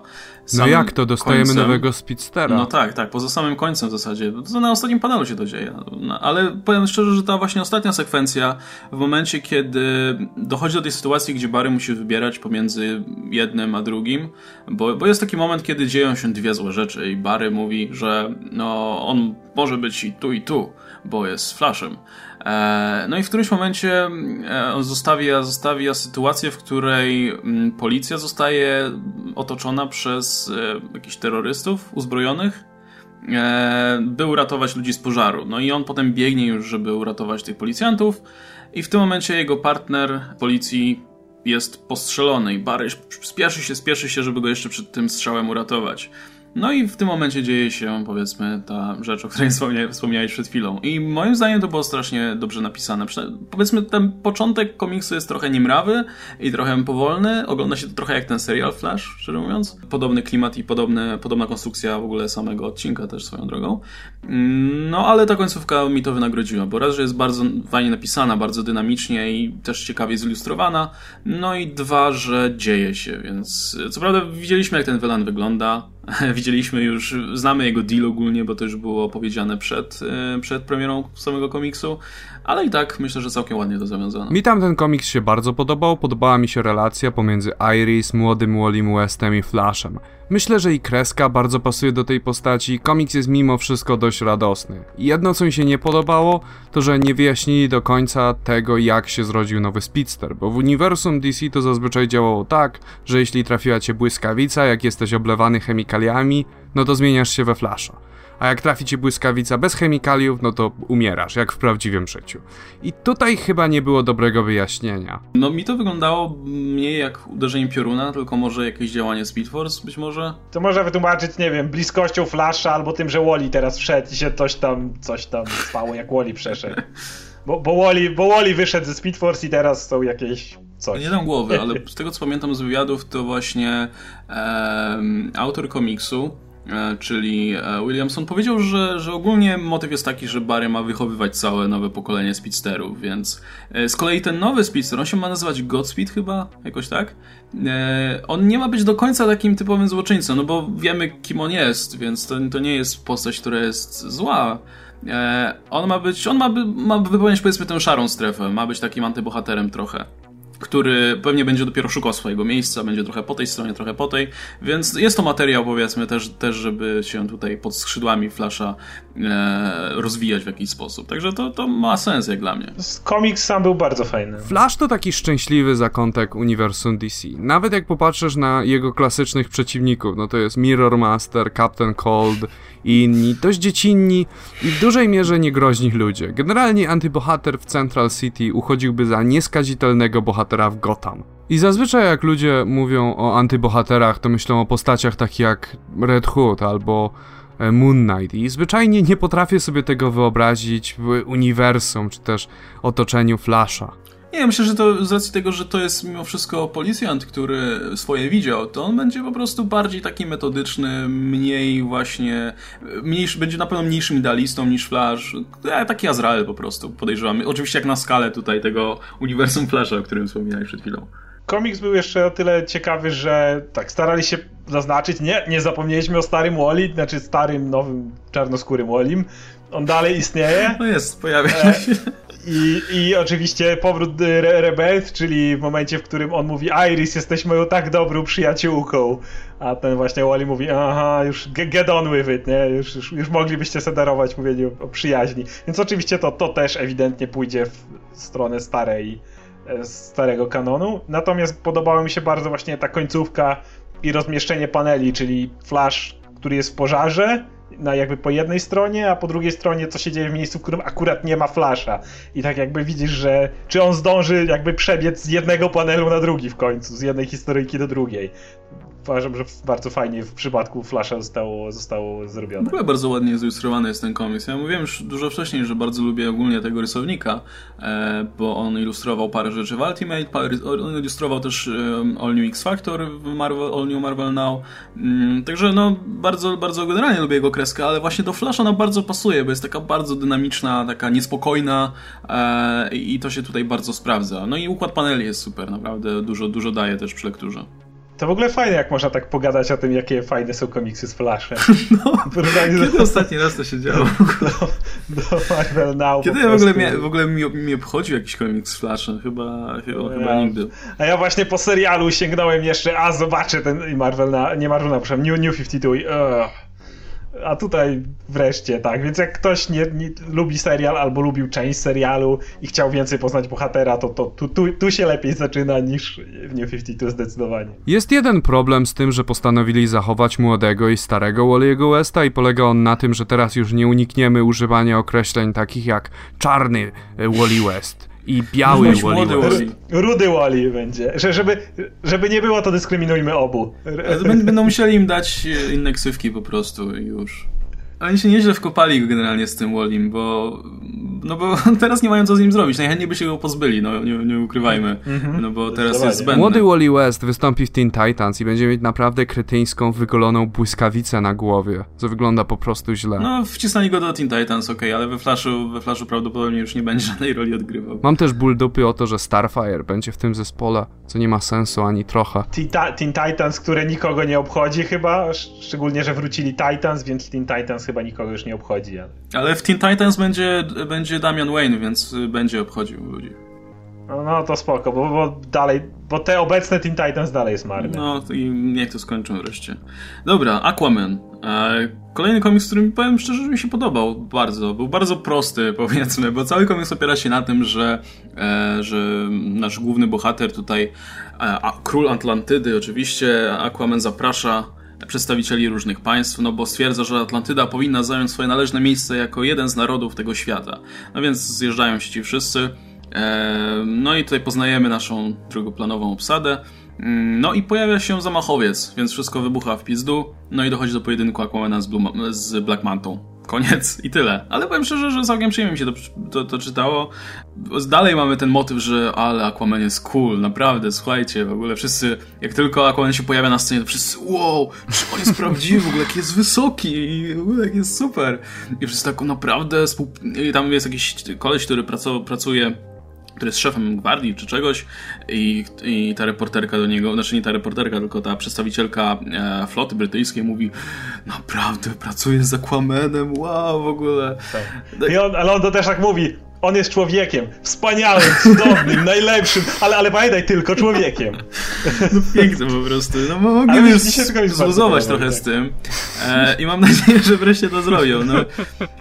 No jak to? Dostajemy końcem. nowego Speedstera. No tak, tak, poza samym końcem w zasadzie. To na ostatnim panelu się to dzieje. No, ale powiem szczerze, że ta właśnie ostatnia sekwencja, w momencie kiedy dochodzi do tej sytuacji, gdzie Barry musi wybierać pomiędzy jednym a drugim, bo, bo jest taki moment, kiedy dzieją się dwie złe rzeczy i Barry mówi, że no on może być i tu i tu, bo jest Flashem. E, no i w którymś momencie e, zostawia, zostawia sytuację, w której mm, policja zostaje otoczona przez e, jakichś terrorystów uzbrojonych, by uratować ludzi z pożaru. No i on potem biegnie już, żeby uratować tych policjantów i w tym momencie jego partner policji jest postrzelony i Barry spieszy się, spieszy się, żeby go jeszcze przed tym strzałem uratować. No i w tym momencie dzieje się, powiedzmy, ta rzecz, o której wspomniałeś przed chwilą. I moim zdaniem to było strasznie dobrze napisane. Powiedzmy, ten początek komiksu jest trochę niemrawy i trochę powolny. Ogląda się to trochę jak ten serial Flash, szczerze mówiąc. Podobny klimat i podobna konstrukcja w ogóle samego odcinka też swoją drogą. No, ale ta końcówka mi to wynagrodziła, bo raz, że jest bardzo fajnie napisana, bardzo dynamicznie i też ciekawie zilustrowana. No i dwa, że dzieje się, więc co prawda widzieliśmy, jak ten Welan wygląda. widzieliśmy już, znamy jego deal ogólnie, bo to już było powiedziane przed, e, przed premierą samego komiksu, ale i tak myślę, że całkiem ładnie to zawiązano. Mi tam ten komiks się bardzo podobał, podobała mi się relacja pomiędzy Iris, młodym Wallim Westem i Flashem. Myślę, że i kreska bardzo pasuje do tej postaci, komiks jest mimo wszystko dość radosny. Jedno co mi się nie podobało, to że nie wyjaśnili do końca tego jak się zrodził nowy Speedster, bo w uniwersum DC to zazwyczaj działało tak, że jeśli trafiła cię błyskawica, jak jesteś oblewany chemikaliami, no to zmieniasz się we Flasha a jak trafi ci błyskawica bez chemikaliów, no to umierasz, jak w prawdziwym życiu. I tutaj chyba nie było dobrego wyjaśnienia. No mi to wyglądało mniej jak uderzenie pioruna, tylko może jakieś działanie Speed Force być może? To można wytłumaczyć, nie wiem, bliskością Flasha albo tym, że Wally teraz wszedł i się coś tam, coś tam stało, jak Wally przeszedł. Bo, bo, Wally, bo Wally wyszedł ze Speed Force i teraz są jakieś coś. Nie dam głowy, ale z tego co pamiętam z wywiadów, to właśnie um, autor komiksu E, czyli e, Williamson powiedział, że, że ogólnie motyw jest taki, że Barry ma wychowywać całe nowe pokolenie speedsterów, więc e, z kolei ten nowy speedster, on się ma nazywać Godspeed chyba, jakoś tak? On nie ma być do końca takim typowym złoczyńcą, no bo wiemy kim on jest, więc to, to nie jest postać, która jest zła. On ma być, on ma, ma wypełniać powiedzmy tę szarą strefę, ma być takim antybohaterem trochę który pewnie będzie dopiero szukał swojego miejsca, będzie trochę po tej stronie, trochę po tej, więc jest to materiał powiedzmy też, też żeby się tutaj pod skrzydłami Flasha rozwijać w jakiś sposób. Także to, to ma sens jak dla mnie. Komiks sam był bardzo fajny. Flash to taki szczęśliwy zakątek uniwersum DC. Nawet jak popatrzysz na jego klasycznych przeciwników, no to jest Mirror Master, Captain Cold i inni, dość dziecinni i w dużej mierze niegroźni ludzie. Generalnie antybohater w Central City uchodziłby za nieskazitelnego bohatera w Gotham. I zazwyczaj jak ludzie mówią o antybohaterach, to myślą o postaciach takich jak Red Hood albo e, Moon Knight i zwyczajnie nie potrafię sobie tego wyobrazić w uniwersum czy też otoczeniu Flasha. Nie, myślę, że to z racji tego, że to jest mimo wszystko policjant, który swoje widział, to on będzie po prostu bardziej taki metodyczny, mniej właśnie, mniejszy, będzie na pewno mniejszym idealistą niż Flash. E, taki Azrael po prostu, podejrzewam. Oczywiście jak na skalę tutaj tego uniwersum Flasha, o którym wspominałeś przed chwilą. Komiks był jeszcze o tyle ciekawy, że tak starali się zaznaczyć, nie, nie zapomnieliśmy o starym Wally, znaczy starym, nowym, czarnoskórym Wallim. On dalej istnieje. No jest, pojawia e, się. I, I oczywiście powrót Re Rebirth, czyli w momencie, w którym on mówi Iris, jesteś moją tak dobrą przyjaciółką, a ten właśnie Wally mówi aha, już get on with it, nie? Już, już, już moglibyście sederować mówienie o, o przyjaźni. Więc oczywiście to, to też ewidentnie pójdzie w stronę starej, starego kanonu. Natomiast podobała mi się bardzo właśnie ta końcówka i rozmieszczenie paneli, czyli Flash, który jest w pożarze, na jakby po jednej stronie, a po drugiej stronie co się dzieje w miejscu, w którym akurat nie ma flasha. I tak jakby widzisz, że czy on zdąży jakby przebiec z jednego panelu na drugi w końcu, z jednej historyjki do drugiej uważam, że bardzo fajnie w przypadku Flasha zostało, zostało zrobione. W ogóle bardzo ładnie zilustrowany jest ten komiks. Ja mówiłem już dużo wcześniej, że bardzo lubię ogólnie tego rysownika, e, bo on ilustrował parę rzeczy w Ultimate, on ilustrował też All New X Factor w Marvel, All New Marvel Now. Mm, także no, bardzo, bardzo generalnie lubię jego kreskę ale właśnie do Flash ona bardzo pasuje, bo jest taka bardzo dynamiczna, taka niespokojna e, i to się tutaj bardzo sprawdza. No i układ paneli jest super, naprawdę dużo, dużo daje też przy lekturze. To w ogóle fajne, jak można tak pogadać o tym, jakie fajne są komiksy z Flashem. No, kiedy do... ostatni raz to się działo? Do, do Marvel Now. Kiedy ja w ogóle, mia, w ogóle mi, mi obchodził jakiś komiks z Flashem? Chyba, chyba, ja, chyba nigdy. A ja właśnie po serialu sięgnąłem jeszcze, a zobaczę ten Marvel na, nie Marvel na, przepraszam, New, New 52 i uh. A tutaj wreszcie, tak. Więc jak ktoś nie, nie, lubi serial albo lubił część serialu i chciał więcej poznać bohatera, to, to tu, tu, tu się lepiej zaczyna niż w New 52 zdecydowanie. Jest jeden problem z tym, że postanowili zachować młodego i starego Wally'ego Westa i polega on na tym, że teraz już nie unikniemy używania określeń takich jak czarny Wally West i biały Wally West. Rudy Wally będzie. Że, żeby, żeby nie było, to dyskryminujmy obu. Będą musieli im dać inne ksywki po prostu i już. Oni się nieźle wkopali generalnie z tym Wallim, bo no bo teraz nie mają co z nim zrobić. Najchętniej by się go pozbyli, no nie, nie ukrywajmy. Mm-hmm. No bo teraz jest zbędny. Młody Wally West wystąpi w Teen Titans i będzie mieć naprawdę kretyńską, wygoloną błyskawicę na głowie, co wygląda po prostu źle. No, wcisnęli go do Teen Titans, okej, okay, ale we Flashu, we Flashu prawdopodobnie już nie będzie żadnej roli odgrywał. Mam też ból dupy o to, że Starfire będzie w tym zespole, co nie ma sensu ani trochę. Teen Titans, które nikogo nie obchodzi chyba, szczególnie, że wrócili Titans, więc Teen Titans chyba nikogo już nie obchodzi. Ale, ale w Teen Titans będzie, będzie Damian Wayne, więc będzie obchodził ludzi. No, no to spoko, bo, bo, dalej, bo te obecne Teen Titans dalej jest marne. No i niech to skończą wreszcie. Dobra, Aquaman. E, kolejny komiks, który mi powiem szczerze, że mi się podobał bardzo. Był bardzo prosty, powiedzmy, bo cały komiks opiera się na tym, że, e, że nasz główny bohater tutaj, e, a, król Atlantydy oczywiście, Aquaman zaprasza przedstawicieli różnych państw, no bo stwierdza, że Atlantyda powinna zająć swoje należne miejsce jako jeden z narodów tego świata. No więc zjeżdżają się ci wszyscy. E, no i tutaj poznajemy naszą drugoplanową obsadę. Mm, no i pojawia się zamachowiec, więc wszystko wybucha w pizdu. No i dochodzi do pojedynku Aquamana z, Blue, z Black Mantą. Koniec i tyle. Ale powiem szczerze, że całkiem przyjemnie mi się to, to, to, czytało. Dalej mamy ten motyw, że ale Aquaman jest cool, naprawdę, słuchajcie, w ogóle wszyscy, jak tylko Aquaman się pojawia na scenie, to wszyscy wow, czy on jest prawdziwy, w ogóle jak jest wysoki i w ogóle jak jest super. I wszyscy tak naprawdę, i tam jest jakiś koleś, który pracuje który jest szefem gwardii czy czegoś i, i ta reporterka do niego, znaczy nie ta reporterka, tylko ta przedstawicielka e, floty brytyjskiej mówi naprawdę pracuję z Aquamanem, wow, w ogóle. Tak. I on, ale on to też tak mówi, on jest człowiekiem. Wspaniałym, cudownym, najlepszym, ale, ale pamiętaj, tylko człowiekiem. No piękny po prostu. No mogłem już zluzować trochę tak. z tym. E, I mam nadzieję, że wreszcie to zrobią. No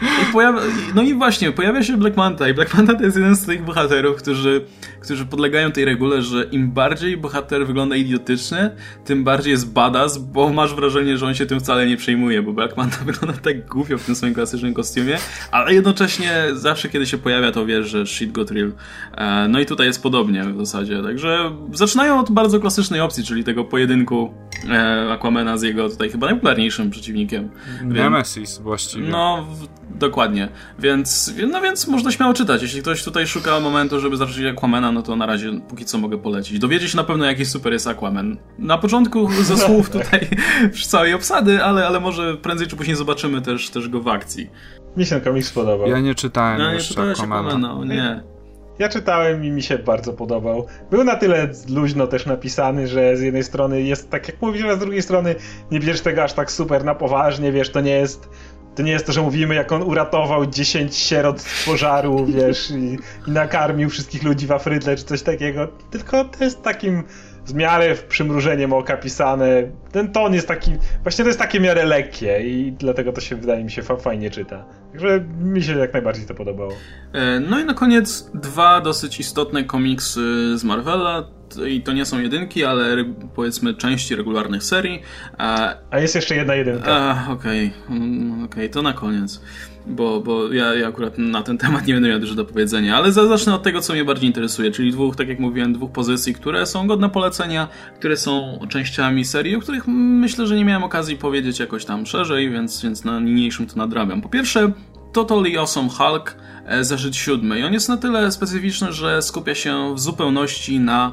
i, pojawia, no i właśnie, pojawia się Black Manta i Black Manta to jest jeden z tych bohaterów, którzy, którzy podlegają tej regule, że im bardziej bohater wygląda idiotycznie, tym bardziej jest badass, bo masz wrażenie, że on się tym wcale nie przejmuje, bo Black Manta wygląda tak głupio w tym swoim klasycznym kostiumie, ale jednocześnie zawsze, kiedy się pojawia, to wiesz, że shit got real. E, no i tutaj jest podobnie w zasadzie. Także zaczynają od bardzo klasycznej opcji, czyli tego pojedynku e, Aquamana z jego tutaj chyba najpopularniejszym przeciwnikiem. Nemesis właściwie. No, dokładnie. Więc, no więc można śmiało czytać. Jeśli ktoś tutaj szuka momentu, żeby zacząć Aquamana, no to na razie póki co mogę polecić. Dowiedzieć się na pewno, jaki super jest Aquaman. Na początku ze słów tutaj całej obsady, ale, ale może prędzej czy później zobaczymy też, też go w akcji. Mi się komiks spodobał. Ja nie czytałem no, jeszcze nie Aquamana. Aquamana. nie. Ja czytałem i mi się bardzo podobał. Był na tyle luźno też napisany, że z jednej strony jest tak jak mówisz, a z drugiej strony nie bierzesz tego aż tak super na poważnie, wiesz, to nie jest to nie jest to, że mówimy, jak on uratował 10 sierot z pożaru, wiesz, i, i nakarmił wszystkich ludzi w Afryce, czy coś takiego, tylko to jest takim w miarę przymrużeniem oka pisane. Ten ton jest taki, właśnie to jest takie miarę lekkie i dlatego to się wydaje mi się fajnie czyta. Także mi się jak najbardziej to podobało. E, no i na koniec dwa dosyć istotne komiksy z Marvela. I to nie są jedynki, ale powiedzmy części regularnych serii. A jest jeszcze jedna jedynka. Okej, okay. Mm, okej, okay, to na koniec bo, bo ja, ja akurat na ten temat nie będę miał dużo do powiedzenia, ale zacznę od tego, co mnie bardziej interesuje, czyli dwóch, tak jak mówiłem, dwóch pozycji, które są godne polecenia, które są częściami serii, o których myślę, że nie miałem okazji powiedzieć jakoś tam szerzej, więc, więc na niniejszym to nadrabiam. Po pierwsze, Totally Awesome Hulk, e, zeszyt siódmy. I on jest na tyle specyficzny, że skupia się w zupełności na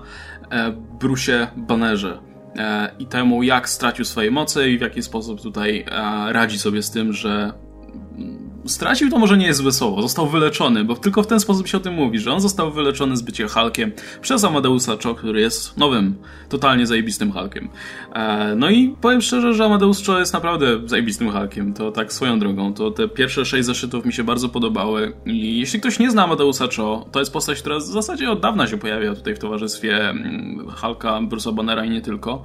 e, Bruce Bannerze. e, i temu, jak stracił swoje moce i w jaki sposób tutaj e, radzi sobie z tym, że stracił to może nie jest złe słowo, został wyleczony, bo tylko w ten sposób się o tym mówi, że on został wyleczony z bycia Hulkiem przez Amadeusa Cho, który jest nowym, totalnie zajebistym Hulkiem. E, no i powiem szczerze, że Amadeus Cho jest naprawdę zajebistym Hulkiem, to tak swoją drogą, to te pierwsze sześć zeszytów mi się bardzo podobały i jeśli ktoś nie zna Amadeusa Cho, to jest postać, która w zasadzie od dawna się pojawia tutaj w towarzystwie mm, Hulka, Bruce'a Bannera i nie tylko.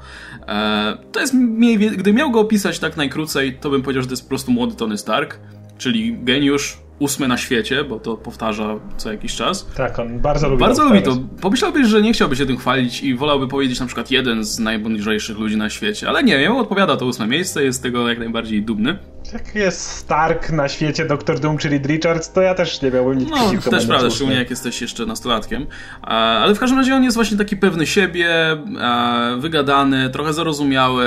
E, to jest mniej, gdy miał go opisać tak najkrócej, to bym powiedział, że to jest po prostu młody Tony Stark, czyli geniusz ósmy na świecie, bo to powtarza co jakiś czas. Tak, on bardzo lubi Bardzo lubi to. Pomyślałbyś, że nie chciałby się tym chwalić i wolałby powiedzieć na przykład jeden z najmądrzejszych ludzi na świecie, ale nie, jemu odpowiada to ósme miejsce, jest z tego jak najbardziej dumny. Jak jest Stark na świecie Doctor Doom, czyli Richards, to ja też nie miałbym nic No, też prawda, szczególnie jak jesteś jeszcze nastolatkiem. Ale w każdym razie on jest właśnie taki pewny siebie, wygadany, trochę zarozumiały.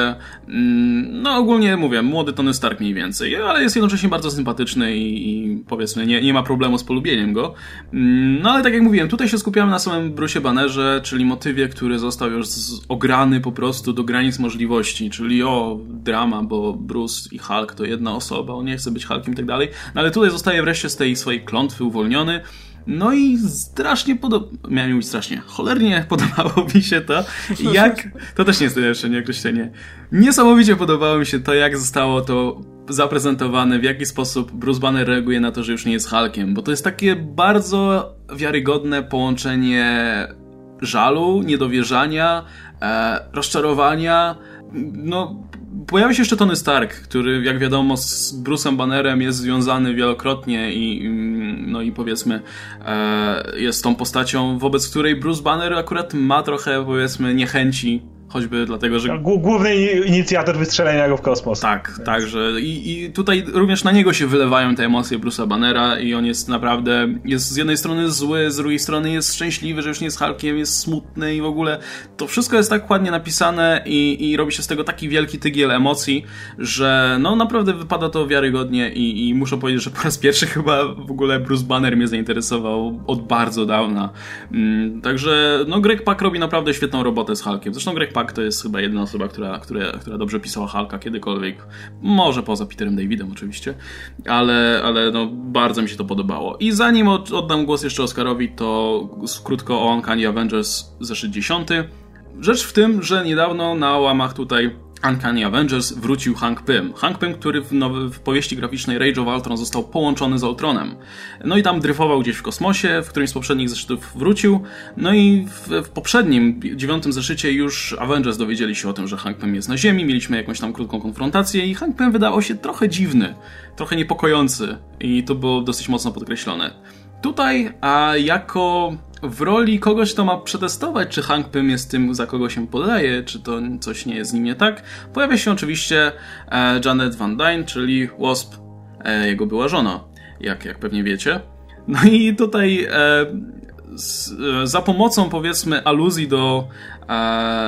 Mm, no ogólnie mówię, młody Tony Stark mniej więcej, ale jest jednocześnie bardzo sympatyczny i, i powiedzmy nie, nie ma problemu z polubieniem go. Mm, no ale tak jak mówiłem, tutaj się skupiamy na samym Bruce Bannerze, czyli motywie, który został już ograny po prostu do granic możliwości, czyli o, drama, bo Bruce i Hulk to jedna osoba, on nie chce być Hulkiem i tak dalej, no ale tutaj zostaje wreszcie z tej swojej klątwy uwolniony, no i strasznie podobało, miałem mówić strasznie, cholernie podobało mi się to, jak, to też nie jest najlepsze nie określenie, niesamowicie podobało mi się to, jak zostało to zaprezentowane, w jaki sposób Bruce Banner reaguje na to, że już nie jest Hulkiem, bo to jest takie bardzo wiarygodne połączenie żalu, niedowierzania, e, rozczarowania, no pojawia się jeszcze Tony Stark, który jak wiadomo z Bruce'em Bannerem jest związany wielokrotnie i no i powiedzmy e, jest tą postacią, wobec której Bruce Banner akurat ma trochę powiedzmy niechęci Choćby dlatego, że. Główny inicjator wystrzelenia go w kosmos. Tak, Więc. tak, że i, i tutaj również na niego się wylewają te emocje Bruce'a Bannera i on jest naprawdę, jest z jednej strony zły, z drugiej strony jest szczęśliwy, że już nie jest Hulkiem, jest smutny i w ogóle to wszystko jest tak ładnie napisane i, i robi się z tego taki wielki tygiel emocji, że no naprawdę wypada to wiarygodnie i, i muszę powiedzieć, że po raz pierwszy chyba w ogóle Bruce Banner mnie zainteresował od bardzo dawna. Mm, także no Greg Pak robi naprawdę świetną robotę z Hulkiem. Zresztą Greg Pak Pak to jest chyba jedna osoba, która, która, która dobrze pisała Hulka kiedykolwiek. Może poza Peterem Davidem oczywiście, ale, ale no, bardzo mi się to podobało. I zanim od, oddam głos jeszcze Oscarowi, to krótko o Uncanny Avengers zeszyt 10. Rzecz w tym, że niedawno na łamach tutaj Uncanny Avengers wrócił Hank Pym. Hank Pym, który w, nowy, w powieści graficznej Rage of Ultron został połączony z Ultronem. No i tam dryfował gdzieś w kosmosie, w którymś z poprzednich zeszytów wrócił. No i w, w poprzednim, dziewiątym zeszycie już Avengers dowiedzieli się o tym, że Hank Pym jest na Ziemi, mieliśmy jakąś tam krótką konfrontację i Hank Pym wydawał się trochę dziwny, trochę niepokojący i to było dosyć mocno podkreślone. Tutaj, a jako w roli kogoś, kto ma przetestować, czy Hank Pym jest tym, za kogo się podaje, czy to coś nie jest z nim nie tak, pojawia się oczywiście e, Janet Van Dyne, czyli Wasp, e, jego była żona, jak, jak pewnie wiecie. No i tutaj e, z, za pomocą powiedzmy aluzji do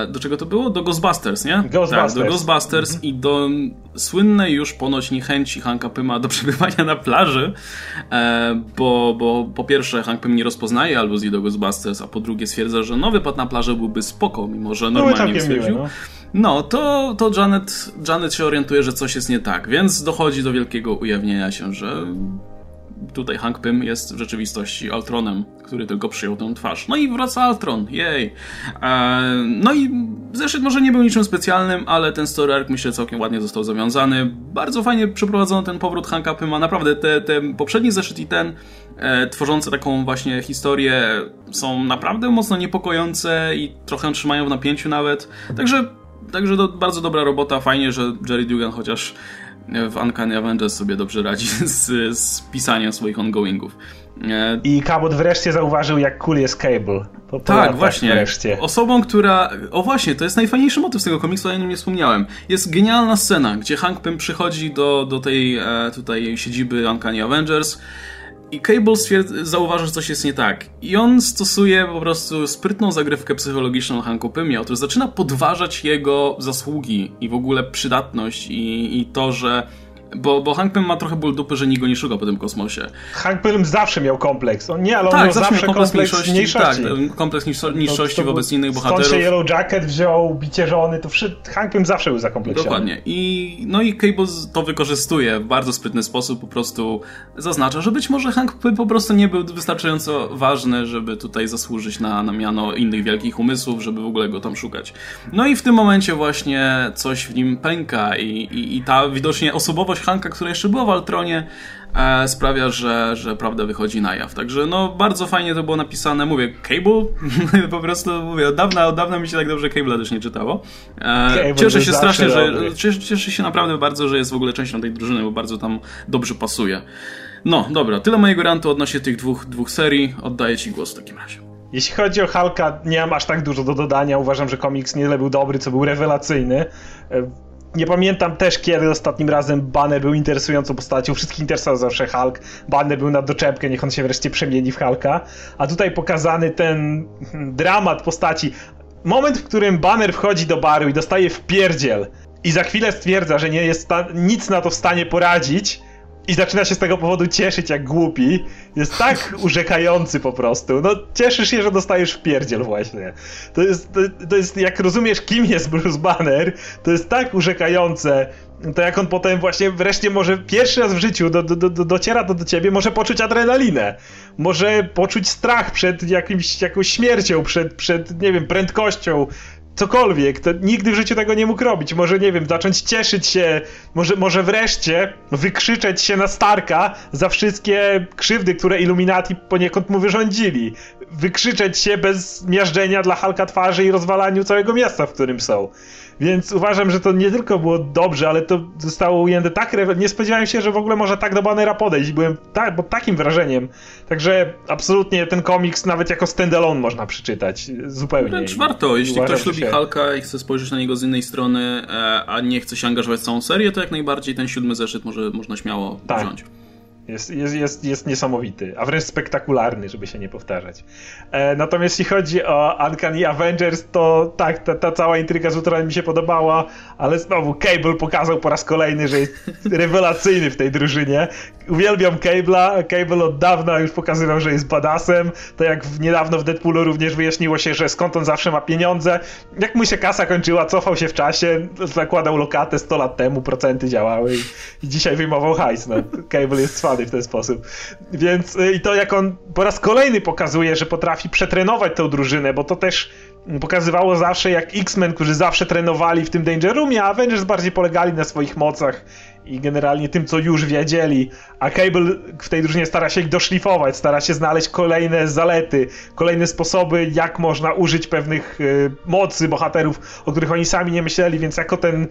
do czego to było? Do Ghostbusters, nie? Ghostbusters. Tak, do Ghostbusters mhm. i do słynnej już ponoć niechęci Hanka Pyma do przebywania na plaży, e, bo, bo po pierwsze Hank Pym nie rozpoznaje aluzji do Ghostbusters, a po drugie stwierdza, że nowy wypad na plażę byłby spoko, mimo że normalnie stwierdził. No. no, to, to Janet, Janet się orientuje, że coś jest nie tak, więc dochodzi do wielkiego ujawnienia się, że tutaj Hank Pym jest w rzeczywistości Altronem, który tylko przyjął tę twarz. No i wraca Altron, jej! E, no i zeszyt może nie był niczym specjalnym, ale ten story arc myślę całkiem ładnie został zawiązany. Bardzo fajnie przeprowadzono ten powrót Hanka Pyma, naprawdę te, te poprzedni zeszyt i ten e, tworzące taką właśnie historię są naprawdę mocno niepokojące i trochę trzymają w napięciu nawet. Także Także to bardzo dobra robota, fajnie, że Jerry Dugan chociaż w Uncanny Avengers sobie dobrze radzi z, z pisaniem swoich ongoingów. E, I Cabot wreszcie zauważył, jak cool jest Cable. Po tak, właśnie. Wreszcie. Osobą, która... O właśnie, to jest najfajniejszy motyw z tego komiksu, o nim nie wspomniałem. Jest genialna scena, gdzie Hank Pym przychodzi do, do tej e, tutaj siedziby Uncanny Avengers i Cable zauważa, że coś jest nie tak. I on stosuje po prostu sprytną zagrywkę psychologiczną Hanku Pymie. Otóż zaczyna podważać jego zasługi i w ogóle przydatność i, i to, że Bo, bo Hank Pym ma trochę ból dupy, że nikt go nie szuka po tym kosmosie. Hank Pym zawsze miał kompleks. On nie, ale on tak, miał zawsze zawsze miał kompleks kompleks mniejszości. mniejszości. Tak, kompleks niższości był- wobec innych Stąd bohaterów. się Yellow Jacket wziął, bicie żony, to wszystko, Hank Pym zawsze był zakompleksiony. Dokładnie. I, no i Cable to wykorzystuje w bardzo sprytny sposób, po prostu zaznacza, że być może Hank Pym po prostu nie był wystarczająco ważny, żeby tutaj zasłużyć na, na miano innych wielkich umysłów, żeby w ogóle go tam szukać. No i w tym momencie właśnie coś w nim pęka i, i, i ta widocznie osobowość Hanka, która jeszcze była w Altronie, e, sprawia, że, że prawda wychodzi na jaw. Także no bardzo fajnie to było napisane. Mówię, Cable? po prostu mówię, od dawna, od dawna mi się tak dobrze Cable'a też nie czytało. E, cieszę się strasznie, że cieszę, cieszę się naprawdę bardzo, że jest w ogóle częścią tej drużyny, bo bardzo tam dobrze pasuje. No, dobra, tyle mojego rantu odnośnie tych dwóch, dwóch serii. Oddaję ci głos w takim razie. Jeśli chodzi o Hulka, nie mam aż tak dużo do dodania. Uważam, że komiks nie tyle był dobry, co był rewelacyjny. Nie pamiętam też, kiedy ostatnim razem Banner był interesującą postacią. Wszystkich interesował zawsze Hulk. Banner był na doczepkę, niech on się wreszcie przemieni w Hulka. A tutaj pokazany ten dramat postaci. Moment, w którym Banner wchodzi do baru i dostaje w pierdziel i za chwilę stwierdza, że nie jest nic na to w stanie poradzić i zaczyna się z tego powodu cieszyć jak głupi, jest tak urzekający po prostu. No, cieszysz się, że dostajesz w pierdziel właśnie. To jest, to, to jest, jak rozumiesz, kim jest Bruce Banner, to jest tak urzekające, to jak on potem właśnie wreszcie może pierwszy raz w życiu do, do, do, dociera to do ciebie, może poczuć adrenalinę, może poczuć strach przed jakimś, jakąś śmiercią, przed, przed, nie wiem, prędkością, cokolwiek, to nigdy w życiu tego nie mógł robić. Może, nie wiem, zacząć cieszyć się, może, może wreszcie wykrzyczeć się na Starka za wszystkie krzywdy, które Illuminati poniekąd mu wyrządzili. Wykrzyczeć się bez miażdżenia dla Halka twarzy i rozwalaniu całego miasta, w którym są. Więc uważam, że to nie tylko było dobrze, ale to zostało ujęte tak Nie spodziewałem się, że w ogóle może tak do Bannera podejść. Byłem tak, pod takim wrażeniem. Także absolutnie ten komiks nawet jako standalone można przeczytać. Zupełnie. Wręcz warto, jeśli Uważam, ktoś lubi się- Hulka i chce spojrzeć na niego z innej strony, e, a nie chce się angażować w całą serię, to jak najbardziej ten siódmy zeszyt może, można śmiało Tak. wziąć. Jest, jest, jest, jest niesamowity, a wręcz spektakularny, żeby się nie powtarzać. E, natomiast jeśli chodzi o Uncanny Avengers, to tak, ta, ta cała intryga z Ultranem mi się podobała, ale znowu Cable pokazał po raz kolejny, że jest rewelacyjny w tej drużynie. Uwielbiam Cable'a, Cable od dawna już pokazywał, że jest badassem, to jak niedawno w Deadpoolu również wyjaśniło się, że skąd on zawsze ma pieniądze. Jak mu się kasa kończyła, cofał się w czasie, zakładał lokatę 100 lat temu, procenty działały i, i dzisiaj wyjmował hajs. No. Cable jest cwany w ten sposób. Więc y, i to jak on po raz kolejny pokazuje, że potrafi przetrenować tę drużynę, bo to też pokazywało zawsze jak X-Men, którzy zawsze trenowali w tym Danger Roomie, a Avengers bardziej polegali na swoich mocach i generalnie tym, co już wiedzieli, a Cable w tej drużynie stara się ich doszlifować, stara się znaleźć kolejne zalety, kolejne sposoby, jak można użyć pewnych y, mocy bohaterów, o których oni sami nie myśleli, więc jako ten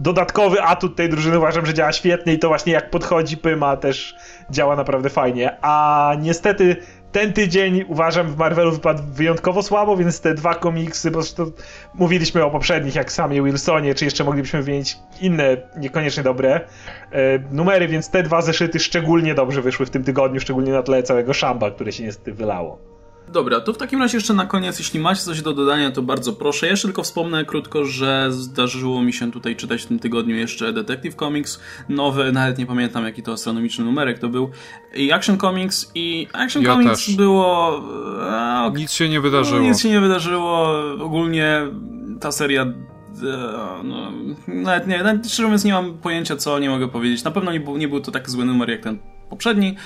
dodatkowy atut tej drużyny uważam, że działa świetnie i to właśnie jak podchodzi Pyma też działa naprawdę fajnie, a niestety ten tydzień uważam w Marvelu wypadł wyjątkowo słabo, więc te dwa komiksy, bo to mówiliśmy o poprzednich, jak samie Wilsonie, czy jeszcze moglibyśmy wymienić inne, niekoniecznie dobre e, numery, więc te dwa zeszyty szczególnie dobrze wyszły w tym tygodniu, szczególnie na tle całego szamba, które się niestety wylało. Dobra, to w takim razie jeszcze na koniec, jeśli macie coś do dodania, to bardzo proszę. Jeszcze tylko wspomnę krótko, że zdarzyło mi się tutaj czytać w tym tygodniu jeszcze Detective Comics, nowy, nawet nie pamiętam jaki to astronomiczny numerek to był, i Action Comics i Action Ja Comics też. było... E, ok, Nic się nie wydarzyło. Nic się nie wydarzyło. Ogólnie ta seria. e, No, nawet nie, nawet szczerze mówiąc, nie mam pojęcia, co nie mogę powiedzieć. Na pewno nie był, nie był to tak zły numer jak ten poprzedni.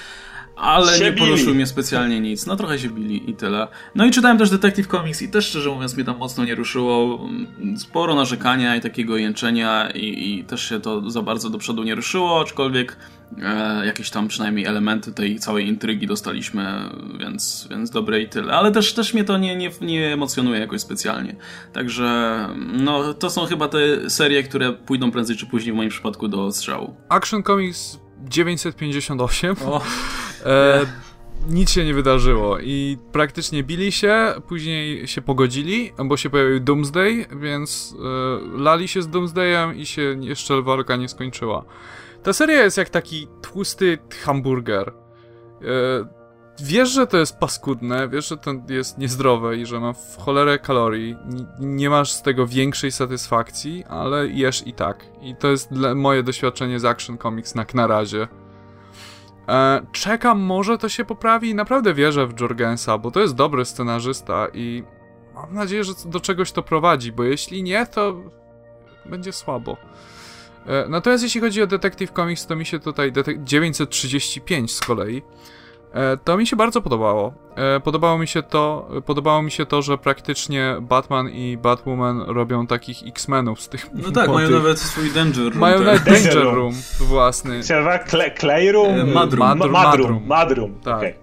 Ale Się nie bili. poruszył mnie specjalnie nic. No trochę się bili i tyle. No i czytałem też Detective Comics i też szczerze mówiąc mnie tam mocno nie ruszyło. Sporo narzekania i takiego jęczenia i, i też się to za bardzo do przodu nie ruszyło, aczkolwiek e, jakieś tam przynajmniej elementy tej całej intrygi dostaliśmy, więc, więc dobre i tyle. Ale też, też mnie to nie, nie, nie emocjonuje jakoś specjalnie. Także no to są chyba te serie, które pójdą prędzej czy później w moim przypadku do strzału. Action Comics 958. O, E, nic się nie wydarzyło i praktycznie bili się, później się pogodzili, bo się pojawił Doomsday, więc e, lali się z Doomsdayem i się jeszcze walka nie skończyła. Ta seria jest jak taki tłusty hamburger. E, wiesz, że to jest paskudne, wiesz, że to jest niezdrowe i że ma w cholerę kalorii, nie masz z tego większej satysfakcji, ale jesz i tak. I to jest moje doświadczenie z Action Comics na, na razie. E, czekam, może to się poprawi i naprawdę wierzę w Jorgensa, bo to jest dobry scenarzysta i mam nadzieję, że do czegoś to prowadzi, bo jeśli nie, to będzie słabo. E, natomiast jeśli chodzi o Detective Comics, to mi się tutaj 935 z kolei to mi się bardzo podobało. E, podobało mi się to, podobało mi się to, że praktycznie Batman i Batwoman robią takich X-Menów z tych No tak, mają nawet swój Danger Room. Mają tak. nawet Danger Room własny. Się nazywa Clay Room? E, Madroom. Madroom. Madroom. Madroom. Tak. Okay.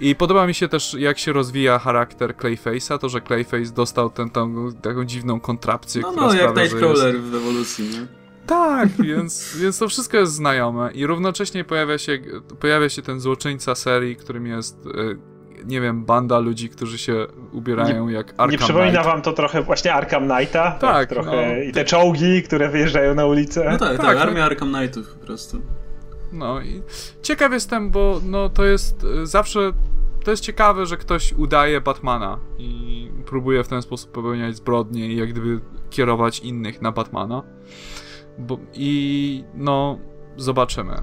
I podoba mi się też, jak się rozwija charakter Clayface'a, to, że Clayface dostał tę taką dziwną kontrapcję, no, która No, sprawia, jak Nightcrawler jest... w ewolucji, nie? Tak, więc, więc to wszystko jest znajome i równocześnie pojawia się, pojawia się ten złoczyńca serii, którym jest, e, nie wiem, banda ludzi, którzy się ubierają nie, jak Arkham Nie przypomina Knight. wam to trochę właśnie Arkham Knighta? Tak, tak trochę. No, I te czołgi, które wyjeżdżają na ulicę. No tak, tak, tak armia no. Arkham Knightów po prostu. No i ciekaw jestem, bo no to jest e, zawsze to jest ciekawe, że ktoś udaje Batmana i próbuje w ten sposób popełniać zbrodnie i jak gdyby kierować innych na Batmana. Bo, I no, zobaczymy. E,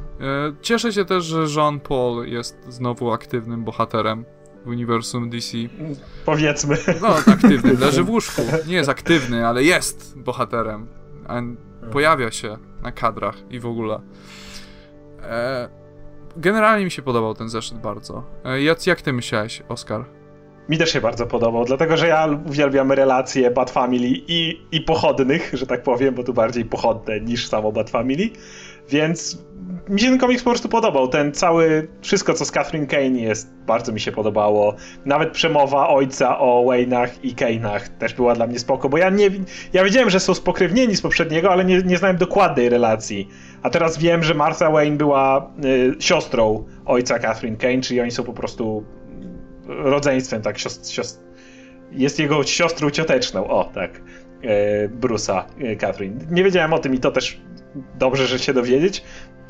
cieszę się też, że Jean Paul jest znowu aktywnym bohaterem w uniwersum DC. Powiedzmy. No, aktywny, leży w łóżku. Nie jest aktywny, ale jest bohaterem. Pojawia się na kadrach i w ogóle. E, generalnie mi się podobał ten zeszyt bardzo. E, jak, jak ty myślałeś, Oskar? Mi też się bardzo podobał, dlatego że ja uwielbiam relacje Bat Family i, i pochodnych, że tak powiem, bo tu bardziej pochodne niż samo Bat Family, więc mi się ten komiks po prostu podobał. Ten cały, wszystko co z Catherine Kane jest, bardzo mi się podobało. Nawet przemowa ojca o Wayne'ach i Kane'ach też była dla mnie spoko, bo ja nie, ja wiedziałem, że są spokrewnieni z poprzedniego, ale nie, nie znałem dokładnej relacji. A teraz wiem, że Martha Wayne była y, siostrą ojca Catherine Kane, czyli oni są po prostu rodzeństwem, tak, siostr, siostr, jest jego siostrą cioteczną, o tak, e, Bruce'a, e, Catherine. Nie wiedziałem o tym i to też dobrze, że się dowiedzieć,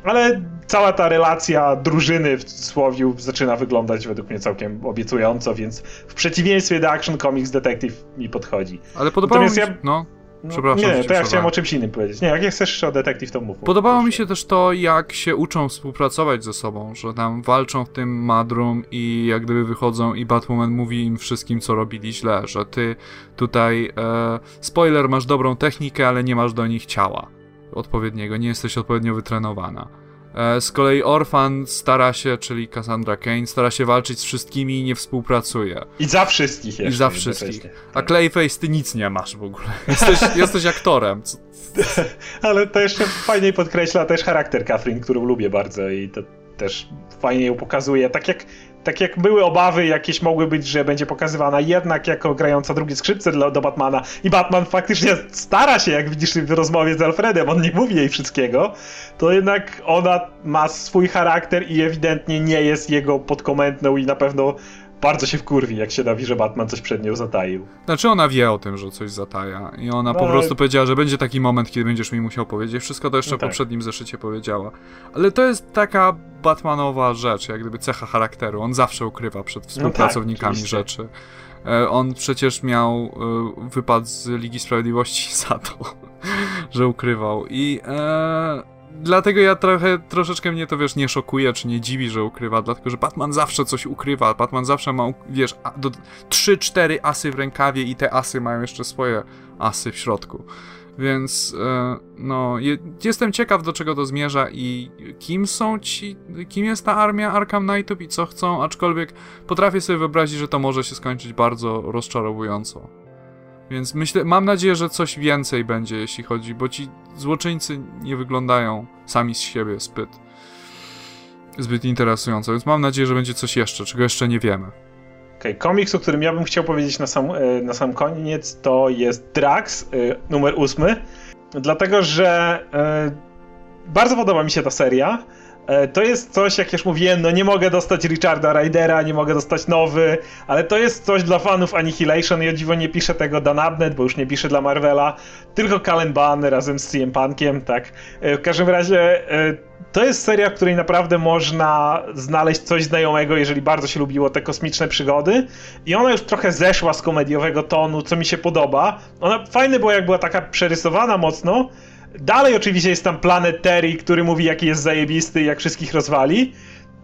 ale cała ta relacja drużyny w cudzysłowie zaczyna wyglądać według mnie całkiem obiecująco, więc w przeciwieństwie do Action Comics Detective mi podchodzi. Ale podobało mi się... Ja... No. No, Przepraszam. Nie, to ja chciałem o czymś innym powiedzieć. Nie, jak chcesz jeszcze o detektyw, to mów. Podobało mi się też to, jak się uczą współpracować ze sobą, że tam walczą w tym Madrum i jak gdyby wychodzą i Batwoman mówi im wszystkim, co robili źle, że ty tutaj, e, spoiler, masz dobrą technikę, ale nie masz do nich ciała odpowiedniego, nie jesteś odpowiednio wytrenowana. E, z kolei Orphan stara się, czyli Cassandra Kane, stara się walczyć z wszystkimi i nie współpracuje. I za wszystkich jeszcze. I za wszystkich. A. Clayface, ty nic nie masz w ogóle. Jesteś, jesteś aktorem. Ale to jeszcze fajniej podkreśla też charakter Catherine, którą lubię bardzo i to też fajnie ją pokazuje. Tak jak tak jak były obawy jakieś mogły być, że będzie pokazywana jednak jako grająca drugie skrzypce dla, do Batmana. I Batman faktycznie stara się, jak widzisz w rozmowie z Alfredem, on nie mówi jej wszystkiego, to jednak ona ma swój charakter i ewidentnie nie jest jego podkomendną i na pewno bardzo się wkurwi, jak się dowi, że Batman coś przed nią zataił. Znaczy ona wie o tym, że coś zataja i ona no, po prostu powiedziała, że będzie taki moment, kiedy będziesz mi musiał powiedzieć. Wszystko to jeszcze no tak. w poprzednim zeszycie powiedziała. Ale to jest taka Batmanowa rzecz, jak gdyby cecha charakteru. On zawsze ukrywa przed współpracownikami no tak, rzeczy. E, on przecież miał e, wypad z Ligi Sprawiedliwości za to, że ukrywał. I e, dlatego ja trochę, troszeczkę mnie to, wiesz, nie szokuje, czy nie dziwi, że ukrywa, dlatego, że Batman zawsze coś ukrywa, Batman zawsze ma, wiesz, do 3-4 asy w rękawie i te asy mają jeszcze swoje asy w środku. Więc, e, no, je, jestem ciekaw, do czego to zmierza i kim są ci, kim jest ta armia Arkham Knightów i co chcą, aczkolwiek potrafię sobie wyobrazić, że to może się skończyć bardzo rozczarowująco. Więc myślę, mam nadzieję, że coś więcej będzie, jeśli chodzi, bo ci złoczyńcy nie wyglądają sami z siebie zbyt, zbyt interesująco, więc mam nadzieję, że będzie coś jeszcze, czego jeszcze nie wiemy. Okay, komiks, o którym ja bym chciał powiedzieć na sam, e, na sam koniec, to jest Drax, e, numer ósmy, dlatego, że e, bardzo podoba mi się ta seria, to jest coś, jak już mówiłem, no nie mogę dostać Richarda Rydera, nie mogę dostać nowy, ale to jest coś dla fanów Annihilation i o dziwo nie pisze tego Dan Abnett, bo już nie pisze dla Marvela, tylko Cullen Bunn razem z CM Punkiem, tak. E, w każdym razie e, to jest seria, w której naprawdę można znaleźć coś znajomego, jeżeli bardzo się lubiło te kosmiczne przygody i ona już trochę zeszła z komediowego tonu, co mi się podoba. Ona fajne była, jak była taka przerysowana mocno, Dalej oczywiście jest tam Planet Terry, który mówi jaki jest zajebisty jak wszystkich rozwali,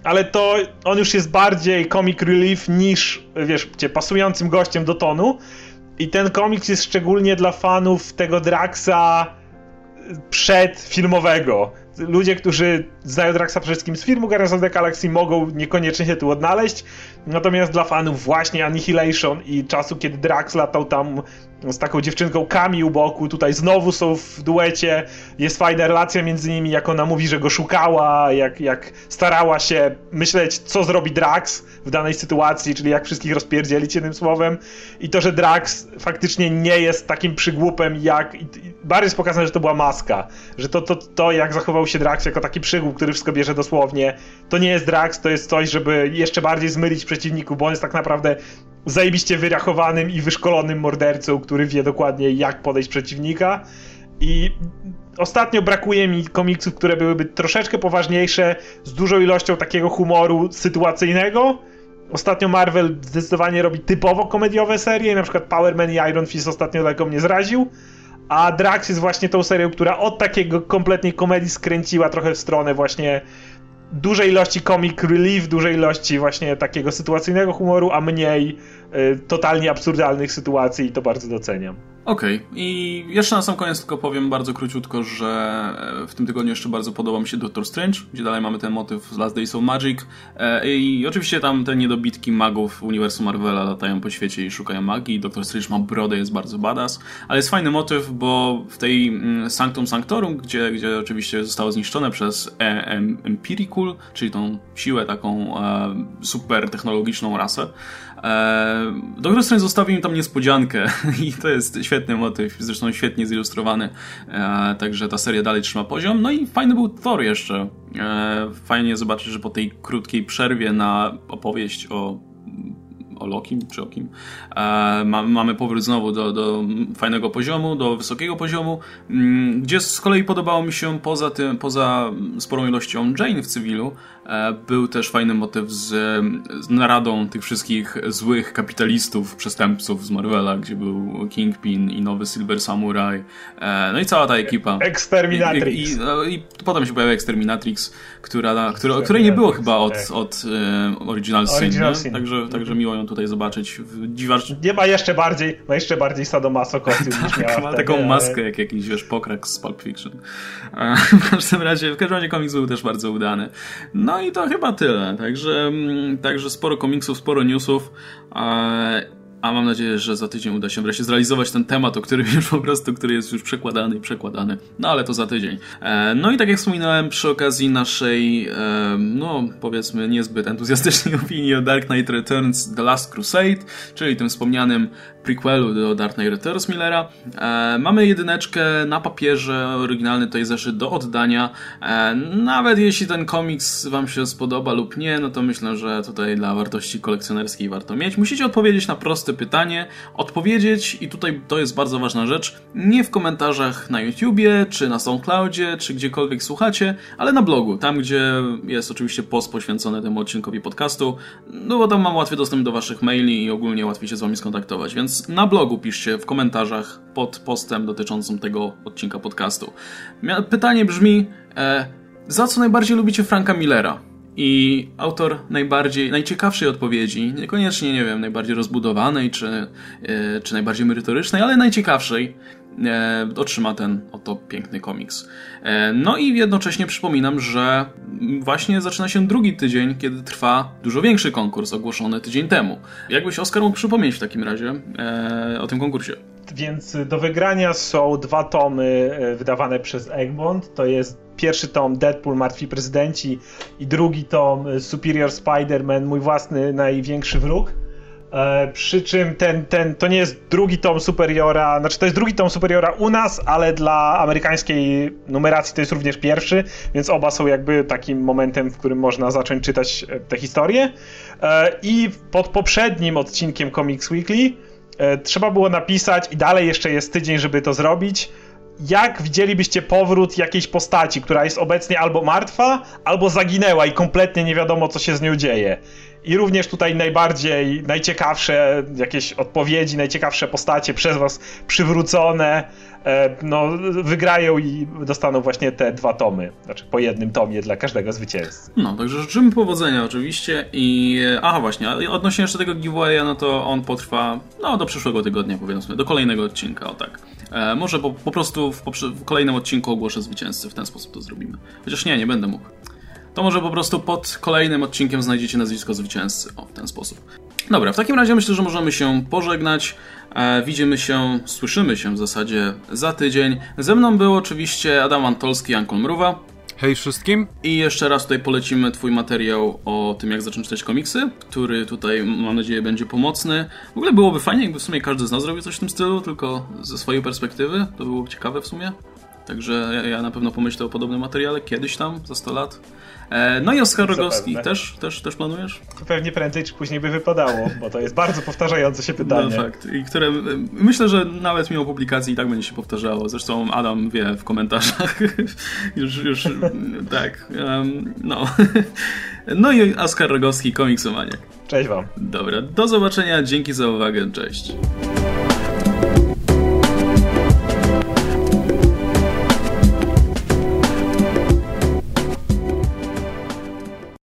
ale to on już jest bardziej comic relief niż, wiesz, pasującym gościem do tonu. I ten komiks jest szczególnie dla fanów tego Draxa przedfilmowego. Ludzie, którzy znają Draxa przede wszystkim z filmu Guardians of the Galaxy mogą niekoniecznie się tu odnaleźć, natomiast dla fanów właśnie Annihilation i czasu, kiedy Drax latał tam z taką dziewczynką Kami u boku, tutaj znowu są w duecie, jest fajna relacja między nimi, jak ona mówi, że go szukała, jak, jak starała się myśleć, co zrobi Drax w danej sytuacji, czyli jak wszystkich rozpierdzielić jednym słowem. I to, że Drax faktycznie nie jest takim przygłupem jak, bardziej jest pokazane, że to była maska, że to, to, to jak zachował się Drax jako taki przygłup, który wszystko bierze dosłownie, to nie jest Drax, to jest coś, żeby jeszcze bardziej zmylić przeciwników, bo on jest tak naprawdę zajebiście wyrachowanym i wyszkolonym mordercą, który wie dokładnie jak podejść przeciwnika. I ostatnio brakuje mi komiksów, które byłyby troszeczkę poważniejsze, z dużą ilością takiego humoru sytuacyjnego. Ostatnio Marvel zdecydowanie robi typowo komediowe serie, na przykład Power Man i Iron Fist ostatnio daleko mnie zraził. A Drax jest właśnie tą serią, która od takiego kompletnej komedii skręciła trochę w stronę właśnie dużej ilości comic relief, dużej ilości właśnie takiego sytuacyjnego humoru, a mniej y, totalnie absurdalnych sytuacji i to bardzo doceniam. Okej, okay. i jeszcze na sam koniec tylko powiem bardzo króciutko, że e, w tym tygodniu jeszcze bardzo podoba mi się Doctor Strange, gdzie dalej mamy ten motyw z Last Days of Magic e, i oczywiście tam te niedobitki magów uniwersum Marvela latają po świecie i szukają magii, Doctor Strange ma brodę, jest bardzo badass, ale jest fajny motyw, bo w tej mm, Sanctum Sanctorum, gdzie, gdzie oczywiście zostało zniszczone przez e Empirical, czyli tą siłę taką super technologiczną rasę, Doctor Strange zostawił im tam niespodziankę i to jest świetny motyw, zresztą świetnie zilustrowany, e, także ta seria dalej trzyma poziom. No i fajny był Thor jeszcze. E, fajnie zobaczyć, że po tej krótkiej przerwie na opowieść o o Lokim czy o kim. E, ma, mamy powrót znowu do, do fajnego poziomu, do wysokiego poziomu, mm, gdzie z kolei podobało mi się poza tym, poza sporą ilością Jane w cywilu, E, był też fajny motyw z, z naradą tych wszystkich złych kapitalistów, przestępców z Marvela, gdzie był Kingpin i nowy Silver Samurai. E, no i cała ta ekipa. Exterminatrix. I, i, no, i potem się pojawia Exterminatrix, która, która, której nie było chyba od, tak. od um, Original, Original Sin. Także, także miło ją tutaj zobaczyć. Dziwacz... Nie ma jeszcze bardziej, ma jeszcze bardziej sadomaso kostium tak, niż miała ma wtedy, taką ale... maskę jak jakiś wiesz, pokrak z Pulp Fiction. w każdym razie, w każdym razie komiks był też bardzo udany. No i to chyba tyle. Także, mm, także sporo komiksów, sporo newsów. A mam nadzieję, że za tydzień uda się wreszcie zrealizować ten temat, o którym już po prostu, który jest już przekładany i przekładany. No ale to za tydzień. E, no i tak jak wspominałem przy okazji naszej, e, no powiedzmy niezbyt entuzjastycznej opinii o Dark Knight Returns The Last Crusade, czyli tym wspomnianym prequelu do Dark Knight Returns Millera. E, mamy jedyneczkę na papierze, oryginalny tutaj zeszyt do oddania. E, nawet jeśli ten komiks wam się spodoba lub nie, no to myślę, że tutaj dla wartości kolekcjonerskiej warto mieć. Musicie odpowiedzieć na proste pytanie, odpowiedzieć i tutaj to jest bardzo ważna rzecz, nie w komentarzach na YouTubie, czy na SoundCloudzie, czy gdziekolwiek słuchacie, ale na blogu, tam gdzie jest oczywiście post poświęcony temu odcinkowi podcastu, no bo tam mam łatwy dostęp do waszych maili i ogólnie łatwiej się z wami skontaktować, więc na blogu piszcie w komentarzach pod postem dotyczącym tego odcinka podcastu. Pytanie brzmi, e, za co najbardziej lubicie Franka Millera? I autor najbardziej, najciekawszej odpowiedzi, niekoniecznie, nie wiem, najbardziej rozbudowanej czy, e, czy najbardziej merytorycznej, ale najciekawszej, e, otrzyma ten oto piękny komiks. E, no i jednocześnie przypominam, że właśnie zaczyna się drugi tydzień, kiedy trwa dużo większy konkurs ogłoszony tydzień temu. Jakbyś Oskar mógł przypomnieć w takim razie o tym konkursie? Więc do wygrania są dwa tomy wydawane przez Egmont. To jest pierwszy tom Deadpool, Martwi Prezydenci i drugi tom Superior Spider-Man, mój własny największy wróg. E, przy czym ten, ten, to nie jest drugi tom Superiora, znaczy to jest drugi tom Superiora u nas, ale dla amerykańskiej numeracji to jest również pierwszy, więc oba są jakby takim momentem, w którym można zacząć czytać e, tę historię. E, I pod poprzednim odcinkiem Comics Weekly e, trzeba było napisać, i dalej jeszcze jest tydzień, żeby to zrobić, jak widzielibyście powrót jakiejś postaci, która jest obecnie albo martwa, albo zaginęła i kompletnie nie wiadomo, co się z nią dzieje. I również tutaj najbardziej, najciekawsze jakieś odpowiedzi, najciekawsze postacie przez was przywrócone, e, no, wygrają i dostaną właśnie te dwa tomy. Znaczy po jednym tomie dla każdego zwycięzcy. No, także życzymy powodzenia oczywiście i... Aha, właśnie, odnośnie jeszcze tego giveawaya, no to on potrwa, no, do przyszłego tygodnia powiedzmy, do kolejnego odcinka, o tak. E, może po, po prostu w, w kolejnym odcinku ogłoszę zwycięzcę, w ten sposób to zrobimy. Chociaż nie, nie będę mógł to może po prostu pod kolejnym odcinkiem znajdziecie nazwisko zwycięzcy. O, w ten sposób. Dobra, w takim razie myślę, że możemy się pożegnać. E, widzimy się, słyszymy się w zasadzie za tydzień. Ze mną był oczywiście Adam Antolski, Ankol Mruwa. Hej wszystkim. I jeszcze raz tutaj polecimy Twój materiał o tym, jak zacząć czytać komiksy, który tutaj mam nadzieję będzie pomocny. W ogóle byłoby fajnie, jakby w sumie każdy z nas zrobił coś w tym stylu, tylko ze swojej perspektywy. To byłoby ciekawe w sumie. Także ja, na pewno pomyślę o podobnym materiale kiedyś tam, za 100 lat. E, no i Oskar Rogowski, też, też, też planujesz? Pewnie prędzej czy później by wypadało, bo to jest bardzo powtarzające się pytanie. No fakt. I które myślę, że nawet mimo publikacji i tak będzie się powtarzało. Zresztą Adam wie w komentarzach. już, już tak. Um, no. no i Oskar Rogowski, komiksomaniak. Cześć wam. Dobra, do zobaczenia, dzięki za uwagę, cześć.